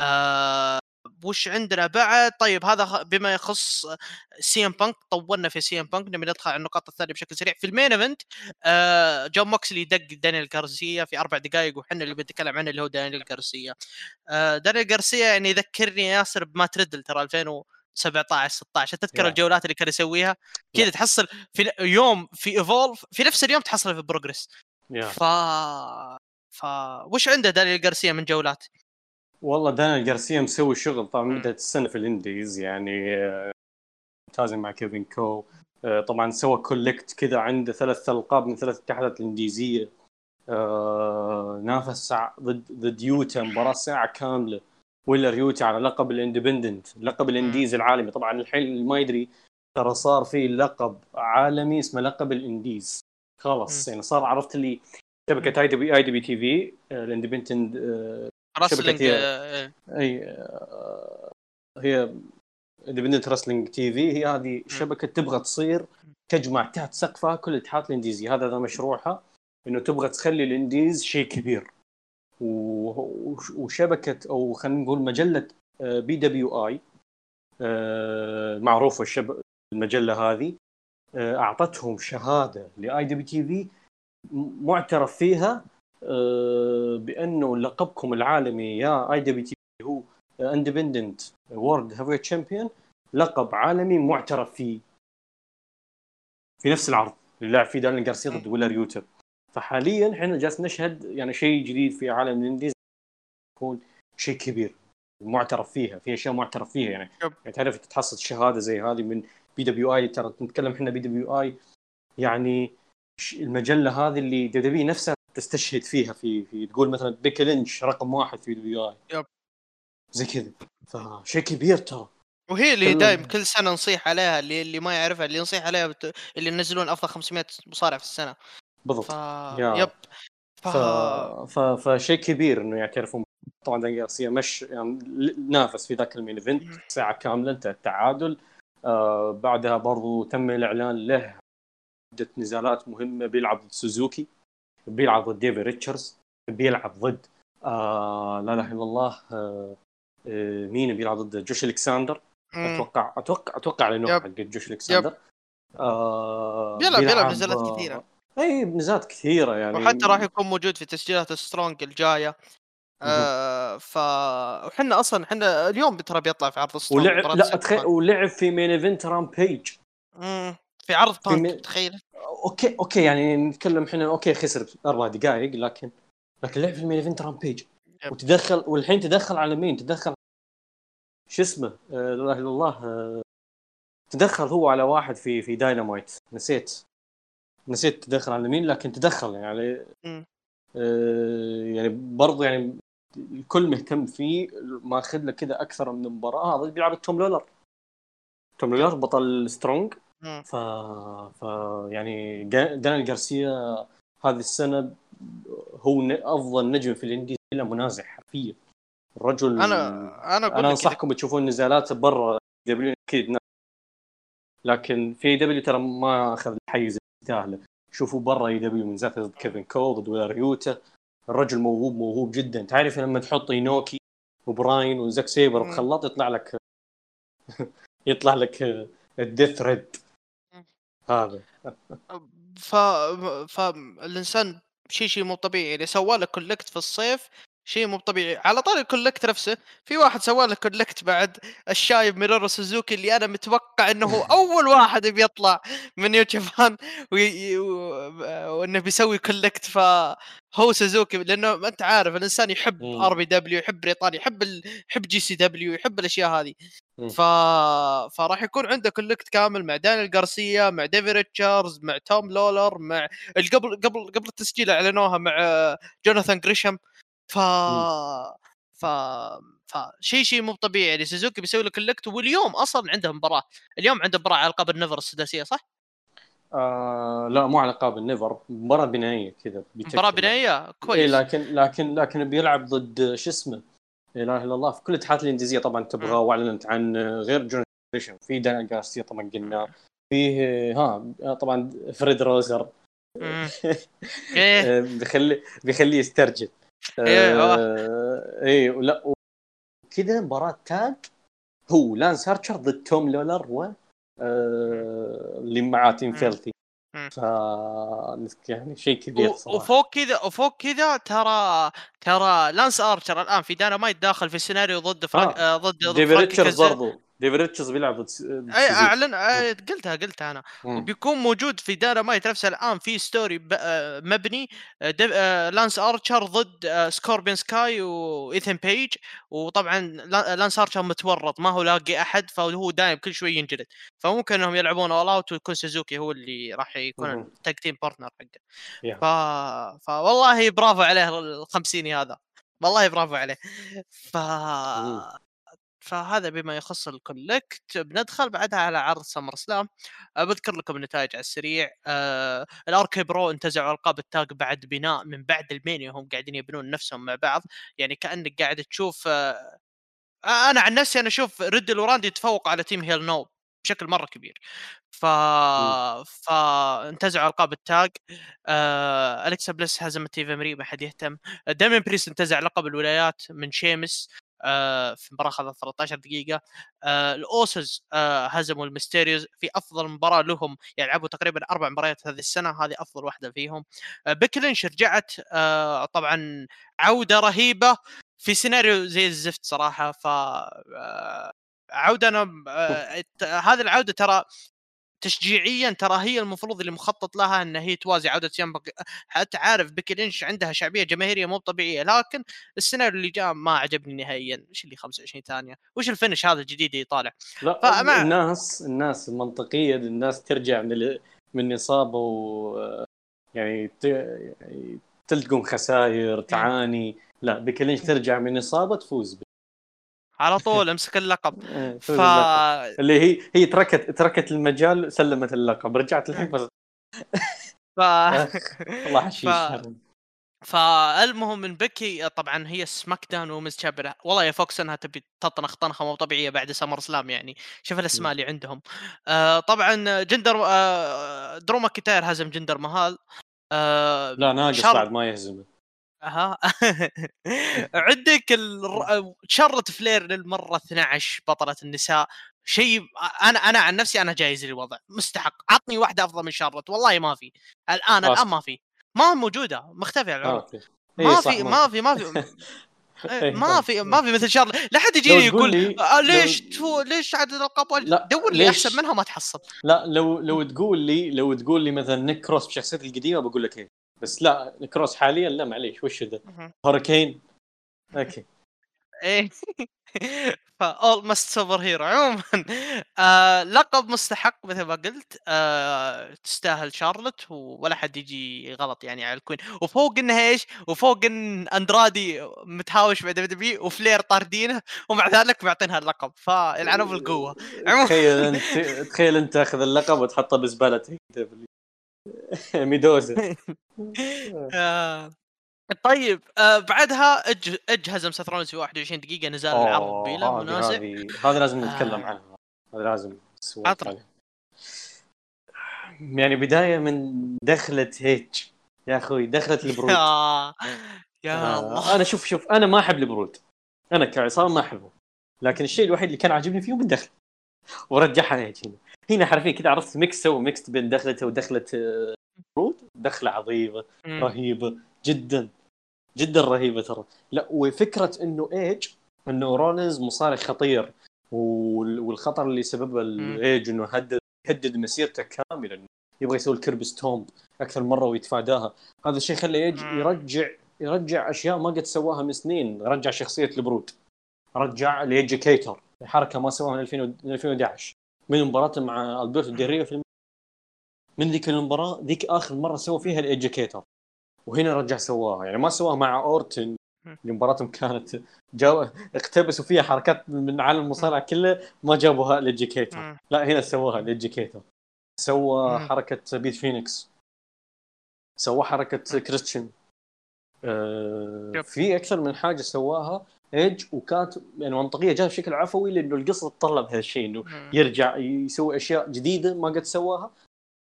آه وش عندنا بعد؟ طيب هذا بما يخص سي ام بانك طولنا في سي ام بانك نبي ندخل على النقاط الثانية بشكل سريع. في ال main event آه جون موكسلي دق دانيال جارسيا في أربع دقائق وحنا اللي بنتكلم عنه اللي هو دانيال جارسيا آه دانيال جارسيا يعني يذكرني ياسر بمات ريدل ترى 2000 17 16 تذكر yeah. الجولات اللي كان يسويها كذا yeah. تحصل في يوم في Evolve في نفس اليوم تحصل في Progress yeah. ف ف وش عنده دانيال جارسيا من جولات؟ والله دانيال جارسيا مسوي شغل طبعا بدايه السنة في ال indies يعني ممتاز مع كيفن كو آه، طبعا سوى collect كذا عنده ثلاث ألقاب من ثلاث اتحادات الانديزية آه، نافس ضد ضد يوتا مباراة ساعة كاملة ويلر يوتا على لقب ال independent لقب ال indies العالمي. طبعا الحين اللي ما يدري ترى صار في لقب عالمي اسمه لقب ال indies. خلاص يعني صار عرفت اللي شبكة اي دي اي بي تي في الإندبندنت رسلينج هي أي آه، هي Independent Wrestling TV هي هذه شبكة تبغى تصير تجمع تحت سقفها كل الاتحادات الانديزيه هذا مشروعها إنه تبغى تخلي ال indies شيء كبير. وشبكة أو خلينا نقول مجلة PWI معروفة الشب... المجلة هذه آه، أعطتهم شهادة ل IWTV معترف فيها آه، بأنه لقبكم العالمي يا IWTV هو Independent World Heavy Champion لقب عالمي معترف فيه. في نفس العرض اللي لعب فيه دانيال جارسيا ضد ويلر يوتر. فحاليا إحنا جالس نشهد يعني شيء جديد في عالم ال indies يكون شيء كبير معترف فيها في أشياء معترف فيها يعني, يعني تعرف تتحصل شهادة زي هذه من PWI ترى نتكلم إحنا PWI يعني المجلة هذه اللي W نفسها تستشهد فيها في في تقول مثلا بيكي لينش رقم واحد في دبليو آي. يب. زي كذا. فشيء كبير ترى. وهي اللي دايم كل سنة نصيح عليها اللي اللي ما يعرفها اللي نصيح عليها بت... اللي ينزلون أفضل 500 مصارع في السنة. بالضبط. ف... يب. ف... ف... فشيء كبير إنه يعترفون طبعا داني جارسيا مش يعني نافس في ذاك ال main event ساعة كاملة انتهى التعادل. آه بعدها برضو تم الإعلان له عدة نزالات مهمة بيلعب ضد سوزوكي بيلعب ضد ديفي ريتشاردز بيلعب ضد آه لا إله إلا الله آه آه مين بيلعب ضد جوش ألكساندر؟ أتوقع أتوقع أتوقع لأنه حق جوش ألكساندر. آه بيلعب بيلعب نزالات كثيرة. أي نزالات كثيرة يعني. وحتى راح يكون موجود في تسجيلات سترونج الجاية. آه ف وحنا أصلا إحنا اليوم ترى بيطلع في عرض سترونج ولعب لا تخيل ولعب في main event رامبيج في عرض بانك تخيل. okay okay يعني نتكلم إحنا okay خسر أربع دقائق لكن لكن لعب في ال main event رامبيج وتدخل والحين تدخل على مين؟ تدخل شو اسمه؟ آه لا إله إلا الله آه تدخل هو على واحد في في داينامايت نسيت. نسيت تدخل على مين لكن تدخل يعني. آه يعني برضه يعني الكل مهتم فيه ماخذ له كذا أكثر من مباراة. هذا بيلعب توم لولر. توم لولر بطل سترونج. ف... ف يعني دانيال جارسيا هذه السنة هو أفضل نجم في ال indie بلا منازع حرفيا. الرجل أنا أنا أنا أنصحكم تشوفون نزالات برا دبليو أكيد لكن في دبليو ترى ما أخذ الحيز يستاهله شوفوا برا اي دبليو من ذات ضد كيفن كول ضد ويلا الرجل موهوب موهوب جدا. تعرف لما تحط إينوكي وبراين وزاك سيبر بخلاط يطلع لك يطلع لك الديث ريد. هذا. ف فالإنسان شيء شيء مو طبيعي. يعني سوى لك collect في الصيف شيء مو طبيعي. على طاري ال collect نفسه في واحد سوى لك collect بعد الشايب مينورو سوزوكي اللي أنا متوقع إنه هو أول واحد بيطلع من نيو جابان وي... وإنه بيسوي collect. فهو سوزوكي لأنه أنت عارف الإنسان يحب آر بي دبليو يحب بريطانيا يحب ال... يحب GCW يحب الأشياء هذه. ف... فراح يكون عنده collect كامل مع دانيال جارسيا مع ديفي ريتشاردز مع توم لولر مع قبل قبل قبل التسجيل أعلنوها مع جوناثان جريشم ف ف فشيء شيء مو طبيعي. يعني سوزوكي بيسوي لك كولكت واليوم أصلا عنده مباراة. اليوم عنده مباراة على ألقاب النفر السداسية صح؟ آه لا مو على ألقاب النفر مباراة بنائية كذا مباراة بنائية؟ كويس. إيه لكن لكن لكن بيلعب ضد شو اسمه؟ لا إله إلا الله في كل الاتحادات الانجليزيه طبعا تبغى وأعلنت عن غير جون في دان جارسيا طبعا قلنا فيه ها طبعا فريد روزر. إيه. بيخلي بيخليه يسترجل. إيه آه. إيه لا كذا مباراة تاج هو لانس هارتشر ضد توم لولر و آه اللي معاه تيم فيلثي ف يعني شيء كبير صراحة وفوق كذا وفوق كذا ترى ترى لانس ارشر الآن في داينامايت داخل في السيناريو ضد فرانك آه. ضد ديفيد ريتشارد برضو. ديفيد ريتشارز بيلعب أي أعلن أي قلتها قلتها أنا. مم. وبيكون موجود في داينامايت نفسه الآن في story آه، مبني آه، آه، لانس أرشر ضد سكوربيو سكاي وايثن بيج. وطبعا لانس أرشر متورط ما هو لاقي أحد فهو دايم كل شوي ينجلد. فممكن إنهم يلعبون اول اوت ويكون سوزوكي هو اللي راح يكون ال tag team partner حقه. Yeah. ف... فوالله برافو عليه الخمسيني هذا. والله برافو عليه. ف فهذا بما يخص ال collect بندخل بعدها على عرض سمر سلام. بذكر لكم النتائج على السريع. آه الار كي برو انتزعوا ألقاب ال tag بعد بناء من بعد المانيا هم قاعدين يبنون نفسهم مع بعض. يعني كأنك قاعد تشوف آه أنا عن نفسي أنا أشوف ريدل وراندي يتفوق على تيم هيل نو بشكل مرة كبير. ف فانتزعوا ألقاب ال tag. آه... الكسا بليس هزمت ايفا مري ما حد يهتم. دايمن بريست انتزع لقب الولايات من شيمس. في مباراة اخذت 13 دقيقة. آه الأوسز آه هزموا الميستيريوز في أفضل مباراة لهم يعني لعبوا تقريبا أربع مباريات هذه السنة هذه أفضل واحدة فيهم. آه بيكي لينش رجعت آه طبعا عودة رهيبة في سيناريو زي الزفت صراحة ف آه عودة أنا آه هذه العودة ترى تشجيعيا ترى هي المفروض اللي مخطط لها إن هي توازي عودة يانج حتى عارف بيكي لينش عندها شعبية جماهيرية مو طبيعية لكن السيناريو اللي جاء ما عجبني نهائيا. إيش اللي 25 ثانية؟ وش ال finish هذا الجديد اللي طالع؟ لا فمع... الناس الناس منطقيا الناس ترجع من ال... من اصابه و يعني, ت... يعني تلقون خسائر تعاني. لا بيكي لينش ترجع من إصابة تفوز على طول امسك اللقب. إيه، ف اللي هي هي تركت تركت المجال سلمت اللقب رجعت الحين بس ف والله حشيش ف... فالمهم من بكي طبعا هي سماك داون ومز شابر والله يا فوكس إنها تبي تطنخ طنخة مو طبيعية بعد سمر سلام يعني. شوف الأسماء اللي عندهم. آه طبعا جندر آه دروما كيتاير هزم جندر مهال. آه لا ناقص شر... بعد ما يهزمه. أها. عندك الر... شرة فلير للمرة 12 بطلة النساء؟ شيء أنا أنا عن نفسي أنا جايز الوضع مستحق. عطني واحدة أفضل من شارلوت والله ما في. الآن الآن ما في. ما موجودة مختفية العروض إيه، ما في ما في. ما في ما في ما في مثل شارلوت. لا حد يجيني يقول ليش لو... ليش عدد الألقاب دور لي أحسن منها ما تحصل. لا لو لو تقول لي لو تقول لي مثلا نيك كروس بشخصيته القديمة بقول لك إيه. بس لا نيك كروس حاليا لا معليش وش ذا؟ هوريكين. أوكي. إيه. ف almost superhero عموما. آه لقب مستحق مثل ما قلت. آه تستاهل شارلت ولا حد يجي غلط يعني على الكوين. وفوق انها إيش؟ وفوق إن أندرادي متهاوش مع WWE وفلير طاردينه ومع ذلك معطينها اللقب. فيلعنوا بالقوة. تخيل انت تخيل أنت تأخذ اللقب وتحطه بزبالة. WWE ميدوزا. آه. طيب آه بعدها ايج هزم سيث في 21 دقيقة نزال العرض بلا منازع هذا لازم نتكلم آه. عنه هذا لازم يعني بداية من دخلة هيج يا أخوي دخلة البرود. يا. الله. أنا شوف شوف أنا ما أحب البرود. أنا كعصام ما أحبه. لكن الشيء الوحيد اللي كان عاجبني فيهم الدخل. ورجعها هيج هنا. هنا حرفيا كذا عرفت mix سوى mix بين دخلته ودخله آه، برود دخلة عظيمة رهيبة جدا جدا رهيبة ترى. لا وفكرة إنه ايج إنه رولينز مصارع خطير والخطر اللي سببه الايج إنه هدد يهدد مسيرته كاملا. يبغى يسوي ال curb stomp أكثر مرة ويتفاداها. هذا الشيء خلى ايج يرجع يرجع أشياء ما قد سواها من سنين. رجع شخصية البرود رجع ال Edgecator حركة ما سواها من 2011 من مباراته مع ألبرتو ديريو في من ذيك المباراة ذيك آخر مرة سوى فيها ال Edgecator وهنا رجع سواها. يعني ما سواها مع أورتن. اللي مباراتهم كانت جو اقتبسوا فيها حركات من عالم المصارعة كله ما جابوها ال Edgecator لا هنا سووها ال Edgecator سوى حركة بيت فينيكس. سوى حركة كريستيان آه في أكثر من حاجة سواها. ايج وكانت يعني منطقية جاء بشكل عفوي لأنه القصة تطلب هذا الشيء إنه يرجع يسوي أشياء جديدة ما قد سواها.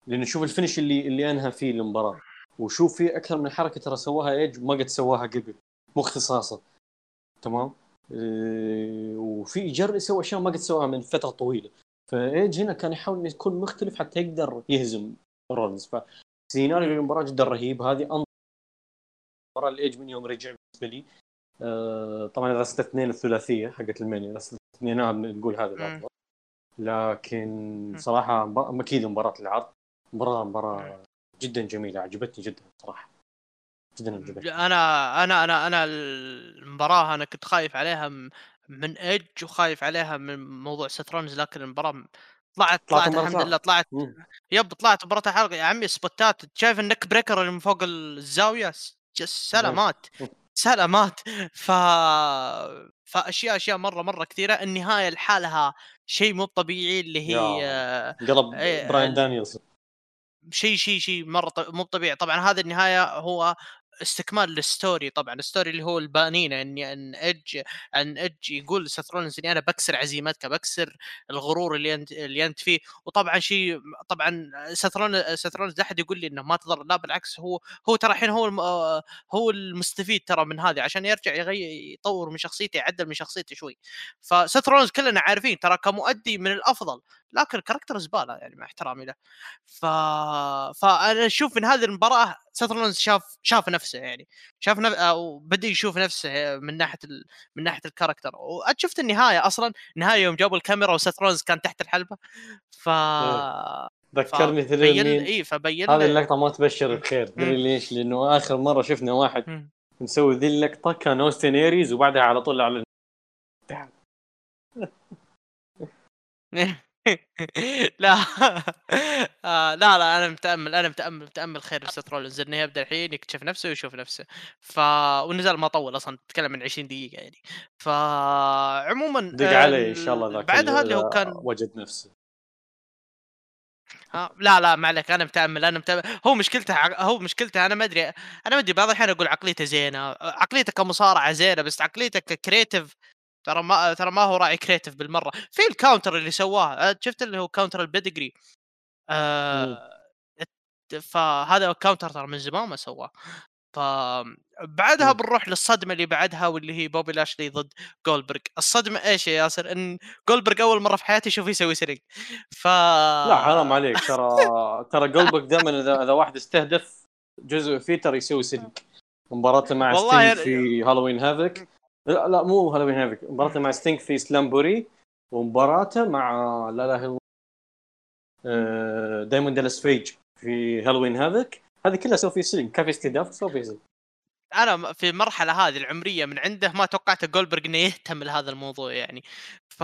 لأنه شوف ال finish اللي اللي أنهى فيه المباراة وشوف في أكثر من حركة ترى سواها ايج ما قد سواها قبل مو اختصاصه تمام؟ إيه وفي يجرب يسوي أشياء ما قد سواها من فترة طويلة. فايج هنا كان يحاول يكون مختلف حتى يقدر يهزم رولنز فسيناريو المباراة جدا رهيب. هذه انظر مباراه الايج من يوم رجع بالنسبة لي. آه طبعا إذا اثنين الثلاثية حقت المانيا اذا اثنين نقول هذا الافضل لكن صراحة أكيد مباراة العرض مباراة مباراة جدا جميلة عجبتني جدا صراحة. جدا عجبتني. أنا أنا أنا أنا المباراة أنا كنت خايف عليها من ايج وخايف عليها من موضوع سيث رولنز لكن المباراة طلعت طلعت الحمد لله طلعت yep طلعت مباراة حلقه يا عمي سبوتات. شايف ال neckbreaker اللي من فوق الزاوية؟ سلامات. سلامات. ف فأشياء أشياء مرة مرة كثيرة. النهاية لحالها شيء مو طبيعي اللي هي قلب إيه، براين دانيelز شيء شيء شيء مرة مو طبيعي. طبعا هذه النهاية هو استكمال لل story طبعا ال story اللي هو البانينه إني أن ايدج أن ايدج يقول سيث رولنز إني أنا بكسر عزيمتك بكسر الغرور اللي أنت اللي أنت فيه. وطبعا شيء طبعا سيث رولنز لا أحد يقول لي إنه ما تضر لا بالعكس هو هو ترى الحين هو هو المستفيد ترى من هذه عشان يرجع يغير يطور من شخصيته يعدل من شخصيته شوي. فسيث رولنز كلنا عارفين ترى كمؤدي من الأفضل لكن ال character زبالة يعني مع احترامي له. ف فأنا أشوف من هذه المباراة سيث رولنز شاف شاف نفسه يعني. شاف نف... أو بدا يشوف نفسه من ناحية ال... من ناحية ال character وشفت النهاية أصلا؟ النهاية يوم جابوا الكاميرا وسيث رولنز كان تحت الحلبة. ف إيه. ذكرني فبين اي فبين هذه اللقطة ما تبشر بخير. تدري ليش؟ لأنه آخر مرة شفنا واحد مسوي ذي اللقطة كان أوستن إيريز وبعدها على طول على لا. آه لا لا أنا متأمل أنا متأمل متأمل خير في سيث رولنز انه يبدأ الحين يكتشف نفسه ويشوف نفسه. ف ونزل ما طول أصلا تتكلم من 20 دقيقة يعني. فعموما دق علي إن شاء الله ذاك بعدها اللي هو كان وجد نفسه. ها لا لا ما عليك أنا متأمل أنا متأمل. هو مشكلته هو مشكلته أنا ما أدري أنا ما أدري بعض الأحيان أقول عقليته زينة عقليته كمصارعة زينة بس عقليته ك creative ترى ما ترى ما هو راعي creative بالمرة. في ال counter اللي سواه شفت اللي هو counter ال Pedigree آه فهذا counter ترى من زمان ما سواه. فبعدها بنروح للصدمة اللي بعدها واللي هي بوبي لاشلي ضد جولبرغ الصدمة إيش يا ياسر؟ إن جولبرغ أول مرة في حياتي أشوف يسوي selling ف لا حرام عليك. ترى ترى جولبرغ دائما إذا إذا واحد استهدف جزء فيه ترى يسوي selling مباراته مع ستينج في هالوين هافوك لا لا مو هالوين هافوك مباراته مع ستينج في سلامبوري ومباراته مع لا لا اله دايموند دالاس بيج في Halloween Havoc هذه كلها سوى فيه سلم كان في استهداف سوى فيه سلم أنا في المرحلة هذه العمرية من عنده ما توقعت جولدبرغ إنه يهتم لهذا الموضوع يعني. ف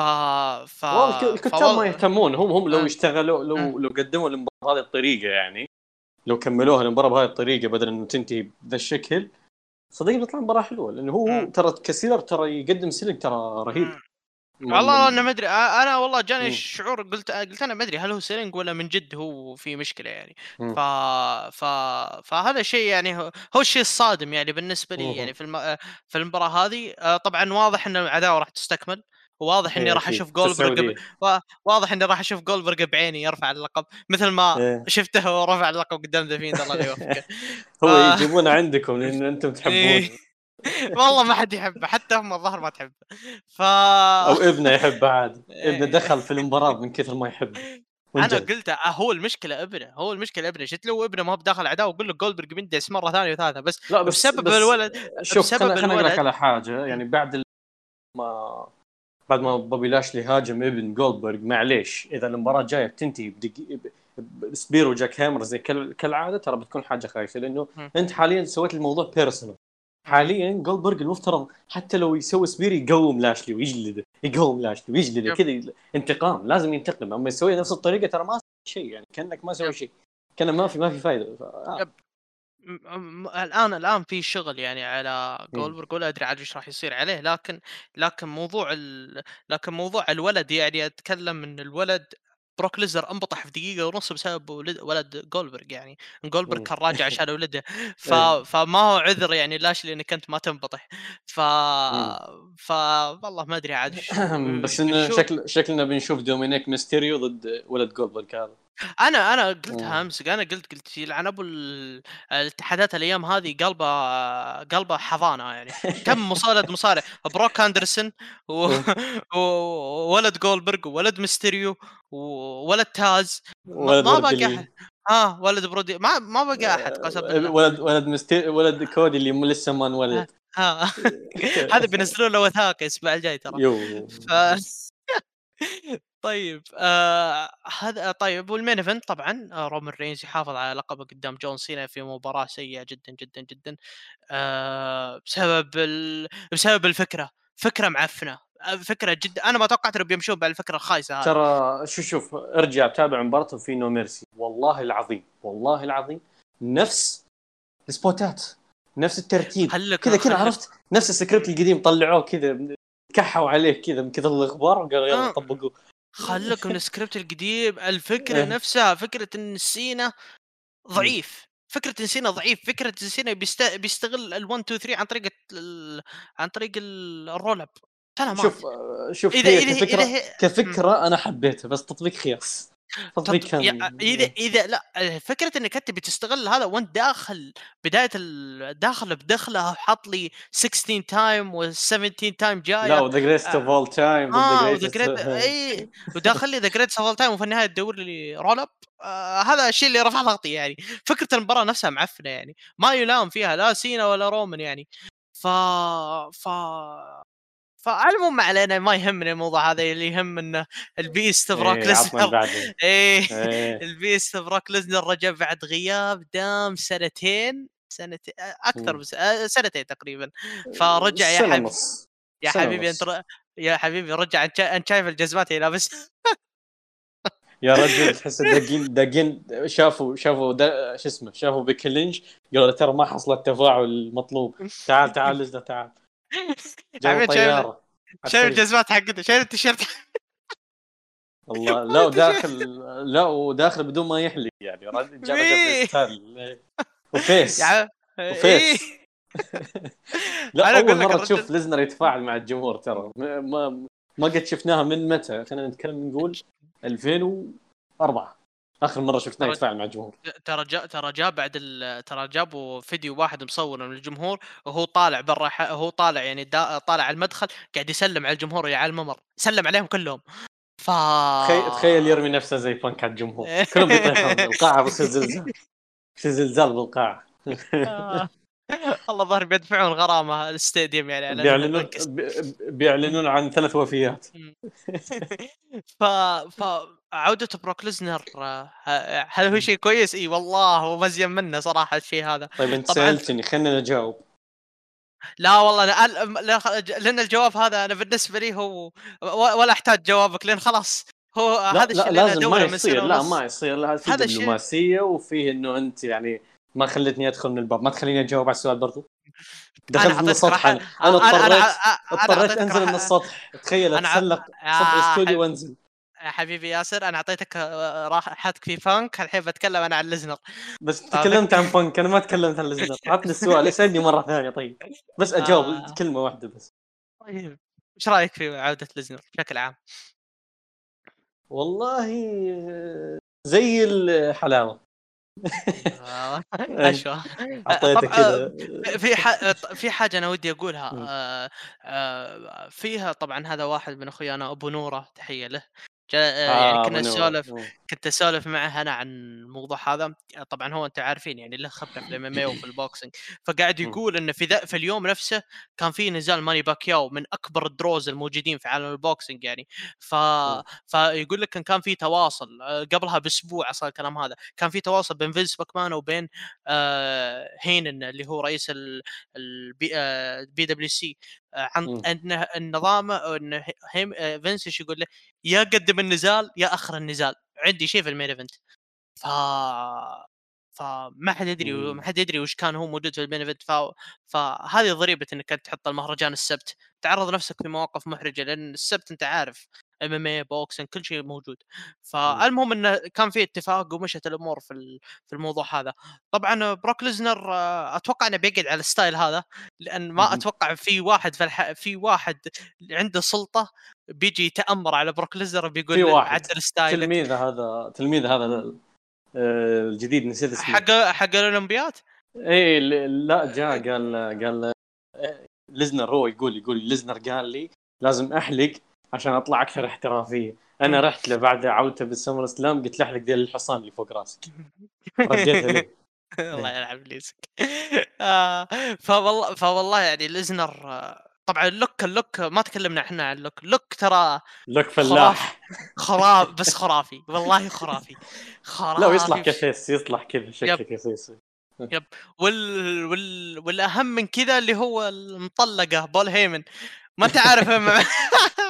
ف الكتاب فوال... ما يهتمون. هم هم لو اشتغلوا لو لو قدموا المباراه بهذه الطريقة يعني لو كملوها المباراه بهذه الطريقة بدل إنه تنتهي بذا الشكل صدقني بتطلع مباراة حلوة لأنه هو, هو ترى ك seller ترى يقدم sell ترى رهيب. والله أنا ما أدري أنا والله جاني شعور قلت قلت أنا ما أدري هل هو selling ولا من جد هو في مشكلة يعني. ف ف فهذا شيء يعني هو الشيء الصادم يعني بالنسبة لي يعني في الم... في المباراة هذه. طبعا واضح إن العداوة راح تستكمل. واضح إني إيه، راح أشوف جولدبرغ واضح إني راح أشوف جولدبرغ بعيني يرفع اللقب مثل ما إيه. شفته ورفع اللقب قدام The Fiend الله يوفقه. هو يجيبونه عندكم لأن أنتم تحبونه. إيه. والله ما حد يحبه حتى هم الظهر ما تحبه. ف أو ابنه يحبه عاد. ابنه دخل في المباراة من كثر ما يحبه. أنا قلت آه، هو المشكلة ابنه هو المشكلة ابنه. شفت لو ابنه ما هو بداخل عداوه وقول له جولدبرغ بيندس مرة ثانية وثالثة بس لا بس بسبب بس الولد شوف بسبب خليني أقول لك على حاجة يعني بعد ما بعد ما بوبي لاشلي هاجم إبن جولدبرغ معليش إذا المباراة جاية بتنتهي بدقيقه spear و jackhammer زي كالعادة ترى بتكون حاجة خايسة لأنه م. أنت حاليا سويت الموضوع personal حاليا جولدبرغ المفترض حتى لو يسوي spear يقوم لاشلي ويجلده يقوم لاشلي ويجلده كذا انتقام لازم ينتقم أما يسوي نفس الطريقة ترى ما شيء يعني كأنك ما سوي شيء كان ما في ما في فائده ف... آه. الان الان في شغل يعني على جولدبرغ ولا ادري عاد إيش راح يصير عليه لكن لكن موضوع ال... لكن موضوع الولد يعني اتكلم ان الولد بروك ليزنر انبطح في دقيقه ونص بسبب ولد جولدبرغ يعني جولدبرغ كان راجع عشان ولده ف... فما هو عذر يعني لاشلي انك انت ما تنبطح ف ف والله ما ادري عاد بس انه شكل شكلنا بنشوف دومينيك ميستيريو ضد ولد جولدبرغ هذا أنا أنا قلتها امس أنا قلت قلت يلعن أبو الاتحادات الأيام هذه قلبة قلبة حضانة يعني. كم مصارع مصارع. بروك أندرسون وولد جولدبرغ وولد ميستيريو وولد تاز. ما بقى أحد. آه ولد برودي ما ما بقى أحد قسم بالله ولد ولد مستي... ولد كودي اللي لسه ما انولد. هذا بينزلوا له وثائقي الأسبوع الجاي ترى. ف... طيب آه هذا طيب وال main event طبعا آه رومان رينز يحافظ على لقبه قدام جون سينا في مباراة سيئة جدا جدا جدا آه بسبب ال... بسبب الفكرة فكرة معفنة آه، فكرة جدا أنا ما توقعت إنهم بيمشون بالفكرة الخايسة هذه. ترى شوف شوف ارجع تابع مباراة في No Mercy. والله العظيم والله العظيم نفس السبوتات نفس الترتيب كذا كذا عرفت؟ نفس السكريبت القديم طلعوه كذا كحوا عليه كذا من كثر الغبار وقالوا يلا آه. طبقوه. خلك من السكريبت القديم الفكرة إيه. نفسها فكرة إن سينا ضعيف فكرة إن سينا ضعيف فكرة إن سينا بيست... بيستغل ال 1 2 3 عن طريق ال... عن طريق ال roll up شوف شوف إذا هي إذا كفكرة إذا كفكرة أنا حبيتها بس تطبيق خايس كان إذا إذا لا فكرة إنك أنت بتستغل هذا وأنت داخل بداية داخل بدخله وحط لي 16 time و 17 time جاية لا و the greatest of all time آه the great إي وداخل لي the greatest of all time وفي النهاية تدور لي roll up آه هذا الشيء اللي رفع ضغطي يعني. فكرة المباراة نفسها معفنة يعني. ما يلام فيها لا سينا ولا رومان يعني. ف ف فالمهم ما علينا ما يهمني الموضوع هذا اللي يهم إنه ال beast بروك إيه ليزنر إيه, إيه. ال beast بروك ليزنر رجع بعد غياب دام سنتين سنتين أكثر بس آه، سنتين تقريبا. فرجع يا حبيبي يا حبيبي أنت يا حبيبي رجع أنت شايف الجزمات اللي لابس يا رجل تحس داقين داقين شافوا شافوا شو اسمه شافوا بيكي لينش قالوا ترى ما حصل التفاعل المطلوب تعال تعال لجنه تعال. شايف الجزمات حقته شايف التيشيرت؟ والله لا وداخل لا وداخل بدون ما يحلق يعني جاب وفيس. وفيس. لا أول مرة تشوف ليزنر يتفاعل مع الجمهور ترى. ما ما قد شفناها من متى؟ خلينا نتكلم نقول 2004 آخر مرة شفناه يتفاعل مع الجمهور. ترى جاء ترى جاء بعد ترى جابوا فيديو واحد مصور من الجمهور وهو طالع برا هو طالع يعني طالع على المدخل قاعد يسلم على الجمهور على الممر. سلم عليهم كلهم. ف تخيل يرمي نفسه زي فانك على الجمهور. كلهم بيطيحون القاعه بتصير زلزال. في زلزال بالقاعة. آه. الله ظهر بيدفعون غرامة الاستاديوم يعني بيعلنون بيعلنون عن ثلاث وفيات. ف ف عودة بروك ليزنر هل هو شيء كويس؟ إي والله هو مزين منه صراحة الشيء هذا. طيب أنت سألتني خلينا نجاوب. لا والله أنا لأن الجواب هذا أنا بالنسبة لي هو ولا أحتاج جوابك لأن خلاص هو هذا الشيء لا لازم ما يصير لا ما يصير في دبلوماسية وفيه إنه أنت يعني ما خلتني أدخل من الباب. ما تخليني أجاوب على السؤال برضو؟ دخلت من السطح. أنا أنا اضطريت اضطريت أنزل من السطح. تخيل أتسلق سطح الاستوديو وأنزل. يا حبيبي ياسر أنا أعطيتك راحتك في بانك. الحين بتكلم أنا عن ليزنر بس تكلمت عن بانك. أنا ما تكلمت عن ليزنر عطني السؤال. اسألني مرة ثانية. طيب. بس أجاوب. آه. كلمة واحدة بس. طيب. إيش رأيك في عودة ليزنر بشكل عام؟ والله زي الحلاوة. اشوى اعطيتك كذا. في في حاجة أنا ودي أقولها. آه، آه، فيها طبعا هذا واحد من اخويانا أبو نورة تحية له. آه يعني كنا نسولف كنت أسولف معه أنا عن الموضوع هذا. طبعا هو انت عارفين يعني له خبره في ال MMA وفي ال boxing فقاعد يقول انه في في اليوم نفسه كان في نزال ماني باكياو من أكبر ال draws الموجودين في عالم ال boxing يعني. ف فيقول لك إن كان في تواصل آه، قبلها بأسبوع أصلا الكلام هذا. كان في تواصل بين فينس مكمان وبين آه هيمن اللي هو رئيس ال BWC. عن إن النظام إن فينس إيش يقول له؟ يا قدم النزال يا آخر النزال. عندي شيء في ال main event. ف فما حد يدري ما حد يدري وش كان هو موجود في ال main event. ف... فهذه ضريبة إنك تحط المهرجان السبت. تعرض نفسك في مواقف محرجة لأن السبت أنت عارف. MMA boxing كل شيء موجود. فالمهم إنه كان في اتفاق ومشت الأمور في في الموضوع هذا. طبعا بروك ليزنر آه، أتوقع إنه بيقعد على ال style هذا لأن ما أتوقع في واحد في, الح... في واحد عنده سلطة بيجي يتأمر على بروك ليزنر بيقول في واحد. عدل style تلميذ هذا تلميذ هذا آه، الجديد نسيت اسمه. حق حق الأولمبياد؟ اي لا جاء قال قال ليزنر هو يقول يقول ليزنر قال لي لازم أحلق عشان أطلع أكثر احترافية. أنا رحت له بعد عودته بالسمر سلام قلت له أحلق ديال الحصان اللي فوق راسك. رديتها لي الله يلعب ليسك آه فوالله فوالله يعني ليزنر طبعا اللوك اللوك ما تكلمنا إحنا عن اللوك. لوك ترى لوك فلاح. خرافي بس خرافي والله خرافي. خرافي. لا يصلح كفيس يصلح كذا شكله كفيس. يب. وال... وال... والأهم من كذا اللي هو المطلقة بول هيمن. ما انت عارف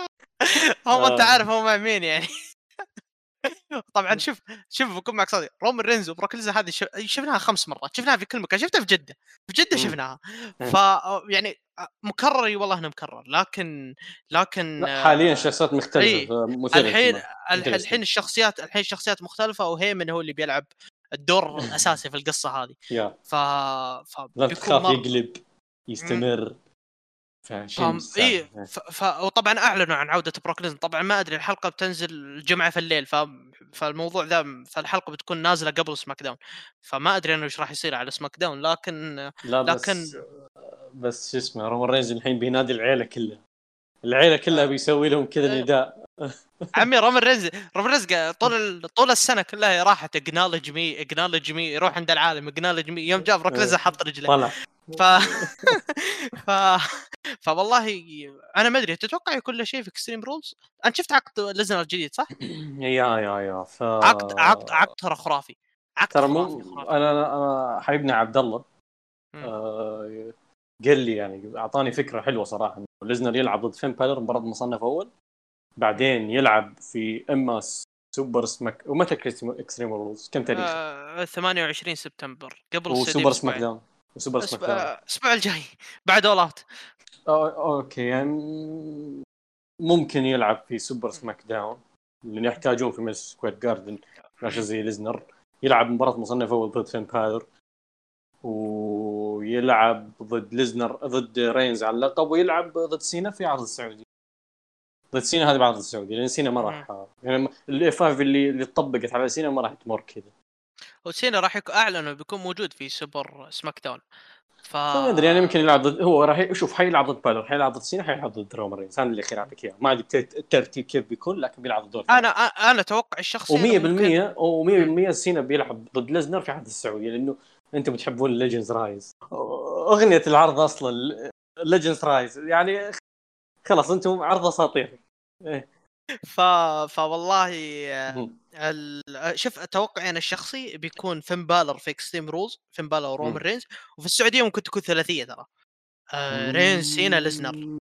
هو أنت آه. عارف هو مع مين يعني. طبعا شوف شوف بكون معك صادق رومان رينز وبروك هذه شفناها خمس مرات شفناها في كل مكان شفتها في جدة في جدة شفناها. ف يعني مكرر والله إنه مكرر لكن لكن حاليا الشخصيات مختلفة إيه الحين الحين الشخصيات الحين الشخصيات مختلفة وهيمن هو اللي بيلعب الدور الأساسي في القصة هذه. ف ف لا تخاف يقلب يستمر. فاهم اي ف... ف... وطبعا أعلنوا عن عودة بروك طبعا ما أدري الحلقة بتنزل الجمعة في الليل ف... فالموضوع ذا فالحلقة بتكون نازلة قبل SmackDown. فما أدري انه إيش راح يصير على SmackDown لكن لا لكن بس بس شو اسمه رومان رينز الحين بينادي العيلة كلها. العيلة كلها آه. بيسوي لهم كذا آه. نداء. عمي رومان رينز رومان رينز طول طول السنة كلها راحت acknowledge me acknowledge me يروح عند العالم acknowledge me يوم جاء بروك ليزنر حط رجله. طلع. ف ف فوالله أنا ما أدري تتوقع يكون له شيء في Extreme Rules؟ أنت شفت عقد ليزنر الجديد صح؟ يا يا يا ف... عقد عقد عقد ترى خرافي. عقد ترى مو أنا أنا حبيبنا عبد الله. آه... قال لي يعني أعطاني فكرة حلوة صراحة إنه ليزنر يلعب ضد فين بالر مباراة مصنف أول بعدين يلعب في إما Super Smack ومتى Extreme Rules كم تاريخ؟ آه 28 سبتمبر قبل وسوبر سماك داون وسوبر داون الأسبوع الجاي. بعد اولات أوكي يعني ممكن يلعب في سوبر سماك داون. لأن يحتاجون في مس سكوير جاردن عشان زي ليزنر. يلعب مباراة مصنفة اول ضد فامباير ويلعب ضد ليزنر ضد رينز على اللقب ويلعب ضد سينا في عرض السعودي. ضد سينا هذه بعرض السعودي لأن سينا ما راح يعني الاف اللي اللي طبقت على سينا ما راح تمر كذا. وسينا راح يكون اعلن بيكون موجود في Super SmackDown. ف ما أدري يعني يمكن يلعب ضد هو راح شوف حيلعب ضد بالور حيلعب ضد سينا حيلعب ضد رومان رينز هذا اللي خير اعطيك إياه. ما أدري الترتيب كيف بيكون لكن بيلعب ضد أنا أنا أتوقع الشخصي و100% و100% سينا بيلعب ضد ليزنر في عرض السعودية لأنه أنتم بتحبون Legends Rise. أغنية العرض أصلا Legends Rise يعني خلاص أنتم عرض أساطير. إيه. ف فوالله ال... شوف توقعي أنا الشخصي بيكون فين بالر في Extreme Rules فين بالر ورومان رينز وفي السعودية ممكن تكون ثلاثية ترى آه رينز سينا ليزنر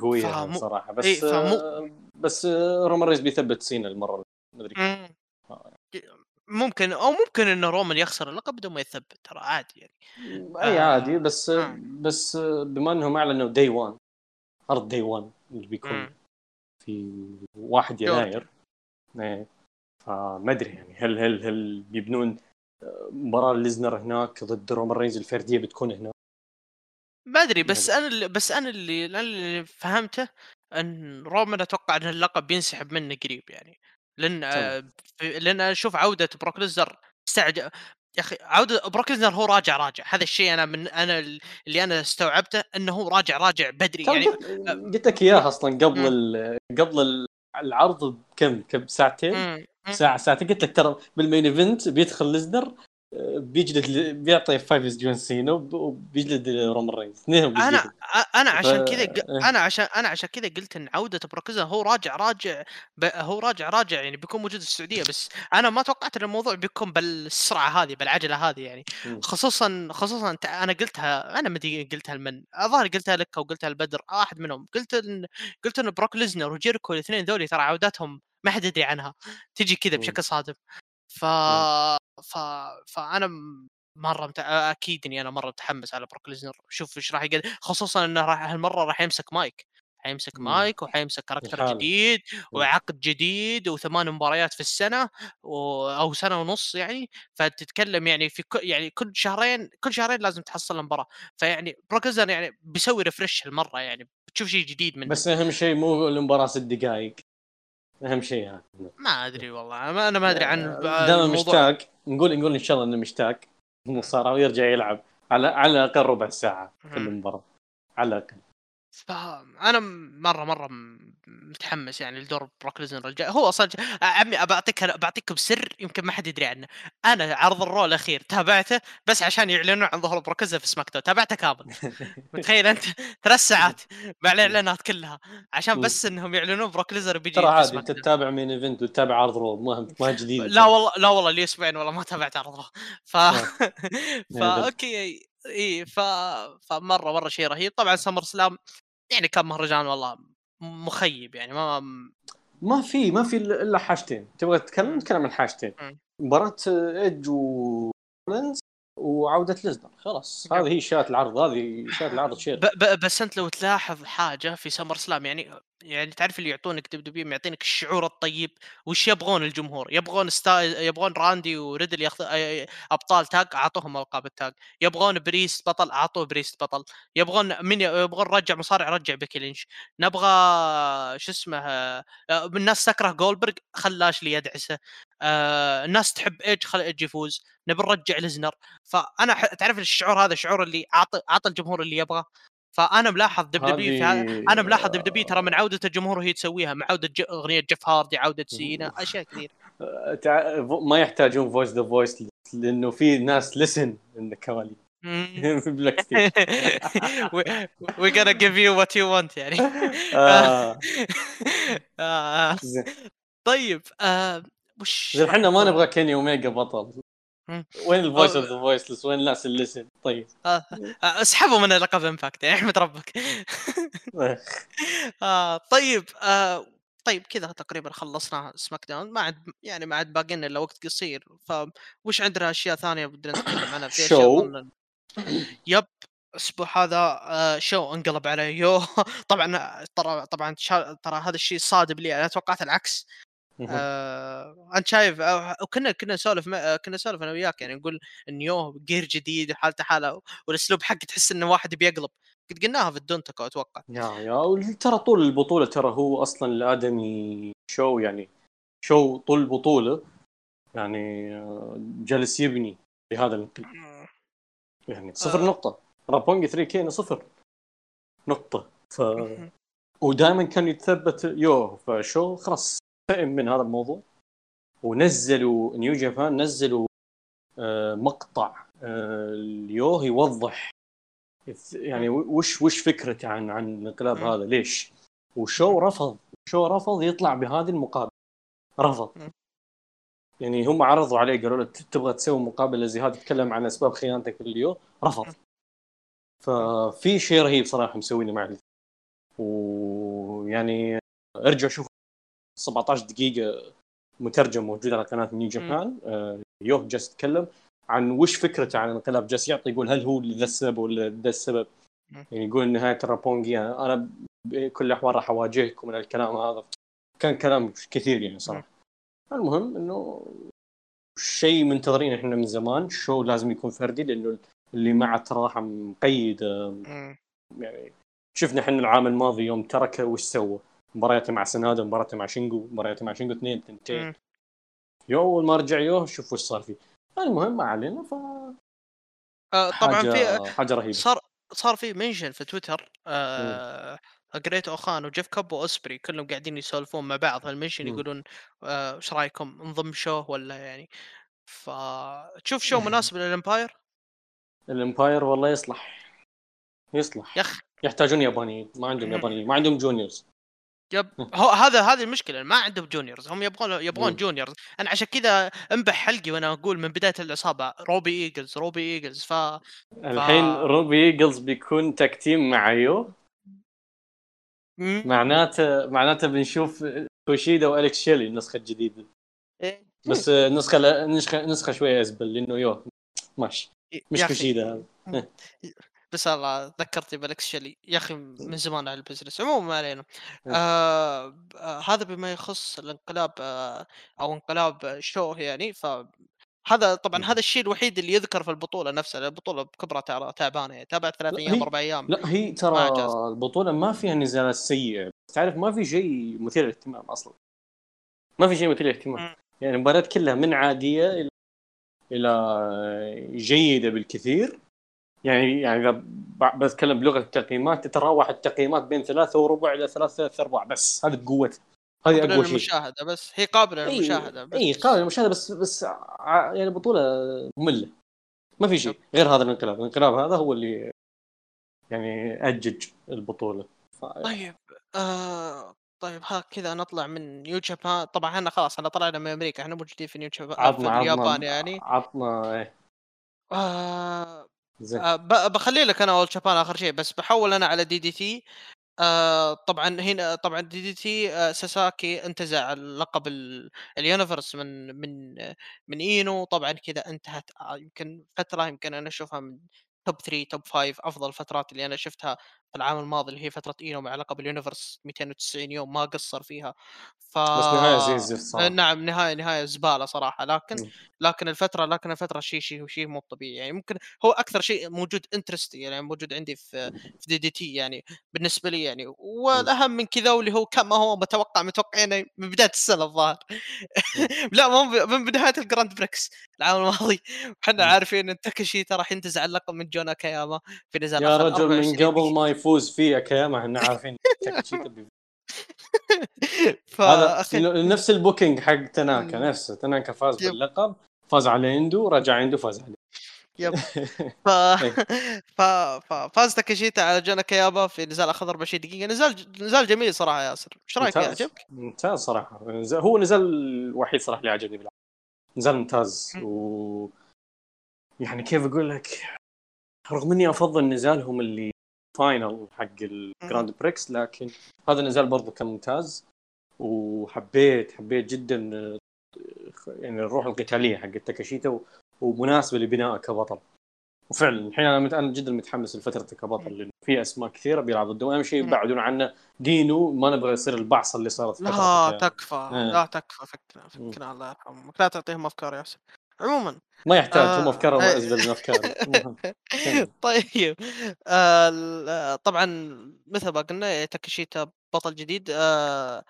قوية فم... صراحة بس إيه فمو... بس رومان رينز بيثبت سينا المرة ما أدري آه. ممكن أو ممكن إنه رومان يخسر اللقب بدون ما يثبت ترى عادي يعني أي آه. عادي بس آه. بس بما إنهم أعلنوا Day 1 عرض Day 1 اللي بيكون. في 1 يناير. إيه. فما أدري يعني هل هل هل بيبنون مباراة ليزنر هناك ضد رومان رينز الفردية بتكون هناك ما أدري بس أنا اللي بس أنا اللي, اللي فهمته أن رومان أتوقع أن اللقب بينسحب منه قريب يعني. لأن آه لأن أشوف عودة بروك ليزنر استعجل يا أخي عوده بروك ليزنر هو راجع راجع. هذا الشيء أنا من أنا اللي أنا استوعبته إنه هو راجع راجع بدري يعني. قلت لك اياه أصلا قبل قبل العرض بكم؟ كم؟ ساعتين؟ ساعة ساعتين. قلت لك ترى بال main event بيدخل ليزنر بيجلد بيعطي F5 جون سينا وبيجلد رومان رينز. اثنينهم أنا أنا عشان كذا إيه. أنا عشان أنا عشان كذا قلت إن عودة بروكزا هو راجع راجع هو راجع راجع يعني بيكون موجود في السعودية بس أنا ما توقعت إن الموضوع بيكون بالسرعة هذه بالعجلة هذه يعني. خصوصا خصوصا أنا قلتها أنا ما أدري قلتها لمن. الظاهر قلتها لك أو قلتها لبدر واحد منهم. قلت ان قلت إن بروك ليزنر وجيركو الاثنين ذولي ترى عوداتهم ما حد يدري عنها. تجي كذا بشكل صادم. ف... ف... فأنا مرة مت... أكيد إني أنا مرة متحمس على بروك ليزنر. شوف إيش راح يقدر خصوصا إنه راح هالمرة راح يمسك مايك. حيمسك مايك وحيمسك character جديد وعقد جديد وثمان مباريات في السنة و... أو سنة ونص يعني. فتتكلم يعني في كل يعني كل شهرين كل شهرين لازم تحصل مباراه فيعني بروك يعني بيسوي ريفرش هالمرة يعني. بتشوف شيء جديد منه. بس أهم شيء مو المباراة ست دقائق أهم شيء يعني. ما أدري والله أنا ما أدري عن دام مشتاق نقول نقول إن شاء الله إنه مشتاق المصارعه ويرجع يلعب على على الأقل ربع ساعة في المباراة. على الأقل. فانا مره مرة متحمس يعني لدور بروك ليزنر الجاي هو أصلا عمي بعطيك بعطيكم سر يمكن ما حد يدري عنه. أنا عرض ال Raw الأخير تابعته بس عشان يعلنون عن ظهور بروك في SmackDown. تابعته كامل. متخيل أنت؟ ثلاث ساعات مع الإعلانات كلها عشان بس إنهم يعلنون بروك ليزنر بيجي ترى عادي أنت تتابع Main Event وتتابع عرض Raw ما ما جديد لا والله لا والله لي أسبوعين والله ما تابعت عرض Raw. ف فا okay إي ف... فمرة مرة شيء رهيب. طبعا سمر سلام يعني كان مهرجان والله مخيب يعني ما ما في ما في إلا حاجتين. تبغى تتكلم نتكلم عن حاجتين. مباراة ايدج ولينز وعودة ليزنر خلاص. هذه هي شات العرض هذه شات العرض شير. بس أنت لو تلاحظ حاجة في سمر سلام يعني يعني تعرف اللي يعطونك دب يعطينك الشعور الطيب وش يبغون الجمهور؟ يبغون ستا... يبغون راندي وريدل ياخذ أبطال تاج أعطوهم ألقاب التاج. يبغون بريست بطل أعطوه بريست بطل. يبغون من يبغون رجع مصارع رجع بيكي لينش. نبغى شو اسمه آه، الناس تكره جولبرغ خلاش لي يدعسه آه الناس تحب ايج خل ايج يفوز. نبي نرجع ليزنر. فأنا تعرف الشعور هذا؟ الشعور اللي اعطي اعطي الجمهور اللي يبغاه فأنا ملاحظ دب دبي في أنا ملاحظ دب دبي ترى من عودة الجمهور وهي تسويها مع عودة ج... أغنية جيف هاردي عودة سينا أشياء كثير. ما يحتاجون voice the voice لأنه في ناس listen من الكواليس we gonna give you what you want يعني. آه. آه. طيب وش إحنا ما نبغى كيني اوميجا بطل. وين ال voice of the voiceless وين الناس اللي listen طيب. آه. آه. اسحبوا من لقب امباكت يعني احمد ربك. آه. طيب آه. طيب كذا تقريبا خلصنا سماك داون ما عاد يعني ما عاد باقي لنا إلا وقت قصير. فوش عندنا أشياء ثانية بدنا نتكلم عنها؟ في أظن yep الأسبوع هذا آه، شو انقلب على يو طبعا ترى طبعا ترى هذا الشيء صادم لي. أنا توقعت العكس. آه، أنت شايف آه، وكنا كنا نسولف كنا نسولف أنا وياك يعني نقول ان يو جير جديد وحالته حالة والأسلوب حقه تحس إنه واحد بيقلب. قد قلناها في الدونتكو أتوقع. يا يا ترى طول البطولة ترى هو أصلا الآدمي شو يعني شو طول البطوله يعني آه، جالس يبني بهذا الانقلاب. يعني صفر آه. نقطة. رابونج 3 كينا صفر نقطة. ف ودائما كان يتثبت يو فشو خلاص. فهم من هذا الموضوع ونزلوا نيو جابان نزلوا آه مقطع آه اليو يوضح يعني وش وش فكرته عن عن الانقلاب هذا ليش؟ وشو رفض شو رفض يطلع بهذه المقابلة؟ رفض. يعني هم عرضوا عليه قالوا له تبغى تسوي مقابلة زي هذه تتكلم عن أسباب خيانتك لليو رفض. ففي شيء رهيب صراحة مسوينه مع ويعني ارجع شوف 17 دقيقة مترجم موجود على قناة نيو جابان آه يوه جالس يتكلم عن وش فكرته عن الانقلاب جالس يعطي يقول هل هو ذا السبب ولا ذا السبب؟ يعني يقول نهايه الرابونجي أنا بكل الأحوال راح أواجهكم من الكلام هذا. كان كلام كثير يعني صراحة. المهم إنه شيء منتظرين إحنا من زمان. شو لازم يكون فردي لأنه اللي معه راح مقيد يعني شفنا إحنا العام الماضي يوم تركه وش سوى. مبارياته مع سنادا مبارياته مع شينجو مبارياته مع شينجو اثنين ثنتين يو أول ما رجع يو شوف وش صار فيه. المهم ما علينا ف آه طبعا في حاجة رهيبة. صار صار في mention في تويتر آه جريت أوخان وجيف كاب واسبري كلهم قاعدين يسولفون مع بعض هال mention يقولون آه، إيش آه رأيكم نضم شو ولا يعني؟ فتشوف شو مناسب للإمباير؟ الإمباير والله يصلح. يصلح. يا أخي. يحتاجون يابانيين ما عندهم يابانيين ما عندهم جونيورز. yep هو هذا هذه المشكلة ما عندهم جونيورز هم يبغون يبغون جونيورز أنا عشان كذا انبح حلقي وأنا أقول من بداية العصابة روبي ايجلز روبي ايجلز ف الحين ف... روبي ايجلز بيكون tag team مع يو معناته معناته بنشوف كوشيدا والكس شيلي النسخة الجديدة. إيه؟ بس نسخه نسخه نسخه شوية ازبل لأنه يو ماشي. مش كوشيدا هذا بس الله ذكرتني بالكس شيلي. يا أخي من زمان على البزنس. عموما ما علينا. آه آه هذا بما يخص الانقلاب آه أو انقلاب شو يعني. ف هذا طبعا هذا الشيء الوحيد اللي يذكر في البطولة نفسها البطولة بكبرها تعبانة يعني. تابعت ثلاث أيام أربع أيام. لا هي ترى البطولة ما فيها نزالات سيئة. تعرف ما في شيء مثير للاهتمام أصلا. ما في شيء مثير للاهتمام. يعني المباريات كلها من عادية إلى إلى جيدة بالكثير. يعني يعني إذا بتكلم بلغة التقييمات تتراوح التقييمات بين ثلاثة وربع إلى ثلاثة ارباع بس. هذه قوتها هذه اقوى شيء. المشاهده بس. هي قابلة للمشاهدة بس. إي قابلة للمشاهدة بس بس يعني بطولة مملة. ما في شيء غير هذا الانقلاب. الانقلاب هذا هو اللي يعني أجج البطولة. ف... طيب آه طيب ها كذا نطلع من نيو جابان طبعا إحنا خلاص إحنا طلعنا من أمريكا. إحنا موجودين في نيو جابان في اليابان يعني. عطنا إيه. آه آه بخلي لك أنا اول جابان آخر شيء بس بحول أنا على دي دي تي آه طبعا هنا طبعا دي دي تي آه ساساكي انتزع لقب اليونيفرس من من من إينو. طبعا كذا انتهت آه يمكن فترة يمكن أنا أشوفها من top 3 top 5 أفضل الفترات اللي أنا شفتها العام الماضي اللي هي فترة اينو مع لقب اليونيفرس 290 يوم ما قصر فيها. ف بس نهاية زي الزفت صراحة. نعم نهاية نهاية زبالة صراحة. لكن م. لكن الفترة لكن الفترة شيء شيء شيء مو طبيعي. يعني ممكن هو أكثر شيء موجود interest يعني موجود عندي في في دي دي تي يعني بالنسبة لي يعني. والأهم من كذا واللي هو كما هو متوقع متوقعين من بداية السنة الظاهر. لا مو من بداية الجراند بريكس العام الماضي. إحنا عارفين إن تاكشي ترى حينتزع اللقب من جونا كاياما في نزال يا رجل من قبل ما يفوز فيه كاياما إحنا عارفين ف... هذا نفس ال booking حق تناكا نفسه. تناكا فاز باللقب فاز على إندو رجع إندو فاز عليه. yep. ف... ف... فاز تاكاشيتا على جونا كاياما في نزال اخذ 24 دقيقة. نزال نزال جميل صراحة ياسر. إيش رأيك؟ عجبك؟ ممتاز صراحة. هو نزال الوحيد صراحة اللي عجبني بالعكس. نزال ممتاز. و يعني كيف أقول لك؟ رغم إني أفضل نزالهم اللي final حق الجراند بريكس لكن هذا النزال برضو كان ممتاز وحبيت حبيت جدا يعني الروح القتالية حق تاكاشيتا ومناسبة لبنائه كبطل. وفعلا الحين أنا أنا جدا متحمس لفترته كبطل لأنه في أسماء كثيرة بيلعب ضده أهم شيء يبعدون عنه. دينو ما نبغى يصير البعصه اللي صارت لا تكفى آه. لا تكفى فكنا فكنا الله يرحمك لا تعطيهم أفكار يا ياسر عموما. ما يحتاج هم افكارهم آه. ازبل من افكاري طيب. آه طبعا مثل ما قلنا تاكاشيتا بطل جديد. آه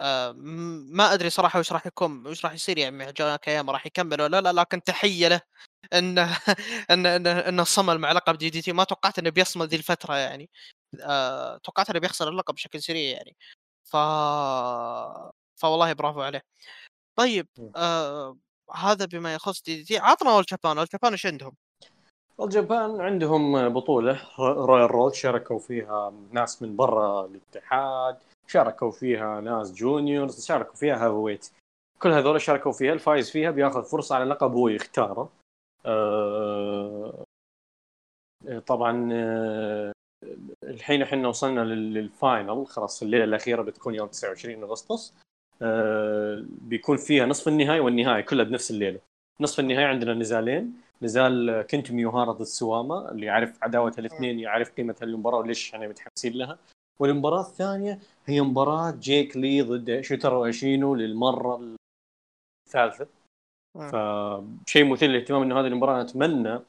آه ما أدري صراحة وش راح يكون وش راح يصير يعني مع جون أكياما راح يكمل ولا لا؟ لكن تحية له إنه إنه إنه إنه صمل مع لقب DDT ما توقعت إنه بيصمل ذي الفترة يعني. آه توقعت إنه بيخسر اللقب بشكل سريع يعني. ف فوالله برافو عليه. طيب آه هذا بما يخص DDT عطنا All Japan All Japan إيش عندهم؟ All Japan عندهم بطولة Royal Road شاركوا فيها ناس من برا الاتحاد شاركوا فيها ناس juniors شاركوا فيها heavy كل هذول شاركوا فيها الفايز فيها بياخذ فرصة على لقب هو يختاره. أه طبعا أه الحين إحنا وصلنا لل final خلاص الليلة الأخيرة بتكون يوم 29 أغسطس. أه بيكون فيها نصف النهائي والنهائي كلها بنفس الليلة. نصف النهائي عندنا نزالين. نزال كينتو مياهارا ضد سواما اللي يعرف عداوه الاثنين يعرف قيمه المباراه وليش إحنا متحمسين لها. والمباراة الثانية هي مباراة جيك لي ضد شوتارو أشينو للمرة الثالثة. فشيء مثير للاهتمام إنه هذه المباراة أتمنى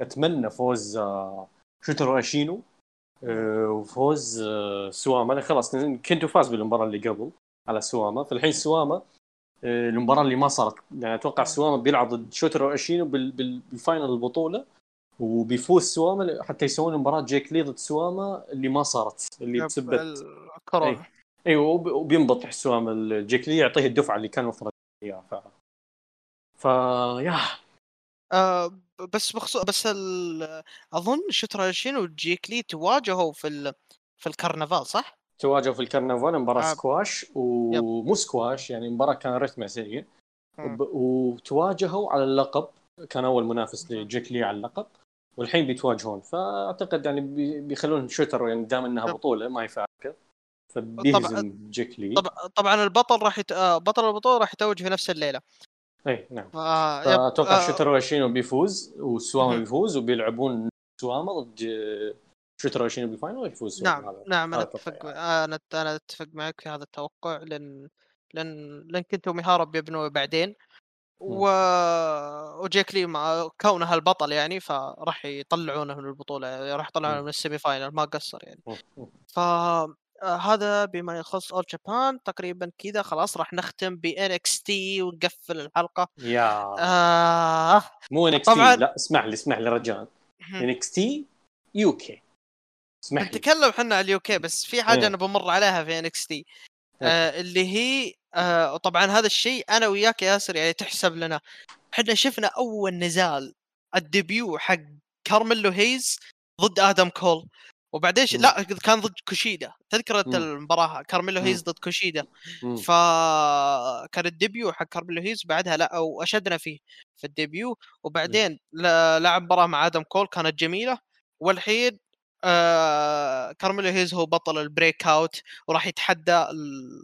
أتمنى فوز آه، شوتارو أشينو آه، وفوز آه، سواما خلاص كنتو فاز بالمباراة اللي قبل. على سواما. فالحين سواما المباراة اللي ما صارت. يعني أتوقع سواما بيلعب ضد شوتارو أشينو بال final البطولة وبيفوز سواما حتى يسوون مباراه جيك لي ضد سواما اللي ما صارت اللي بسبب كورونا. أيوه وبينبط سواما جيك لي يعطيه الدفعة اللي كان المفروض اياها ف ف yeah. آه بس بخصوص بس أظن شوتارو أشينو وجيك لي تواجهوا في ال... في الكرنفال صح؟ تواجهوا في الكرنفال مباراة آه. سكواش ومو سكواش يعني مباراة كان رتمها سيء وتواجهوا على اللقب كان أول منافس لجيك لي على اللقب. والحين بيتواجهون. فأعتقد يعني بيخلون شوتر يعني دام إنها بطولة ما يفارقه فبيهزم جيك لي. طبعا البطل راح يت... آه، بطل البطولة راح يتوج في نفس الليلة. إي نعم. آه أتوقع آه. شوتر واشينو بيفوز وسواما بيفوز وبيلعبون سواما ضد شوتارو أشينو بال final ويفوز نعم هذا. نعم أنا أتفق. أنا أنا أتفق معك في هذا التوقع لأن لأن لأن كنتو مياهارا بيبنوا بعدين و... وجيك لي مع كونه البطل يعني فراح يطلعونه من البطولة راح يطلعونه من ال semi final ما قصر يعني. ف آه، هذا بما يخص All Japan تقريبا كذا خلاص راح نختم ب NXT ونقفل الحلقة. يا. آه مو NXT لا اسمح لي اسمح لي رجاء. ان إكس تي يو كي اسمح لي. نتكلم إحنا على ال UK بس في حاجة إيه. أنا بمر عليها في NXT. آه اللي هي آه طبعا هذا الشيء أنا وياك يا ياسر يعني تحسب لنا. إحنا شفنا أول نزال ال debut حق كارميلو هيز ضد آدم كول. وبعدين ش... لا كان ضد كوشيدا. تذكر المباراة كارميلو هيز ضد كوشيدا. فكان ال debut حق كارميلو هيز بعدها لا وأشدنا فيه في ال debut. وبعدين لعب مباراة مع آدم كول كانت جميلة. والحين آه كارميلو هيز هو بطل ال Breakout وراح يتحدى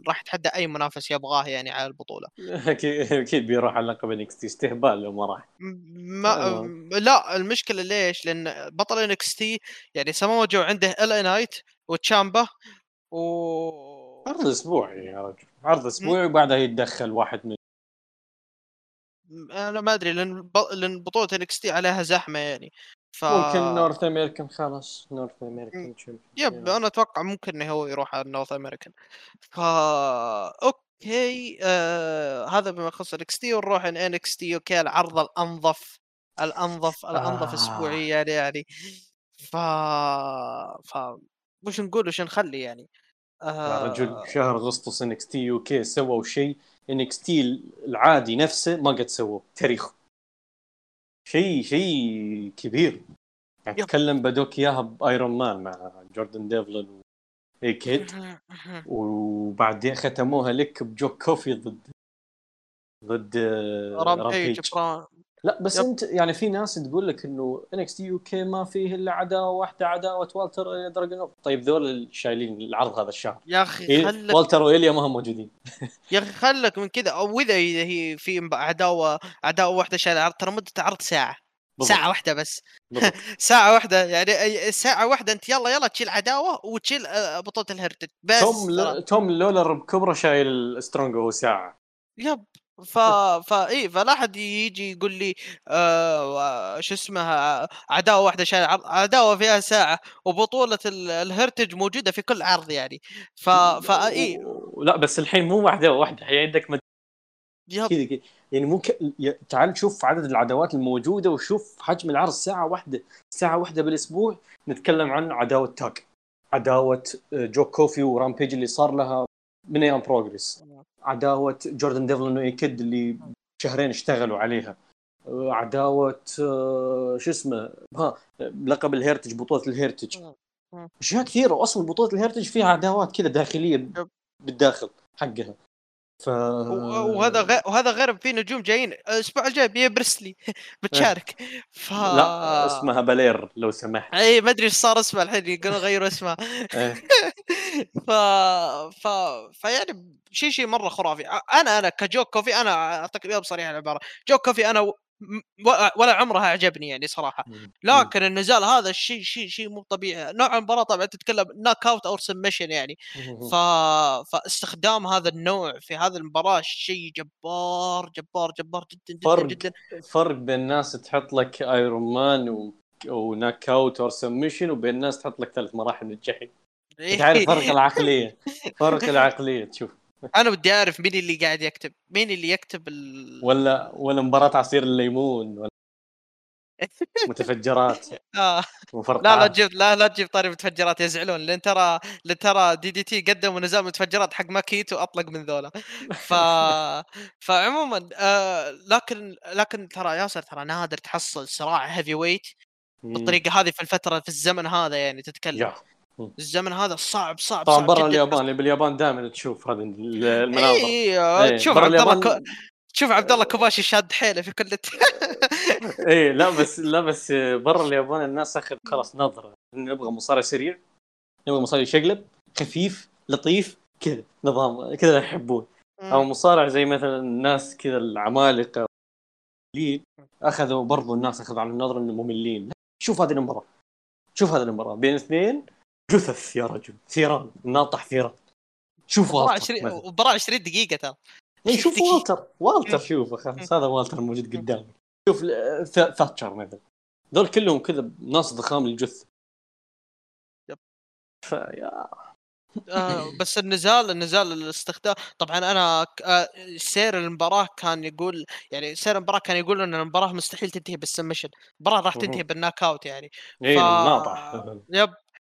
راح يتحدى أي منافس يبغاه يعني على البطولة. أكيد أكيد بيروح على لقب NXT استهبال لو ما راح. ما لا المشكلة ليش؟ لأن بطل إنكس تي يعني سمو جو عنده LA Knight وتشامبا و عرض اسبوعي يا رجل. عرض اسبوعي وبعدها يتدخل واحد من أنا ما أدري لأن ب... لأن بطولة NXT عليها زحمة يعني. ف... ممكن North American خلاص North American yep أنا أتوقع ممكن إنه هو يروح على North American فا okay آه... هذا بما يخص ال NXT ونروح NXT okay العرض الأنظف الأنظف الأنظف آه. اسبوعيا يعني. ف ف وش نقول وش نخلي يعني؟ آه... يا رجل شهر أغسطس NXT UK سووا شيء. NXT العادي نفسه ما قد سووه تاريخه. شيء شيء كبير. يعني تكلم بدوا لك إياها ب Iron Man مع جوردن ديفلن كيد وبعدين ختموها لك بجو كوفي ضد ضد رامبيج لا بس yep. انت يعني في ناس تقول لك إنه NXT UK ما فيه إلا عداوة واحدة عداوة والتر دراغونوف طيب ذول شايلين العرض هذا الشهر. يا أخي خلك والتر وإيليا ما هم موجودين. يا أخي خلك من كذا. أو اذا هي في عداوه عداوة واحدة شايلة العرض ترى مدة عرض ساعة. بالضبط. ساعة واحدة بس. ساعة واحدة يعني ساعة واحدة أنت يلا يلا تشيل عداوة وتشيل آه، بطولة ال Heritage بس توم ل... توم لولر بكبره شايل Strong وهو ساعة. yep. ف فا اي فلا أحد يجي يقول لي آه شو اسمها عداوة واحدة شايل عداوة فيها ساعة وبطولة ال Heritage موجودة في كل عرض يعني. ف فا اي لا بس الحين مو عداوة واحدة الحين عندك مد... كذا يعني ممكن تعال شوف عدد العداوات الموجودة وشوف حجم العرض ساعة واحدة ساعة واحدة بالأسبوع نتكلم عن عداوة tag عداوة آه، جو كوفي ورامبيج اللي صار لها من أيام Progress عداوة جوردن ديفلن وإي كيد اللي شهرين اشتغلوا عليها. عداوة آه، شو اسمه؟ ها لقب ال Heritage بطولة ال Heritage. أشياء كثيرة واصلا بطولة ال Heritage فيها عداوات كذا داخلية بالداخل حقها. ف وهذا غير وهذا غير في نجوم جايين. الأسبوع الجاي بي بريسلي. بتشارك. ف لا اسمها بلير لو سمحت. إي ما أدري إيش صار اسمها الحين يقولون غيروا اسمها إيه. ف ف فيعني شيء شيء مرة خرافي. أنا أنا كجو كوفي أنا اعطيك اجابه صريحه العبارة جو كوفي أنا ولا عمرها اعجبني يعني صراحة. لكن النزال هذا الشيء شيء شيء مو طبيعي. نوع المباراة طبعا تتكلم knockout أو submission يعني. ف... فاستخدام هذا النوع في هذه المباراة شيء جبار جبار جبار جدا جدا فرق جدا. فرق بين الناس تحط لك Iron Man و... و knockout أو submission وبين الناس تحط لك ثلاث مراحل الجحيم. تعرف فرق العقلية. فرق العقلية تشوف. أنا بدي أعرف مين اللي قاعد يكتب مين اللي يكتب ال... ولا ولا مباراة عصير الليمون ولا متفجرات. آه. لا لا تجيب لا لا تجيب طاري متفجرات يزعلون لأن ترى لأن ترى DDT قدموا نزال متفجرات حق ماكي إيتو اطلق من ذولا. ف فعموما آه لكن لكن ترى ياسر ترى نادر تحصل صراع heavyweight بالطريقة هذه في الفترة في الزمن هذا يعني تتكلم. الزمن هذا صعب صعب طبعا برا اليابان باليابان دائما تشوف هذه المناظر. اي تشوف عبد الله ك... تشوف عبد الله كوباشي شاد حيله في كل اي لا بس لا بس برا اليابان الناس اخذ خلاص نظرة. نبغى مصارع سريع نبغى مصارع يشقلب خفيف لطيف كذا نظام كذا يحبون. أو مصارع زي مثلا الناس كذا العمالقة أخذوا برضو الناس أخذوا على النظرة إنهم مملين. شوف هذه المباراه شوف هذه المباراه بين اثنين جثث يا رجل ثيران ناطح ثيران شوف والتر مباراة 20 دقيقة ترى. اي شوف والتر والتر شوف خلاص هذا والتر موجود قدامي. شوف ثاتشر مثلا. ذول كلهم كذا ناس ضخام الجثة yep. فيا آه بس النزال النزال الاستخدام طبعا أنا آه سير المباراة كان يقول يعني سير المباراة كان يقول إن المباراة مستحيل تنتهي بال submission المباراة راح تنتهي بال knockout يعني. إيه، ف... yep.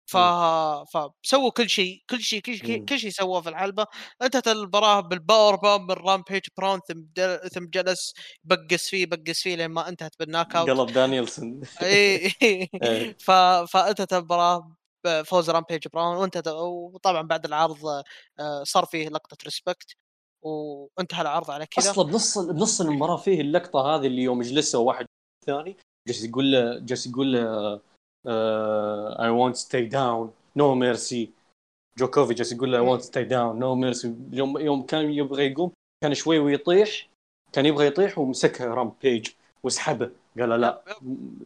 ف... فسووا كل شيء كل شيء كل شيء كل شيء سووه في الحلبة. انتهت المباراة بال power bomb من رامبيج براون ثم ثم جلس بقس فيه بقس فيه لين ما انتهت بال knockout. قلب دانيلسون. اي إيه. ف... فانتهت المباراة بفوز رامبيج براون وانتهت وطبعا بعد العرض آه، صار فيه لقطة respect وانتهى العرض على كذا. أصلا بنص بنص المباراة فيه اللقطة هذه اللي يوم جلسوا واحد ثاني جالس يقول له جالس يقول له I won't stay down no mercy جو كوفي جالس يقول له I won't stay down no mercy يوم يوم كان يبغى يقوم كان شوي ويطيح كان يبغى يطيح ومسكها رام بيج وسحبه. قال له لا.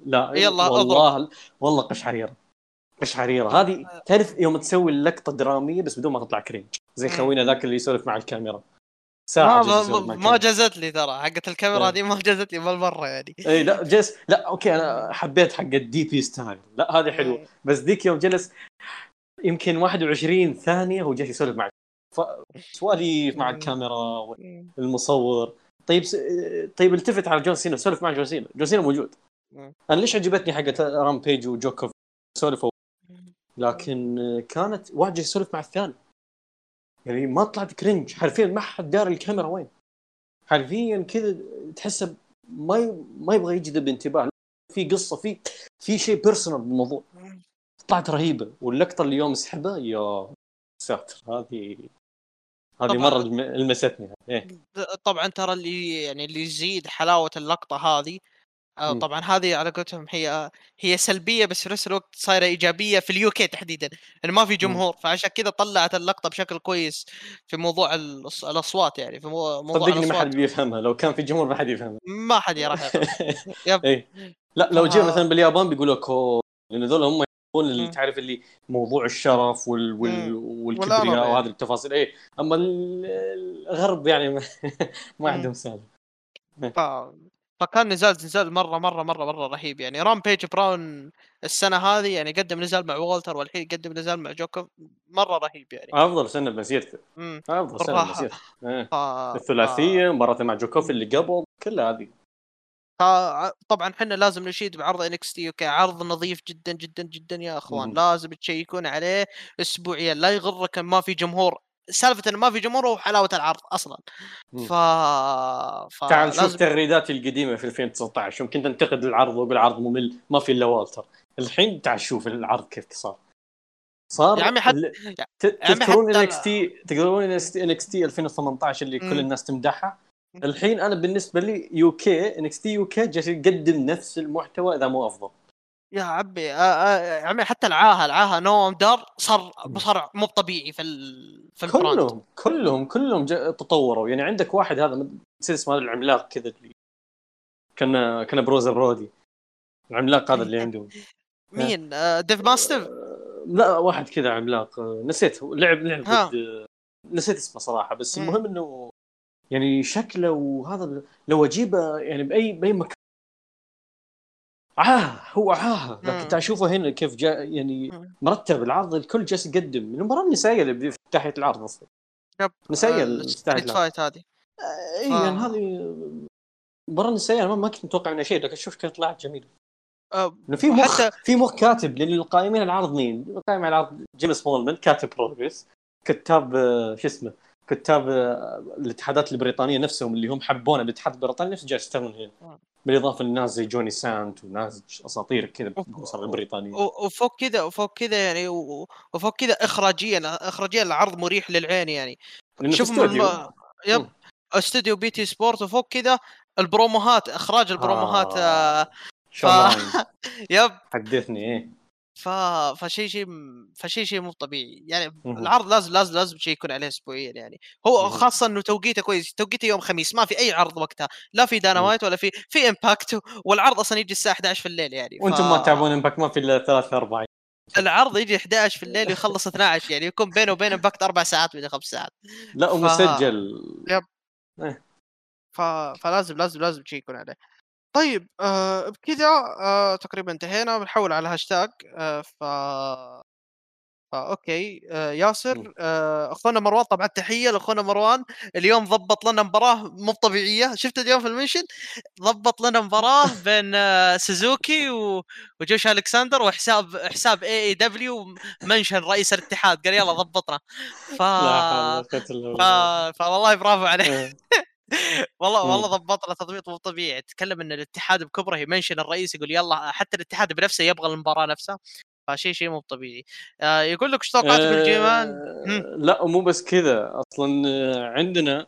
لا يلا والله أضرب. والله قشعريره قشعريره هذه تعرف يوم تسوي اللقطه درامية بس بدون ما تطلع cringe زي خوينا ذاك اللي يسولف مع الكاميرا. ساعة ما, ما, ما جازت لي ترى. حقت الكاميرا هذه ما جازت لي بالمرة يعني. اي لا جلس لا okay أنا حبيت حق الدي بي ستايل لا هذه حلوة. بس ذيك يوم جلس يمكن 21 ثانية هو جالس يسولف مع سواليف مع الكاميرا المصور. طيب س... طيب التفت على جون سينا سولف مع جون سينا. جون سينا موجود. أنا ليش عجبتني حقت رامبيج وجو كوف؟ سولفوا. لكن كانت واحد يسولف مع الثاني. يعني ما طلعت cringe حرفيا ما حد دار الكاميرا وين. حرفيا كذا تحسه ما ي... ما يبغى يجذب انتباه في قصة في في شيء personal بالموضوع. طلعت رهيبة. واللقطة اللي يوم سحبه يا ساتر هذه هذه مرة لمستني. إيه؟ طبعا ترى اللي يعني اللي يزيد حلاوة اللقطة هذه آه طبعا هذه على قولتهم هي هي سلبية بس في نفس الوقت صايرة إيجابية في ال UK تحديدا إنه ما في جمهور فعشان كذا طلعت اللقطة بشكل كويس في موضوع الأصوات يعني في موضوع صدقني ما حد بيفهمها لو كان في جمهور ما حد يفهمها. ما حد راح يفهم إيه. لا لو جينا مثلا باليابان بيقولوا كو لأن هذول هم يكون اللي تعرف اللي موضوع الشرف وال وال والكبرياء وهذه التفاصيل. اي أما الغرب يعني ما عندهم سالفة. فكان نزال نزال مرة مرة مرة مرة رهيب. يعني رام بيج براون السنة هذه يعني قدم نزال مع وولتر والحين يقدم نزال مع جوكوف مرة رهيب يعني. أفضل سنة بمسيرته. أفضل سنة بمسيرته. إيه. ف... الثلاثية مباراته مع جوكوف اللي قبل كلها هذه. فطبعا إحنا لازم نشيد بعرض NXT UK. عرض نظيف جدا جدا جدا يا أخوان. مم. لازم تشيكون عليه اسبوعيا. لا يغرك ما في جمهور سالفة إنه ما في جمهور هو حلاوة العرض أصلا. ف... ف... تعال شوف تغريداتي القديمة في 2019 يوم كنت انتقد العرض واقول عرض ممل ما في إلا والتر. الحين تعال شوف العرض كيف صار. صار يا عمي حتى تذكرون NXT تذكرون NXT 2018 اللي كل الناس تمدحها؟ الحين أنا بالنسبة لي UK NXT UK جالس يقدم نفس المحتوى إذا مو أفضل. يا عبي يا عمي حتى العاهة العاهة نوم دار صار صار مو طبيعي في ال... في ال brand. كلهم كلهم كلهم تطوروا. يعني عندك واحد هذا نسيت اسمه العملاق كذا اللي كان كان بروزر برودي. العملاق هذا اللي عنده مين؟ آه ديف ماستر؟ آه لا واحد كذا عملاق. نسيت لعب لعب ضد نسيت اسمه صراحة بس المهم إنه يعني شكله وهذا لو أجيبه يعني بأي بأي مكان عاه هو عاه. لكن تعال شوفه هنا كيف جاء يعني مرتب العرض الكل جالس يقدم. المباراة النسائيه اللي في تحت العرض أصلا. yep نسائيه اللي فايت هذه. اي يعني هذه المباراه النسائيه ما كنت متوقع منها شيء لكن شوف كانت طلعت جميلة. أه في مخ حتى... في مخ كاتب للقائمين العرض مين؟ القائم على العرض جيم سمولمان كاتب Progress كتاب آه، شو اسمه كتاب آه، الاتحادات البريطانية نفسهم اللي هم حبونا بالاتحاد البريطاني نفسه جالس يشتغلون هنا. بالإضافة لناس زي جوني سانت وناس أساطير كذا بالاسر البريطانية. وفوق كذا وفوق كذا يعني وفوق كذا اخراجيا اخراجيا العرض مريح للعين يعني. شوف. yep استوديو BT Sport وفوق كذا البروموهات إخراج البروموهات آه. آه... ف... yep. حدثني إيه. ف فشيء شيء فشيء شيء مو طبيعي. يعني العرض لازم لازم لازم شيء يكون عليه اسبوعيا يعني. هو خاصة إنه توقيته كويس توقيته يوم خميس ما في أي عرض وقتها لا في داينامايت ولا في في Impact والعرض أصلا يجي الساعة 11 في الليل يعني. ف... وأنتم ما تتابعون Impact ما في إلا ثلاث أربع. العرض يجي 11 في الليل ويخلص 12 يعني يكون بينه وبين Impact أربع ساعات من خمس ساعات. لا ومسجل yep. إيه. ف... فلازم لازم لازم شيء يكون عليه. طيب آه بكذا آه تقريبا انتهينا بنحول على هاشتاج آه ف okay آه ياسر آه أخونا مروان طبعا تحية لأخونا مروان اليوم ضبط لنا مباراة مو طبيعية. شفت اليوم في ال mention ضبط لنا مباراة بين آه سوزوكي و... وجوش ألكسندر وحساب حساب AEW mention رئيس الاتحاد. قال يلا ضبطنا. ف... ف... فوالله برافو عليه. والله والله ضبطنا تضبيط مو طبيعي. تكلم إن الاتحاد بكبره يمنشن الرئيس يقول يلا حتى الاتحاد بنفسه يبغى المباراة نفسها فشيء شيء مو طبيعي. آه يقول لك إيش توقعاتك آه بال G1؟ لا مو بس كذا. أصلا عندنا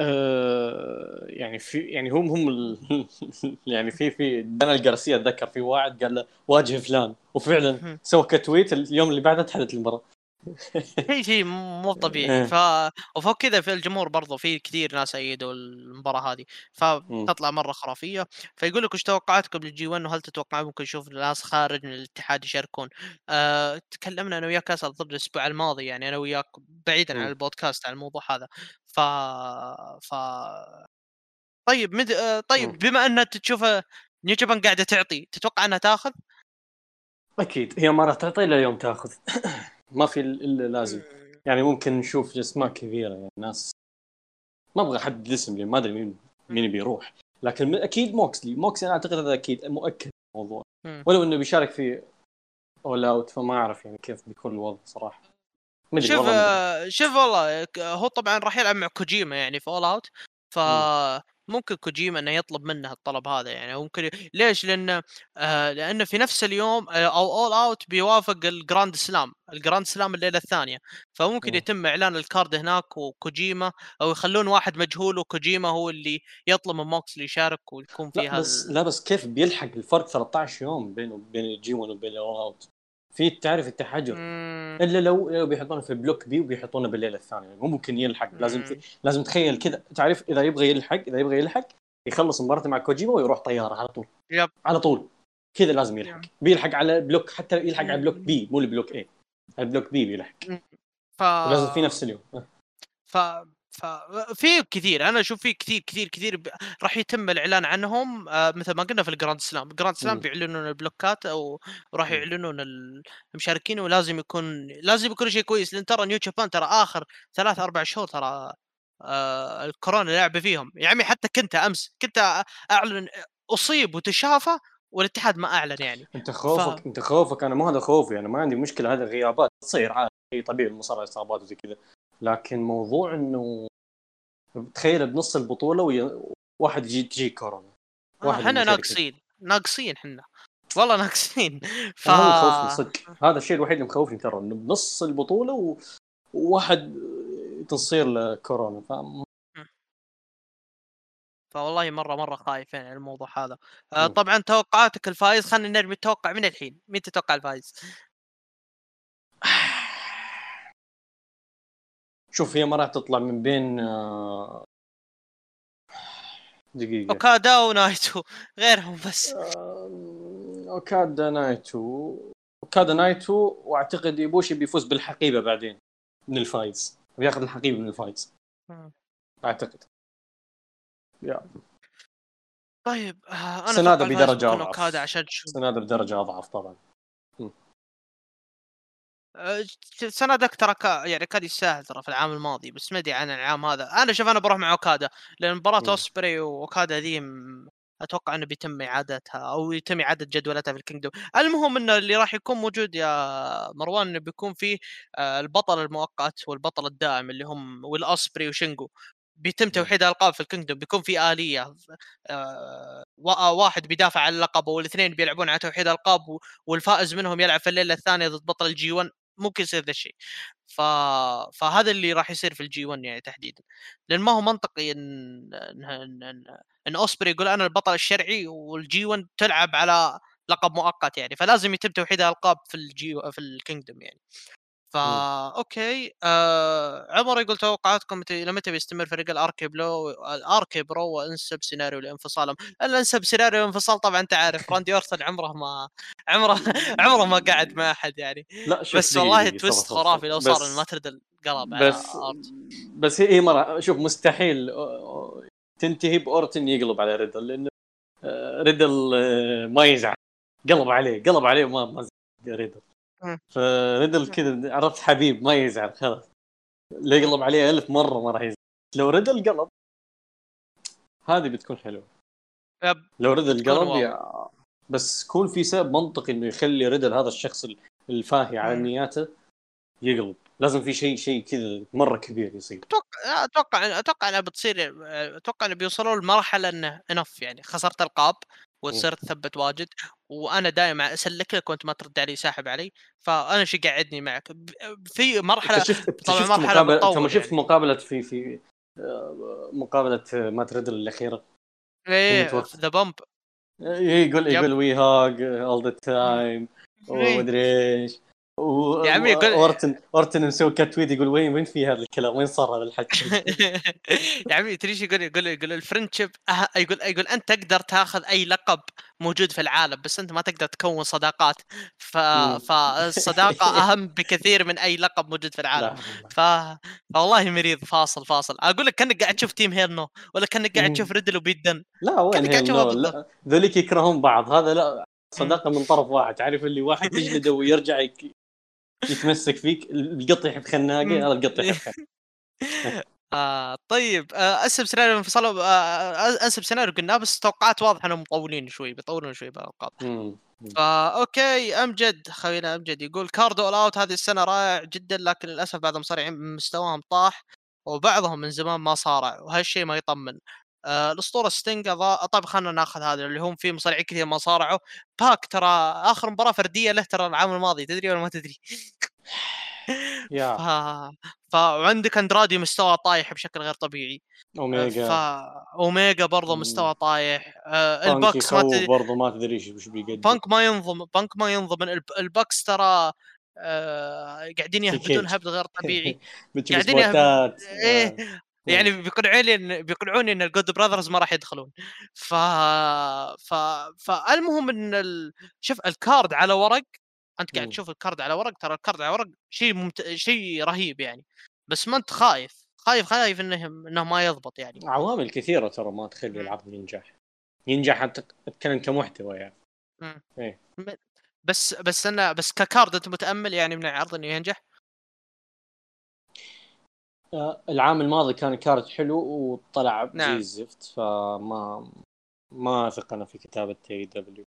آه يعني في يعني هم هم يعني في في دانيال جارسيا أتذكر في واحد قال له واجه فلان. وفعلا سوى كتويت اليوم اللي بعده تحدث المباراة. شيء شيء مو طبيعي. إيه. ف وفوق كذا في الجمهور برضو في كثير ناس ايدوا المباراة هذه. فتطلع مرة خرافية. فيقول لك إيش توقعاتكم للجي 1 وهل تتوقع ممكن نشوف ناس خارج من الاتحاد يشاركون؟ أه تكلمنا أنا وياك اسال ضد الأسبوع الماضي يعني أنا وياك بعيدا عن البودكاست عن الموضوع هذا. ف ف طيب مد... آه، طيب بما ان تشوف نيو جابان قاعدة تعطي تتوقع أنها تاخذ؟ أكيد هي ما راح تعطي الا يوم تاخذ. ما في إلا لازم. يعني ممكن نشوف اسماء كبيره يعني ناس ما أبغى احدد الاسم لأن ما أدري مين مين بيروح. لكن أكيد موكسلي. موكسلي أنا أعتقد هذا أكيد مؤكد الموضوع. ولو إنه بيشارك في All Out فما أعرف يعني كيف بيكون الوضع صراحة. شوف والله شوف والله هو طبعا راح يلعب مع كوجيما يعني في All Out ف ممكن كوجيما إنه يطلب منه الطلب هذا يعني ممكن ليش؟ لأن آه لأنه في نفس اليوم آه أو All Out بيوافق ال Grand Slam، ال Grand Slam الليلة الثانية، فممكن يتم إعلان ال card هناك وكوجيما أو يخلون واحد مجهول وكوجيما هو اللي يطلب من موكس يشارك ويكون فيها لا بس. لا بس كيف بيلحق الفرق 13 يوم بينه وبين G 1 وبين ال All Out في تعرف التحجر. إلا لو لو بيحطونه في block B وبيحطونه بالليلة الثانية. مو ممكن يلحق لازم في لازم تخيل كذا. تعرف إذا يبغى يلحق إذا يبغى يلحق يخلص مباراه مع كوجيما ويروح طيارة على طول. yep. على طول. كذا لازم يلحق. yep. بيلحق على block حتى يلحق على block B مو ال block A ال block B بيلحق. ف... لازم في نفس اليوم. ف ففي كثير. أنا أشوف في كثير كثير كثير ب... راح يتم الإعلان عنهم آه مثل ما قلنا في ال Grand Slam، ال Grand Slam بيعلنون البلوكات أو راح يعلنون المشاركين ولازم يكون لازم يكون شيء كويس. لأن ترى New Japan ترى آخر ثلاث أربع شهور ترى آه الكورونا لعبة فيهم. يا عمي حتى كنت أمس كنت أعلن أصيب وتشافى والاتحاد ما أعلن يعني. أنت خوفك ف... أنت خوفك. أنا ما هذا خوفي أنا ما عندي مشكلة. هذه الغيابات تصير عادي طبيعي المصارعة إصابات وزي كذا. لكن موضوع إنه تخيل بنص البطولة وواحد يجي تجي كورونا. إحنا ناقصين. ناقصين إحنا. والله ناقصين. ف... هذا مخوفني صدق. هذا الشيء الوحيد اللي مخوفني ترى إنه بنص البطولة و... وواحد تصير له كورونا ف... فوالله مره مرة خايف يعني الموضوع هذا. آه طبعا توقعاتك الفايز خلينا نرمي التوقع من الحين. مين تتوقع الفايز؟ شوف هي ما راح تطلع من بين آه، دقيقة. أوكادا ونايتو غيرهم بس. أوكادا نايتو. أوكادا نايتو وأعتقد يبوشي بيفوز بالحقيبة بعدين من الفايز. بياخذ الحقيبة من الفايز. أعتقد. yeah. طيب آه، أنا سنادا بدرجة أضعف. سنادا بدرجة أضعف طبعا. سنادا ترى يعني كان يستاهل ترى في العام الماضي بس ما أدري عن العام هذا. أنا شوف أنا بروح مع أوكادا لأن مباراة أوسبري وأوكادا ذي أتوقع إنه بيتم إعادتها أو يتم إعادة جدولتها في ال Kingdom. المهم إنه اللي راح يكون موجود يا مروان إنه بيكون فيه آه، البطل المؤقت والبطل الدائم اللي هم والاوسبري وشينجو. بيتم توحيد الالقاب في ال Kingdom بيكون في آلية آه واحد بيدافع عن اللقب والإثنين بيلعبون على توحيد الالقاب والفائز منهم يلعب في الليلة الثانية ضد بطل ال G 1 ممكن يصير ذا الشيء. ف... فهذا اللي راح يصير في ال G 1 يعني تحديدا. لأن ما هو منطقي إن إن, إن... إن... إن اوسبري يقول أنا البطل الشرعي وال G 1 تلعب على لقب مؤقت يعني. فلازم يتم توحيد الألقاب في ال G في ال Kingdom يعني. فا okay آه عمر يقول توقعاتكم متى لمتى بيستمر فريق ال RK-Blo ال RK-Bro وانسب سيناريو لانفصالهم. الانسب سيناريو الانفصال طبعا أنت عارف راندي أورتن عمره ما عمره عمره ما قعد مع أحد يعني. لا بس والله twist خرافي لو صار ما ترد القلب بس بس هي مرة شوف مستحيل تنتهي بأورتن يقلب على ريدل لأنه آه، ريدل آه، ما يزعل. قلب عليه قلب عليه وما ما ريدل. فريدل كذا عرفت حبيب ما يزعل خلاص. اللي يقلب عليه ألف مرة ما راح يزعل. لو ريدل قلب هذه بتكون حلوة. yep. لو ريدل قلب يا... بس يكون في سبب منطقي إنه يخلي ريدل هذا الشخص الفاهي على نياته يقلب. لازم في شيء شيء كذا مرة كبير يصير. أتوقع أتوقع أتوقع انها بتصير أتوقع إنه بيوصلوا لمرحلة إنه enough يعني خسرت القاب. وتصير تثبت واجد وأنا دائما اسلك لك وانت ما ترد علي ساحب علي فأنا إيش يقعدني معك. في مرحلة شفت طبعا مرحلة مقابلة شفت يعني. مقابلة في في آه، مقابلة ما ريدل الأخيرة؟ إيه The Bump يقول يقول we hug all the time ومدري إيش. و... يا عمي يقول اورتن أورتن مسوي quote tweet يقول وين وين في هذا الكلام؟ وين صار هذا الحكي؟ يا عمي تدري يقول يقول يقول ال friendship أه... يقول يقول أنت تقدر تاخذ أي لقب موجود في العالم بس أنت ما تقدر تكون صداقات. ف... فالصداقه أهم بكثير من أي لقب موجود في العالم. ف... فوالله مريض. فاصل فاصل. أقول لك كأنك قاعد تشوف Team Hell No ولا كأنك قاعد تشوف ريدل وبيت دن لا وين هيرنو ذوليك يكرهون بعض. هذا لا صداقة من طرف واحد. تعرف اللي واحد تجلده ويرجع يتمسك فيك القط يحب خناقة هذا القط يحب آه طيب آه سيناريو انفصال آه،, آه اسم سيناريو قلناه بس توقعات واضحة إنهم مطولين شوي بيطولون شوي بالالقاب فا أوكي أمجد خوينا أمجد. يقول card All Out هذه السنة رائع جدا لكن للأسف بعد مصارعين مستواهم طاح وبعضهم من زمان ما صارع وهالشيء ما يطمن. آه الأسطورة ستينج طيب خلينا ناخذ هذا اللي هم في مصارعين كثير ما صارعوا. باك ترى آخر مباراة فردية له ترى العام الماضي تدري ولا ما تدري؟ يا. ف... ف... وعندك أندرادي مستوى طايح بشكل غير طبيعي. أوميجا. ف... أوميجا برضه مستوى طايح. آه ال Bucks ما تدري برضه ما تدري إيش بيقدم. بانك ما ينضم بانك ما ينضم. الب- ال Bucks ترى آه قاعدين يهبدون. هبد غير طبيعي. قاعدين يهب- سبوتات. إيه يعني بيقنعوني ان بيقنعوني إن ال Good Brothers ما راح يدخلون. ف ف فالمهم إن ال... شوف ال card على ورق أنت قاعد مم. تشوف ال card على ورق ترى ال card على ورق شيء ممت... شيء رهيب يعني. بس ما أنت خايف خايف خايف انه إنه ما يضبط يعني. عوامل كثيرة ترى ما تخلي العرض ينجح. ينجح حتى اتكلم كمحتوى يعني. إيه. بس بس أنا بس ك card أنت متأمل يعني من العرض إنه ينجح؟ العام الماضي كان card حلو وطلع نعم. زي الزفت فما ما أثق أنا في كتابة AEW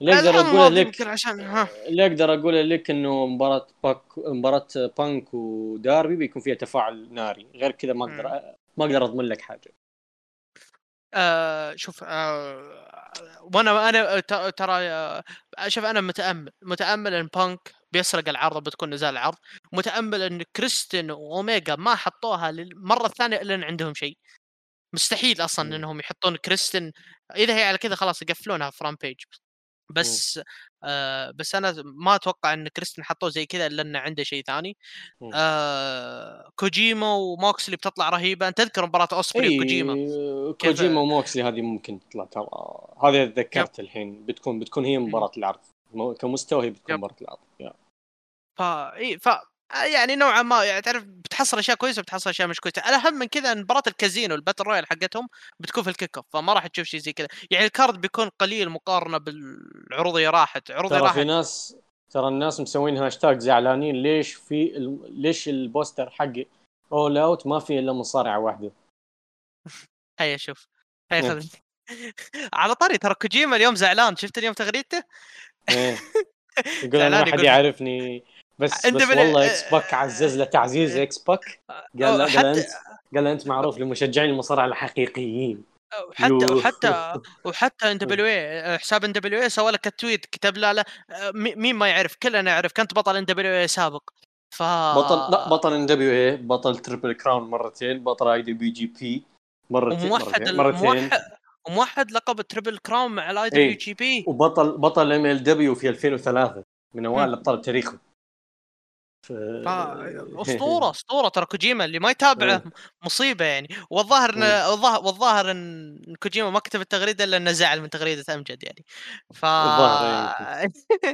اللي أقدر أقوله لك عشان ها. اللي أقدر أقوله لك إنه مباراة باك مباراة بانك وداربي بيكون فيها تفاعل ناري. غير كذا ما أقدر ما أقدر أضمن لك حاجة. آه شوف آه وأنا أنا ترى آه، شوف أنا متأمل متأمل إن بانك بيسرق العرض بتكون نزال العرض. متأمل إن كريستن واوميجا ما حطوها للمره الثانية إلا إن عندهم شيء. مستحيل أصلا مم. إنهم يحطون كريستن إذا هي على كذا خلاص يقفلونها فرام بيج بس آه بس أنا ما أتوقع إن كريستن حطوه زي كذا إلا إنه عنده شيء ثاني. آه كوجيما وموكسلي بتطلع رهيبة. أنت تذكر مباراة اوسبري وكوجيما؟ اي كيف- كوجيما وموكسلي هذه ممكن تطلع ترى. هذه تذكرت الحين. بتكون بتكون هي مباراة العرض. كمستوى هي بتكون. مباراة العرض. فا إي ف يعني نوعا ما يعني تعرف بتحصل أشياء كويسة بتحصل أشياء مش كويسة. الاهم من كذا ان مباراة ال Casino ال Battle Royal حقتهم بتكون في ال kick off فما راح تشوف شيء زي كذا. يعني ال card بيكون قليل مقارنة بالعروض اللي راحت. عروض ترى في راحت. ناس ترى الناس مسوين هاشتاج زعلانين ليش في ال... ليش ال poster حق All Out ما في إلا مصارعة واحدة. هيا شوف. هيا نعم. خذ. على طاري ترى كوجيما اليوم زعلان. شفت اليوم تغريدته؟ إيه. يقول أنا ما حد يعرفني. بس بس والله X-Pac عزز له تعزيز X-Pac قال له قال له حتى انت قال له أنت معروف لمشجعين المصارعة الحقيقيين وحتى يو. وحتى وحتى إن دبليو اي حساب إن دبليو اي سوى لك ال tweet كتب لا لا آه، مي- مين ما يعرف كلنا نعرف كنت بطل NWA سابق ف بطل لا بطل NWA بطل Triple Crown مرتين بطل اي دي بي جي بي مرتين وموحد مرتين, وموحد لقب ال Triple Crown مع الاي دبليو. جي بي وبطل بطل MLW في 2003 من أوائل. أبطال تاريخه ف... أسطورة أسطورة ترى كوجيما اللي ما يتابعه إيه. مصيبة يعني والظاهر إن مم. والظاهر والظاهر إن كوجيما ما كتب التغريدة إلا إنه زعل من تغريدة أمجد يعني ف الظاهر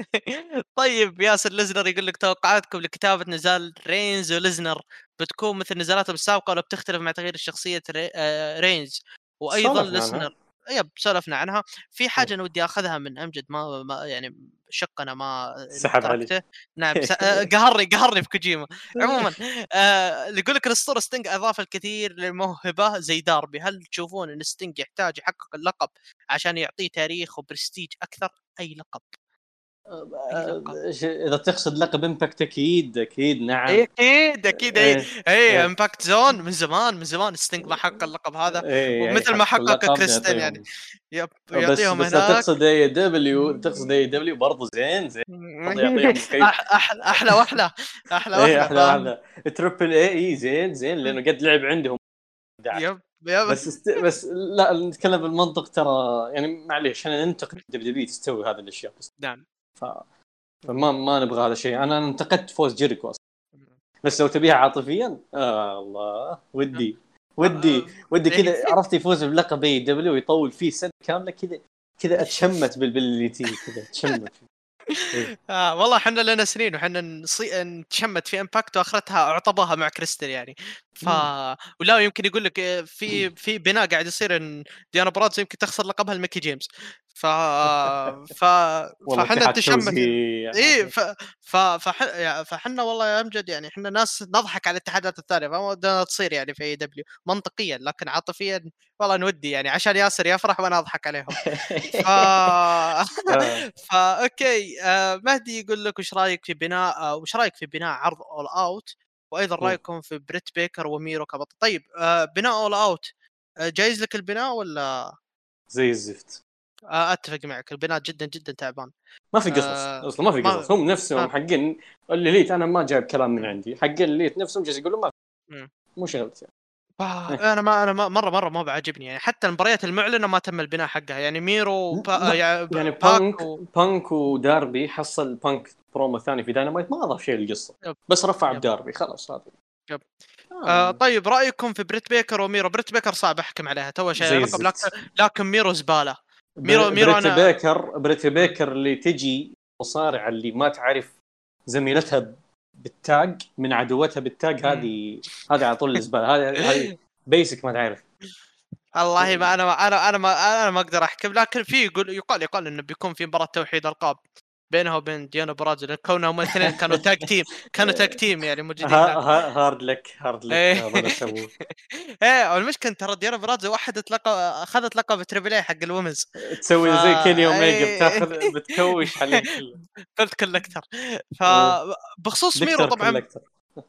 طيب ياسر ليزنر يقول لك توقعاتكم لكتابة نزال رينز وليزنر بتكون مثل نزالاتهم السابقة ولا بتختلف مع تغيير شخصية. آه، رينز وأيضا. ليزنر yep سولفنا عنها. في حاجة أنا ودي أخذها من أمجد ما, ما يعني شقنا ما سحب علي. نعم آه، قهرني قهرني في كوجيما عموما آه اللي يقول لك الاسطورة ستينج أضاف الكثير للموهبة زي داربي. هل تشوفون إن ستينج يحتاج يحقق اللقب عشان يعطيه تاريخ وبرستيج أكثر؟ أي لقب؟ إذا تقصد لقب امباكت أكيد أكيد نعم. إيه، أكيد أكيد إيه. اي اي إيه. امباكت زون من زمان من زمان ستينج ما حقق اللقب هذا. إيه، ومثل ما حق حقق كريستن يعني. يعطيهم. يب بس يعطيهم بس هناك. تقصد اي دبليو تقصد اي دبليو برضه زين زين. أحلى أحلى وأحلى أحلى وأحلى أحلى تربل اي اي زين زين لأنه قد لعب عندهم. yep yep. بس است... بس لا نتكلم بالمنطق ترى يعني معليش إحنا ننتقد WWE تستوي هذه الأشياء بس. نعم. ف... فما ما نبغى هذا الشيء. أنا انتقدت فوز جيريكو أصلا. بس لو تبيها عاطفيا آه الله. ودي. ودي. ودي كذا. عرفت يفوز بلقب AEW ويطول فيه سنة كاملة كذا. كذا اتشمت بال- باللي تي كذا اتشمت. آه والله إحنا لنا سنين وحنا نصي... نتشمت في Impact وآخرتها أعطوها مع كريستل يعني. ف ولا يمكن يقول لك آه، في في بناء قاعد يصير إن ديانا برازو يمكن تخسر لقبها لميكي جيمس. ف ف فاحنا توزيع. إي ف... ف... فحنا والله يا أمجد يعني إحنا ناس نضحك على الاتحادات الثانية فما ودنا تصير يعني في AEW منطقيا لكن عاطفيا والله ودي يعني عشان ياسر يفرح وأنا اضحك عليهم. ف آه. فا okay آه مهدي يقول لك وش رأيك في بناء آه وش رأيك في بناء عرض All Out وأيضا رأيكم في بريت بيكر وميرو كبطل طيب بناء All Out جايز لك البناء ولا؟ زي الزفت. أتفق معك البناء جدا جدا تعبان. ما في قصص آه أصلا ما في قصص هم نفسهم حقين ال Elite أنا ما جايب كلام من عندي حقين ال Elite نفسهم جالس يقولوا ما مو شغلتي يعني. آه أنا ما أنا ما مرة مرة ما بعجبني يعني حتى المباريات المعلنة ما تم البناء حقها يعني ميرو با يعني, يعني بانك و... بانك وداربي حصل بانك برومو ثاني في داينامايت ما أضاف شيء للقصة بس رفع بداربي خلاص هذا yep. آه. آه طيب رأيكم في بريت بيكر وميرو؟ بريت بيكر صعب أحكم عليها تو شيء لكن ميرو زبالة. ميرو ميرو بريت أنا... بيكر بريت بيكر اللي تجي مصارعة اللي ما تعرف زميلتها بال tag من عدوتها بال tag هذه هذه على طول الزباله هذه هذه basic ما تعرف. والله ما أنا أنا أنا ما أنا ما أقدر أحكم لكن في يقول يقال يقال إنه بيكون في مباراة توحيد ألقاب. بينها وبين ديانا برازو كونهم هم الاثنين كانوا tag team كانوا tag team يعني موجودين. hard luck hard luck إيه. المشكلة ترى ديانا برازو وحدت لقب أخذت لقب Triple A حق ال women's. تسوي زي كيني أوميجا بتاخذ بتكوش عليه قلت collector فبخصوص ميرو طبعا.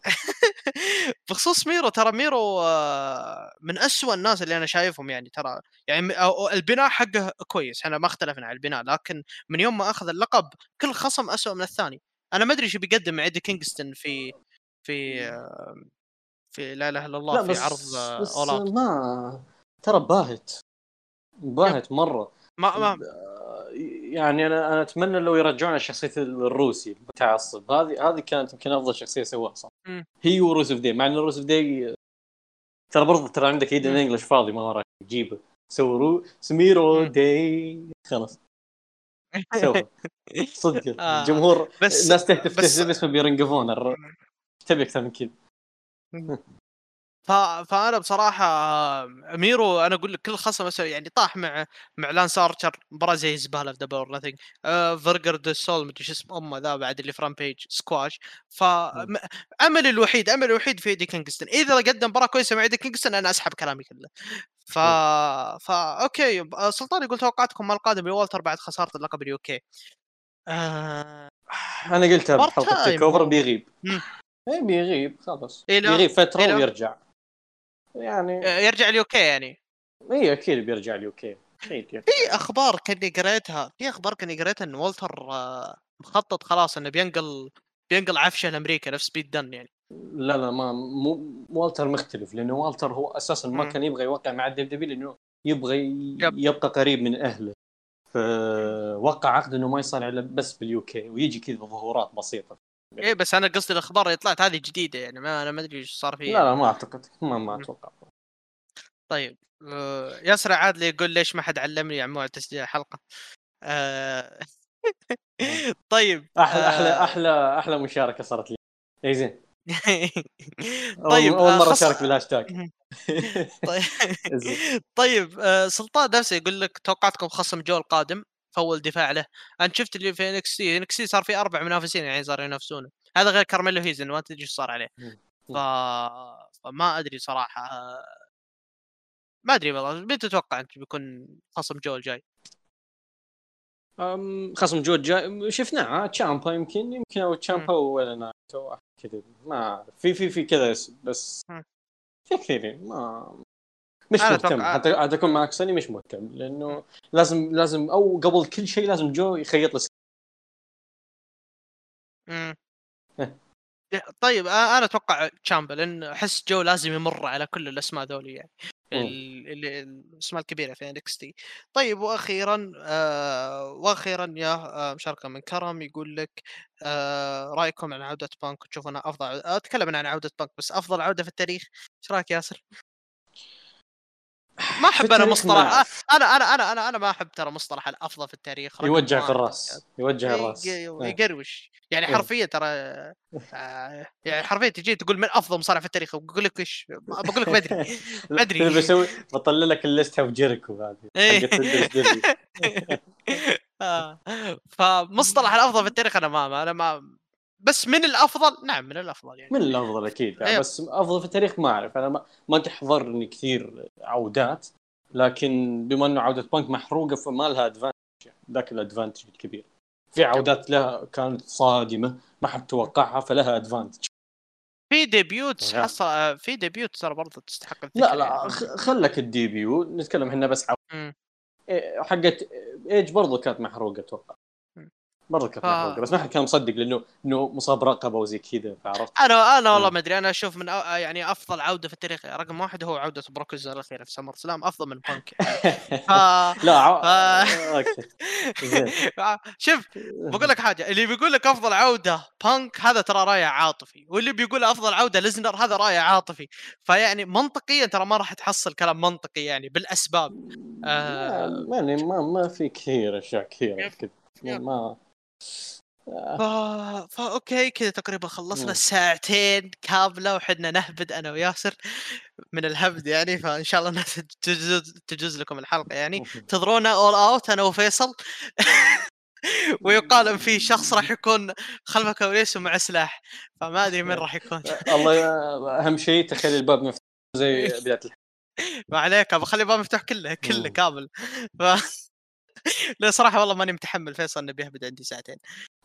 بخصوص ميرو ترى ميرو آه، من أسوأ الناس اللي أنا شايفهم يعني ترى يعني البناء حقه كويس إحنا ما اختلفنا على البناء لكن من يوم ما أخذ اللقب كل خصم أسوأ من الثاني. أنا ما أدري إيش بيقدم مع إيدي كينغستون في في في لا إله إلا الله في عرض بس آه، ما ترى باهت باهت مرة. ما ما يعني أنا أنا أتمنى لو يرجعون الشخصيه الروسي المتعصب هذه هذه كانت يمكن أفضل شخصية سواها صح. م. هي وروس أوف دي مع إن روس أوف دي ترى برضه ترى عندك إيدن إنجلش فاضي ما وراك جيبه رو سميرو دي خلاص. سوى صدق. آه. الجمهور بس الناس تهتف بس اسمه بيرنقفون تبي أكثر من كذا. ف... فأنا بصراحة ميرو أنا أقول لك كل خصم يعني طاح مع مع لانس أرشر مباراة زي الزباله في دبل نثينج فيرجر دو سول مدري شو اسمه أمه ذا بعد اللي فرام بيج سكواش ف املي الوحيد املي الوحيد في إيدي كينغستون. إذا قدم مباراة كويسة مع إيدي كينغستون أنا أسحب كلامي كله. ف فا okay سلطان يقول توقعاتكم ما القادم لوالتر بعد خسارة اللقب ال UK آه... أنا قلتها بحلقة TakeOver بيغيب. إيه بيغيب خلاص. إيه بيغيب فترة إيه ويرجع. يعني آه، يرجع ال UK يعني. اي أكيد بيرجع ال UK في أخبار كاني قريتها في أخبار كاني قريتها إن والتر آه، مخطط خلاص إنه بينقل بينقل عفشه لأمريكا نفس بيت دن يعني. لا لا ما مو والتر مختلف لأنه والتر هو أساسا ما كان يبغى يوقع مع ال WWE لأنه يبغى يبقى قريب من أهله. فوقع عقد إنه ما يصارع الا بس بال UK ويجي كذا ظهورات بسيطة. إيه بس أنا قصدي الأخبار اللي طلعت هذه جديدة يعني ما أنا ما أدري إيش صار فيها. لا لا ما أعتقد ما ما أتوقع. طيب آه، ياسر عادل يقول ليش ما حد علمني عن موعد تسجيل الحلقة؟ آه، طيب أحلى أحلى آه، أحلى أحلى مشاركة صارت لي. إي زين. طيب اول مرة أشارك بالهاشتاج. طيب طيب سلطان نفسه يقول لك توقعتكم خصم جو القادم في أول دفاع له. أنت شفت اللي في NXT NXT صار في أربع منافسين يعني صاروا ينافسونه. هذا غير كارميلو هيز ما تدري إيش صار عليه. ف... فما أدري صراحة. ما أدري والله متى تتوقع أنت بيكون خصم جو الجاي؟ خصم جو الجاي شفناه تشامبا يمكن يمكن أو تشامبا ولا نايتو كذا ما في في في كذا بس في كثيرين ما مش مهتم. حتى حتى اكون معك سوني مش مهتم لأنه لازم لازم أو قبل كل شيء لازم جو يخيط لي امم طيب أنا أتوقع تشامبا لأن أحس جو لازم يمر على كل الأسماء ذولي يعني. الأسماء الكبيرة في NXT طيب وأخيرا آه وأخيرا يا آه مشاركة من كرم يقول لك آه رأيكم عن عودة بانك؟ تشوفونها أفضل أتكلم عن عودة بانك بس أفضل عودة في التاريخ. إيش رأيك ياسر؟ ما أحب أنا مصطلح. أنا أنا أنا أنا أنا ما أحب ترى مصطلح الأفضل في التاريخ يوجع في الرأس يوجع الرأس. يقروش. يعني. حرفيا ترى آه، يعني حرفيا تجي تقول من أفضل مصارع في التاريخ بقول لك إيش؟ بقول لك بدري بدري بسوي بطلع لك ال list of جيريكو هذه. آه. فمصطلح الأفضل في التاريخ أنا ما أنا ما بس من الأفضل نعم من الأفضل يعني. من الأفضل أكيد يعني بس أفضل في التاريخ ما أعرف أنا ما, ما تحضرني كثير عودات لكن بما إنه عودة بانك محروقة فما لها advantage ذاك ال advantage الكبير. في عودات لها كانت صادمة ما حد توقعها فلها advantage في debut حصل في debut ترى برضه تستحق لا لا يعني. خلك ال debut نتكلم إحنا بس عن حقت ايج برضه كانت محروقة أتوقع. مرة كانت ف... بس ما حد كان مصدق لأنه إنه مصاب رقبة وزي كذا فعرفت؟ أنا أنا والله ما أدري أنا أشوف من. يعني أفضل عودة في التاريخ رقم واحد هو عودة بروك الأخيرة في SummerSlam أفضل من بانك. ف... لا ع... okay. شوف بقول لك حاجة اللي بيقول لك أفضل عودة بانك هذا ترى رأي عاطفي واللي بيقول أفضل عودة ليسنر هذا رأي عاطفي. فيعني منطقيا ترى ما راح تحصل كلام منطقي يعني بالأسباب. آه... يعني ما ما في كثير أشياء كثيرة ما فا... فا okay كذا تقريبا خلصنا ساعتين كاملة وحنا نهبد أنا وياسر من الهبد يعني فإن شاء الله الناس تجوز, تجوز لكم الحلقة يعني. انتظرونا All Out أنا وفيصل. ويقال إن في شخص راح يكون خلف كواليس ومع سلاح فما أدري من راح يكون. الله أهم شيء تخلي الباب مفتوح زي بدايه ما عليك بخلي الباب مفتوح كله كله كامل. ف... لا صراحة والله ماني متحمل فيصل إنه بيهبد عندي ساعتين.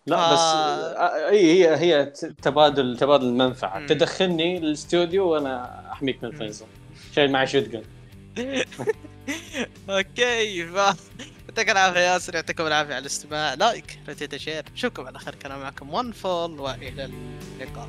لا ف... بس آه، إي هي هي تبادل تبادل المنفعة. تدخلني الاستوديو وأنا أحميك من فيصل. شايل معي شوت okay ف يعطيك العافية ياسر يعطيكم العافية على الاستماع. like retweet share نشوفكم على خير كان معكم ون فول وإلى اللقاء.